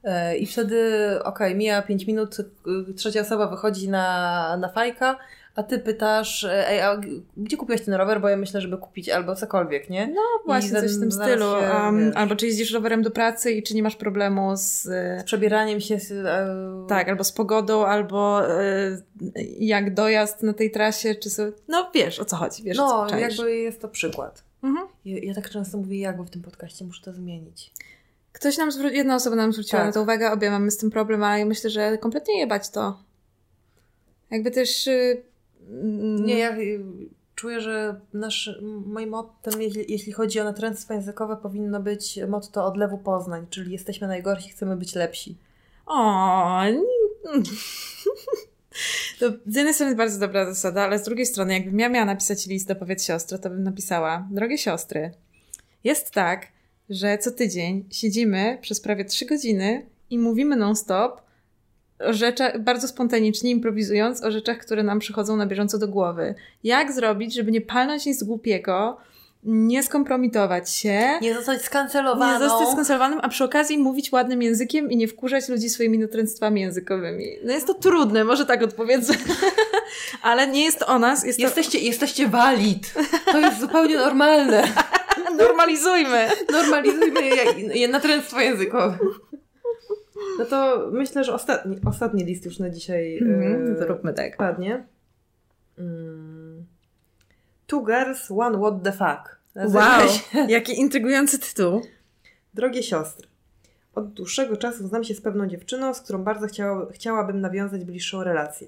E, I wtedy, okej, mija 5 minut, y, trzecia osoba wychodzi na, na fajka, A ty pytasz, e, ej, a gdzie kupiłeś ten rower? Bo ja myślę, żeby kupić albo cokolwiek, nie? No właśnie, I coś w tym stylu. się, Um, albo czy jeździsz rowerem do pracy i czy nie masz problemu z... Z przebieraniem się. z, E, Tak, albo z pogodą, albo e, jak dojazd na tej trasie, czy so... No wiesz, o co chodzi, wiesz, No, czaisz. jakby jest to przykład. Mhm. Ja, ja tak często mówię jakby w tym podcaście, muszę to zmienić. Ktoś nam zwrócił, jedna osoba nam zwróciła Tak. na to uwagę, obie mamy z tym problem, ale ja myślę, że kompletnie jebać to. Jakby też... y, Nie, ja y, czuję, że nasz, moim mottem, jeśli, chodzi o natręctwo językowe, powinno być motto odlewu Poznań, czyli jesteśmy najgorsi, chcemy być lepsi. O, [laughs] To z jednej strony bardzo dobra zasada, ale z drugiej strony, jakbym ja miała napisać list do powiedz siostro, to bym napisała, drogie siostry, jest tak, że co tydzień siedzimy przez prawie trzy godziny i mówimy non-stop o rzeczach, bardzo spontanicznie improwizując o rzeczach, które nam przychodzą na bieżąco do głowy. Jak zrobić, żeby nie palnąć nic głupiego, nie skompromitować się, Nie zostać skancelowaną. nie zostać skonserwowanym, a przy okazji mówić ładnym językiem i nie wkurzać ludzi swoimi natręctwami językowymi. No jest to trudne, może tak odpowiedzę. [laughs] Ale nie jest to o nas, jest Jesteście, jesteście valid. To jest zupełnie normalne. to... [laughs] Normalizujmy! Normalizujmy je, je natręctwo językowe. No to myślę, że ostatni, ostatni list już na dzisiaj Mhm, róbmy tak. padnie. Mm. Two girls, one what the fuck. Wow, [laughs] jaki intrygujący tytuł. Drogie siostry, od dłuższego czasu znam się z pewną dziewczyną, z którą bardzo chciała, chciałabym nawiązać bliższą relację.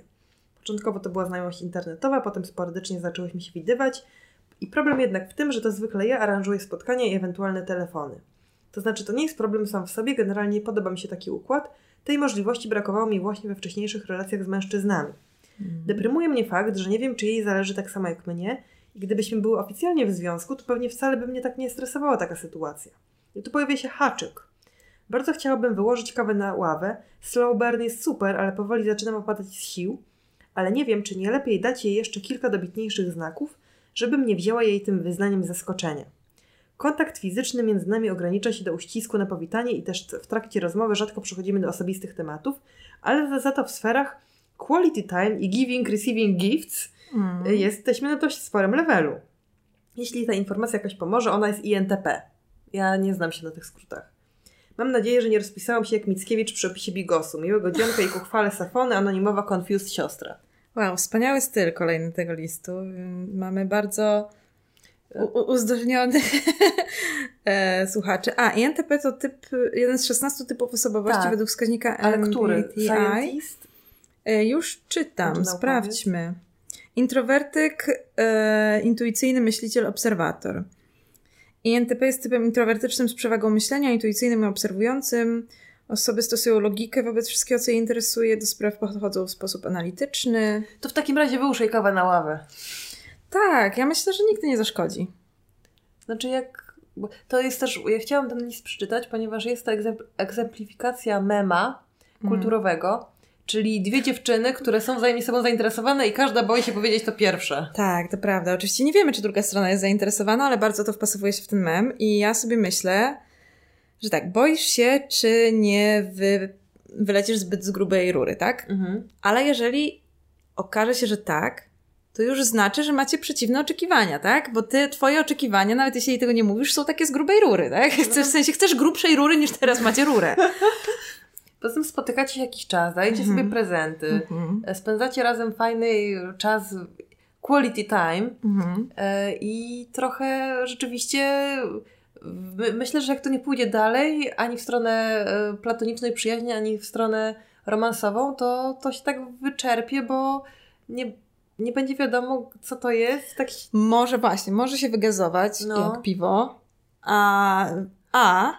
Początkowo to była znajomość internetowa, potem sporadycznie zaczęłyśmy się widywać i problem jednak w tym, że to zwykle ja aranżuję spotkania i ewentualne telefony. To znaczy, to nie jest problem sam w sobie, generalnie podoba mi się taki układ, tej możliwości brakowało mi właśnie we wcześniejszych relacjach z mężczyznami. Deprymuje mnie fakt, że nie wiem, czy jej zależy tak samo jak mnie i gdybyśmy były oficjalnie w związku, to pewnie wcale by mnie tak nie stresowała taka sytuacja. I tu pojawia się haczyk. Bardzo chciałabym wyłożyć kawę na ławę. Slow burn jest super, ale powoli zaczynam opadać z sił. Ale nie wiem, czy nie lepiej dać jej jeszcze kilka dobitniejszych znaków, żebym nie wzięła jej tym wyznaniem zaskoczenia. Kontakt fizyczny między nami ogranicza się do uścisku na powitanie i też w trakcie rozmowy rzadko przechodzimy do osobistych tematów, ale za- to w sferach quality time i giving, receiving gifts Mm. jesteśmy na dość sporym levelu. Jeśli ta informacja jakoś pomoże, ona jest INTP. Ja nie znam się na tych skrótach. Mam nadzieję, że nie rozpisałam się jak Mickiewicz przy opisie Bigosu. Miłego dzionka i ku chwale Safony, anonimowa confused siostra. Wow, wspaniały styl kolejny tego listu. Mamy bardzo u- u- uzdolnionych [laughs] e, słuchaczy. A, INTP to typ, jeden z 16 typów osobowości Tak. według wskaźnika Ale który? MBTI. Scientist? E, już czytam, Zaczynał sprawdźmy. Introwertyk, e, intuicyjny myśliciel, obserwator. INTP jest typem introwertycznym z przewagą myślenia, intuicyjnym i obserwującym. Osoby stosują logikę wobec wszystkiego, co je interesuje, do spraw podchodzą w sposób analityczny. To w takim razie wyłuszaj kawę na ławę. Tak, ja myślę, że nigdy nie zaszkodzi. Znaczy jak... To jest też... Ja chciałam ten list przeczytać, ponieważ jest to egzempl- egzemplifikacja mema kulturowego, czyli dwie dziewczyny, które są wzajemnie sobą zainteresowane i każda boi się powiedzieć to pierwsze. Tak, to prawda. Oczywiście nie wiemy, czy druga strona jest zainteresowana, ale bardzo to wpasowuje się w ten mem i ja sobie myślę, że tak, boisz się, czy nie wy, wylecisz zbyt z grubej rury, tak? Mhm. Ale jeżeli okaże się, że tak, to już znaczy, że macie przeciwne oczekiwania, tak? Bo ty, twoje oczekiwania, nawet jeśli tego nie mówisz, są takie z grubej rury, tak? Chcesz, w sensie chcesz grubszej rury niż teraz macie rurę. [laughs] Poza tym spotykacie się jakiś czas, dajecie Mhm. sobie prezenty, Mhm. spędzacie razem fajny czas, quality time Mhm. e, i trochę rzeczywiście my- myślę, że jak to nie pójdzie dalej, ani w stronę e, platonicznej przyjaźni, ani w stronę romansową, to, to się tak wyczerpie, bo nie, nie będzie wiadomo, co to jest. Tak Może właśnie, może się wygazować No. jak piwo, a, a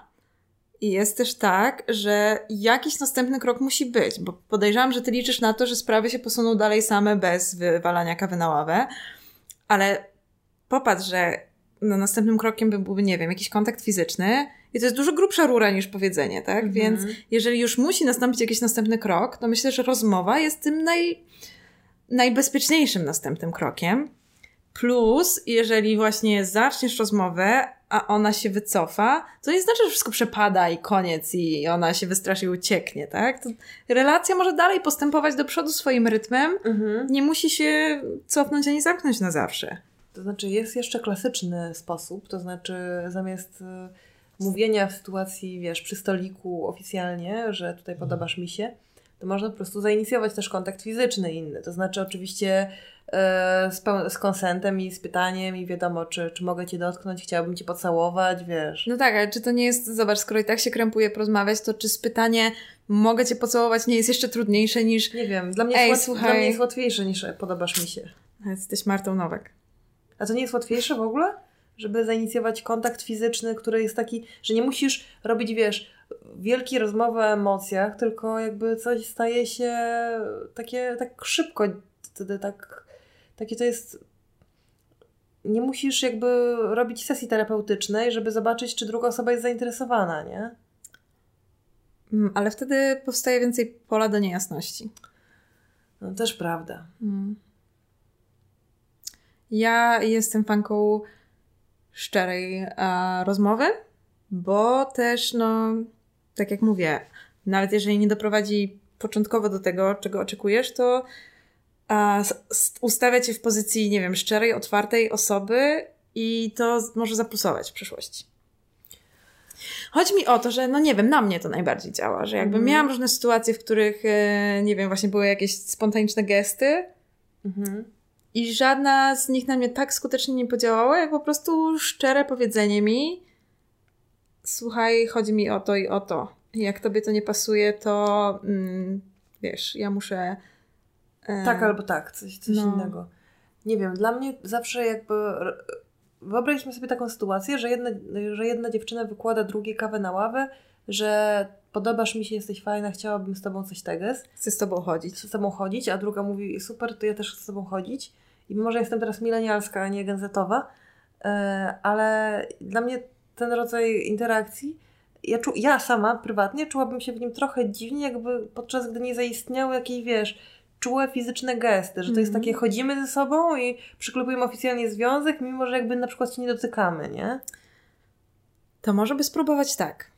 jest też tak, że jakiś następny krok musi być, bo podejrzewam, że ty liczysz na to, że sprawy się posuną dalej same bez wywalania kawy na ławę, ale popatrz, że no, następnym krokiem by byłby, nie wiem, jakiś kontakt fizyczny i to jest dużo grubsza rura niż powiedzenie, tak? Mhm. Więc jeżeli już musi nastąpić jakiś następny krok, to myślę, że rozmowa jest tym naj, najbezpieczniejszym następnym krokiem. Plus, jeżeli właśnie zaczniesz rozmowę, a ona się wycofa, to nie znaczy, że wszystko przepada i koniec i ona się wystraszy i ucieknie, tak? To relacja może dalej postępować do przodu swoim rytmem, Mhm. nie musi się cofnąć ani zamknąć na zawsze. To znaczy jest jeszcze klasyczny sposób, to znaczy zamiast e, mówienia w sytuacji, wiesz, przy stoliku oficjalnie, że tutaj podobasz mi się, to można po prostu zainicjować też kontakt fizyczny inny. To znaczy oczywiście e, z, z konsentem i z pytaniem i wiadomo, czy, czy mogę Cię dotknąć, chciałabym Cię pocałować, wiesz. No tak, ale czy to nie jest, zobacz, skoro i tak się krępuje porozmawiać, to czy z pytanie mogę cię pocałować nie jest jeszcze trudniejsze niż Nie wiem, dla mnie, Ej, jest, słuchaj. dla mnie jest łatwiejsze niż podobasz mi się. jesteś Martą Nowak. A to nie jest łatwiejsze w ogóle? Żeby zainicjować kontakt fizyczny, który jest taki, że nie musisz robić, wiesz, wielkiej rozmowy o emocjach, tylko jakby coś staje się takie tak szybko, wtedy tak, takie to jest... Nie musisz jakby robić sesji terapeutycznej, żeby zobaczyć, czy druga osoba jest zainteresowana, nie? Mm, Ale wtedy powstaje więcej pola do niejasności. No też prawda. Mm. Ja jestem fanką szczerej e, rozmowy, bo też, no, tak jak mówię, nawet jeżeli nie doprowadzi początkowo do tego, czego oczekujesz, to a, ustawia cię w pozycji, nie wiem, szczerej, otwartej osoby i to może zaplusować w przyszłości. Chodzi mi o to, że no nie wiem, na mnie to najbardziej działa, że jakby Mhm. miałam różne sytuacje, w których, e, nie wiem, właśnie były jakieś spontaniczne gesty Mhm. i żadna z nich na mnie tak skutecznie nie podziałała, jak po prostu szczere powiedzenie mi słuchaj, chodzi mi o to i o to. Jak tobie to nie pasuje, to mm, wiesz, ja muszę... e, Tak albo tak, coś, coś No. innego. Nie wiem, dla mnie zawsze jakby. Wyobraźmy sobie taką sytuację, że jedna, że jedna dziewczyna wykłada drugiej kawę na ławę, że podobasz mi się, jesteś fajna, chciałabym z tobą coś teges, Chcę z tobą chodzić. z tobą chodzić, a druga mówi super, to ja też chcę z tobą chodzić. I może jestem teraz milenialska, a nie genzetowa, e, ale dla mnie ten rodzaj interakcji, ja, czu, ja sama prywatnie czułabym się w nim trochę dziwnie, jakby podczas gdy nie zaistniały jakieś, wiesz, czułe fizyczne gesty, że to jest Mhm. takie chodzimy ze sobą i przyklejujemy oficjalnie związek, mimo że jakby na przykład się nie dotykamy, nie? To może by spróbować tak.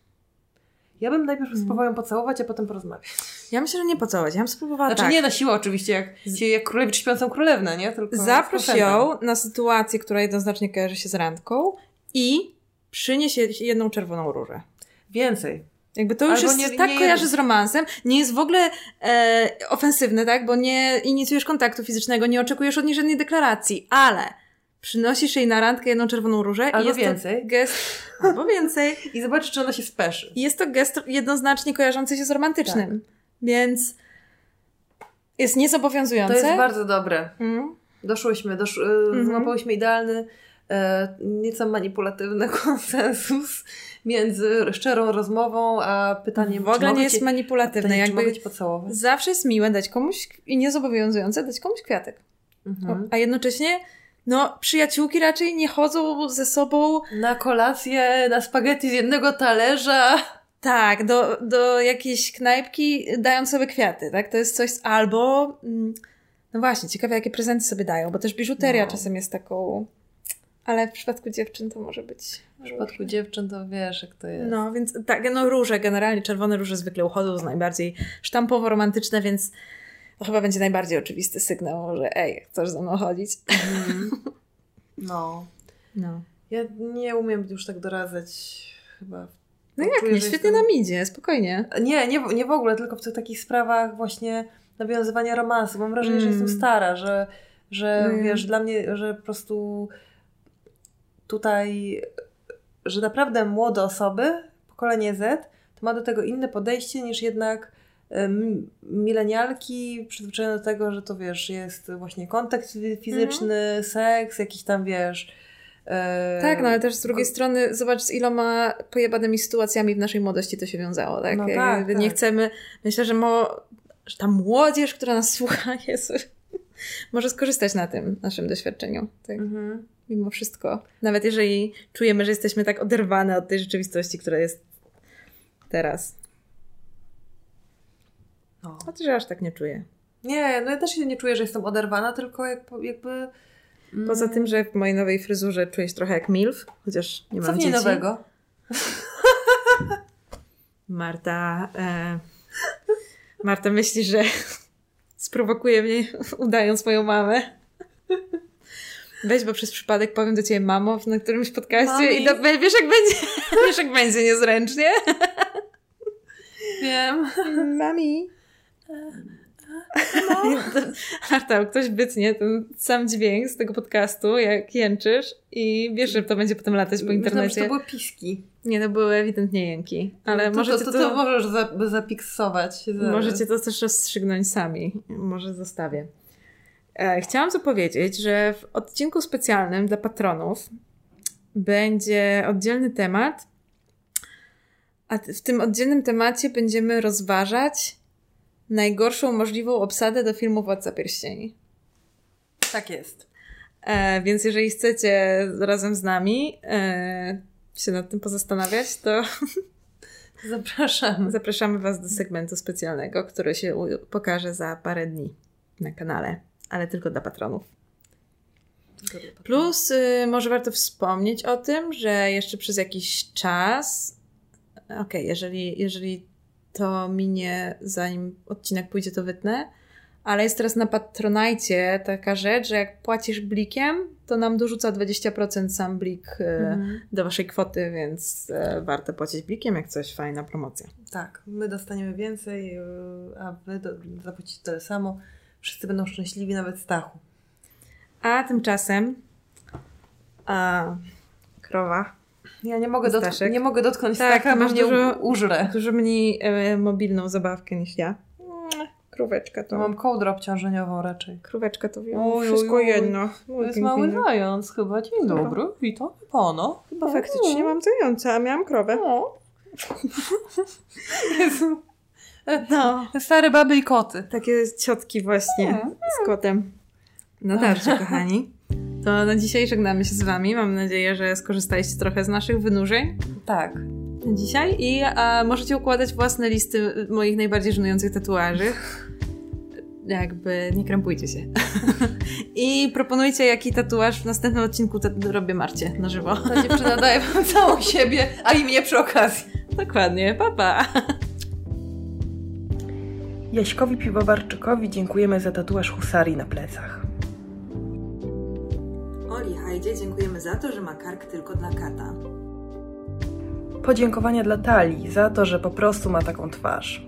Ja bym najpierw Mhm. spróbowała ją pocałować, a potem porozmawiać. Ja myślę, że nie pocałować. Ja bym spróbowała Znaczy tak. nie na siłę oczywiście, jak, jak królewicz śpiącą królewnę, nie? Tylko Zaproś ją na sytuację, która jednoznacznie kojarzy się z randką i przynieś jedną czerwoną różę. Więcej. Jakby to już Albo jest, nie- tak nie kojarzy z romansem, nie jest w ogóle e, ofensywne, tak? Bo nie inicjujesz kontaktu fizycznego, nie oczekujesz od niej żadnej deklaracji, ale przynosisz jej na randkę jedną czerwoną różę Albo i jest więcej. to gest, [laughs] albo więcej. I zobaczysz, czy ona się speszy. I jest to gest jednoznacznie kojarzący się z romantycznym. Więc jest To niezobowiązujące. jest bardzo dobre. Mm. Doszłyśmy, dosz, Mhm. złapałyśmy idealny, nieco manipulatywny [laughs] konsensus między szczerą rozmową a pytaniem, W ogóle nie jest manipulatywne. Jakby mogę cię pocałować. zawsze jest miłe dać komuś i niezobowiązujące dać komuś kwiatek. Mhm. A jednocześnie, no, przyjaciółki raczej nie chodzą ze sobą Na kolację, na spaghetti z jednego talerza. tak, do, do jakiejś knajpki dając sobie kwiaty, tak? To jest coś, albo, mm, no właśnie, ciekawe jakie prezenty sobie dają, bo też biżuteria No. czasem jest taką, ale w przypadku dziewczyn to może być. W przypadku dziewczyn to wiesz, jak to jest. No, więc tak, no róże, generalnie czerwone róże zwykle uchodzą z najbardziej sztampowo romantyczne, więc to chyba będzie najbardziej oczywisty sygnał, że ej, chcesz ze mną chodzić? Mhm. [laughs] No. No. Ja nie umiem już tak doradzać chyba. No jak czuję, nie, że świetnie jestem- nam idzie, spokojnie. Nie, nie, nie w ogóle, tylko w tych takich sprawach właśnie nawiązywania romansu. Mam wrażenie, że Mm. jestem stara, że, że Mm. wiesz, dla mnie, że po prostu tutaj, że naprawdę młode osoby, pokolenie Z, to ma do tego inne podejście niż jednak milenialki przyzwyczajone do tego, że to wiesz, jest właśnie kontakt fi- fizyczny, seks, jakiś tam wiesz. e, Tak, no ale też z drugiej strony zobacz z iloma pojebanymi sytuacjami w naszej młodości to się wiązało, tak? No tak, tak. Nie chcemy, myślę, że, mo, że ta młodzież, która nas słucha, [laughs] jest, może skorzystać na tym naszym doświadczeniu, tak? Mhm. Mimo wszystko. Nawet jeżeli czujemy, że jesteśmy tak oderwane od tej rzeczywistości, która jest teraz. No. Chociaż aż tak nie czuję. Nie, no ja też się nie czuję, że jestem oderwana, tylko jakby, jakby Poza tym, że w mojej nowej fryzurze czuję się trochę jak MILF, chociaż nie mam Co w niej dzieci. nowego? [laughs] Marta, e, Marta myśli, że [laughs] sprowokuje mnie [laughs] udając moją mamę. Weź, bo przez przypadek powiem do ciebie mamo na którymś podcaście Mami. i do, wiesz jak będzie, [laughs] wiesz jak będzie niezręcznie. Wiem. Mami. [laughs] Marta, ktoś wytnie ten sam dźwięk z tego podcastu, jak jęczysz i wiesz, że to będzie potem latać po Myślałam, że internecie. to były piski. Nie, to były ewidentnie jęki. Ale to, możecie to, to, to, to możesz za, zapiksować. Za... Możecie to też rozstrzygnąć sami. Może zostawię. E, chciałam zapowiedzieć, że w odcinku specjalnym dla patronów będzie oddzielny temat. A w tym oddzielnym temacie będziemy rozważać najgorszą możliwą obsadę do filmu Władca Pierścieni. Tak jest. E, więc jeżeli chcecie razem z nami e, się nad tym pozastanawiać, to [laughs] Zapraszam. Zapraszamy Was do segmentu specjalnego, który się pokaże za parę dni na kanale, ale tylko dla patronów. Plus, y, może warto wspomnieć o tym, że jeszcze przez jakiś czas, okej, jeżeli, jeżeli to minie, zanim odcinek pójdzie, to wytnę, ale jest teraz na Patronajcie taka rzecz, że jak płacisz blikiem, to nam dorzuca 20% sam blik y, Mhm. do Waszej kwoty, więc y, warto płacić blikiem, jak coś, fajna promocja. Tak, my dostaniemy więcej, yy, a wy do, zapłacicie tyle samo. Wszyscy będą szczęśliwi, nawet Stachu. A tymczasem a, krowa Ja nie mogę, dotk- nie mogę dotknąć Tak, Stacha, masz mnie dużo- u- użre. dużo mniej e, mobilną zabawkę niż ja. Króweczka to. Mam kołdrę obciążeniową raczej. Króweczka to wiem. Oj, Wszystko oj, jedno. To jest mały zając chyba. Dzień Chyba. dobry, witam pana. Chyba faktycznie mam zająca, a miałam krowę. O. [laughs] [laughs] Jezu. No. Stare baby i koty. Takie ciotki właśnie z kotem. No dobrze, [laughs] kochani. To na dzisiaj żegnamy się z Wami. Mam nadzieję, że skorzystaliście trochę z naszych wynurzeń Tak. na dzisiaj i a, możecie układać własne listy moich najbardziej żenujących tatuaży. Jakby nie krępujcie się. [laughs] I proponujcie, jaki tatuaż w następnym odcinku robię Marcie na żywo. Ta dziewczyna daje wam całą siebie, a i mnie przy okazji. Dokładnie, papa. Jaśkowi Piwowarczykowi dziękujemy za tatuaż husarii na plecach. Oli Hajdzie dziękujemy za to, że ma kark tylko dla kata. Podziękowania dla Talii za to, że po prostu ma taką twarz.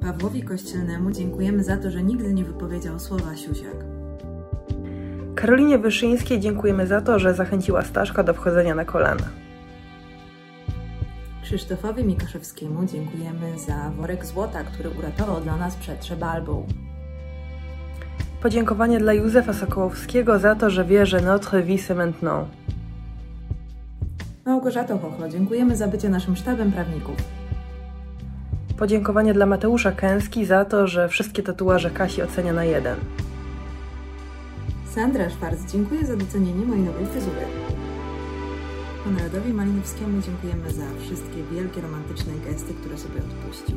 Pawłowi Kościelnemu dziękujemy za to, że nigdy nie wypowiedział słowa siusiak. Karolinie Wyszyńskiej dziękujemy za to, że zachęciła Staszka do wchodzenia na kolana. Krzysztofowi Mikaszewskiemu dziękujemy za worek złota, który uratował dla nas przed Szebalbą. Podziękowanie dla Józefa Sokołowskiego za to, że wie, że notre vie c'est maintenant. Małgorzato Chochlo, dziękujemy za bycie naszym sztabem prawników. Podziękowanie dla Mateusza Kęski za to, że wszystkie tatuaże Kasi ocenia na jeden. Sandra Szwarc, dziękuję za docenienie mojej nowej fryzury. Konradowi Malinowskiemu dziękujemy za wszystkie wielkie romantyczne gesty, które sobie odpuścił.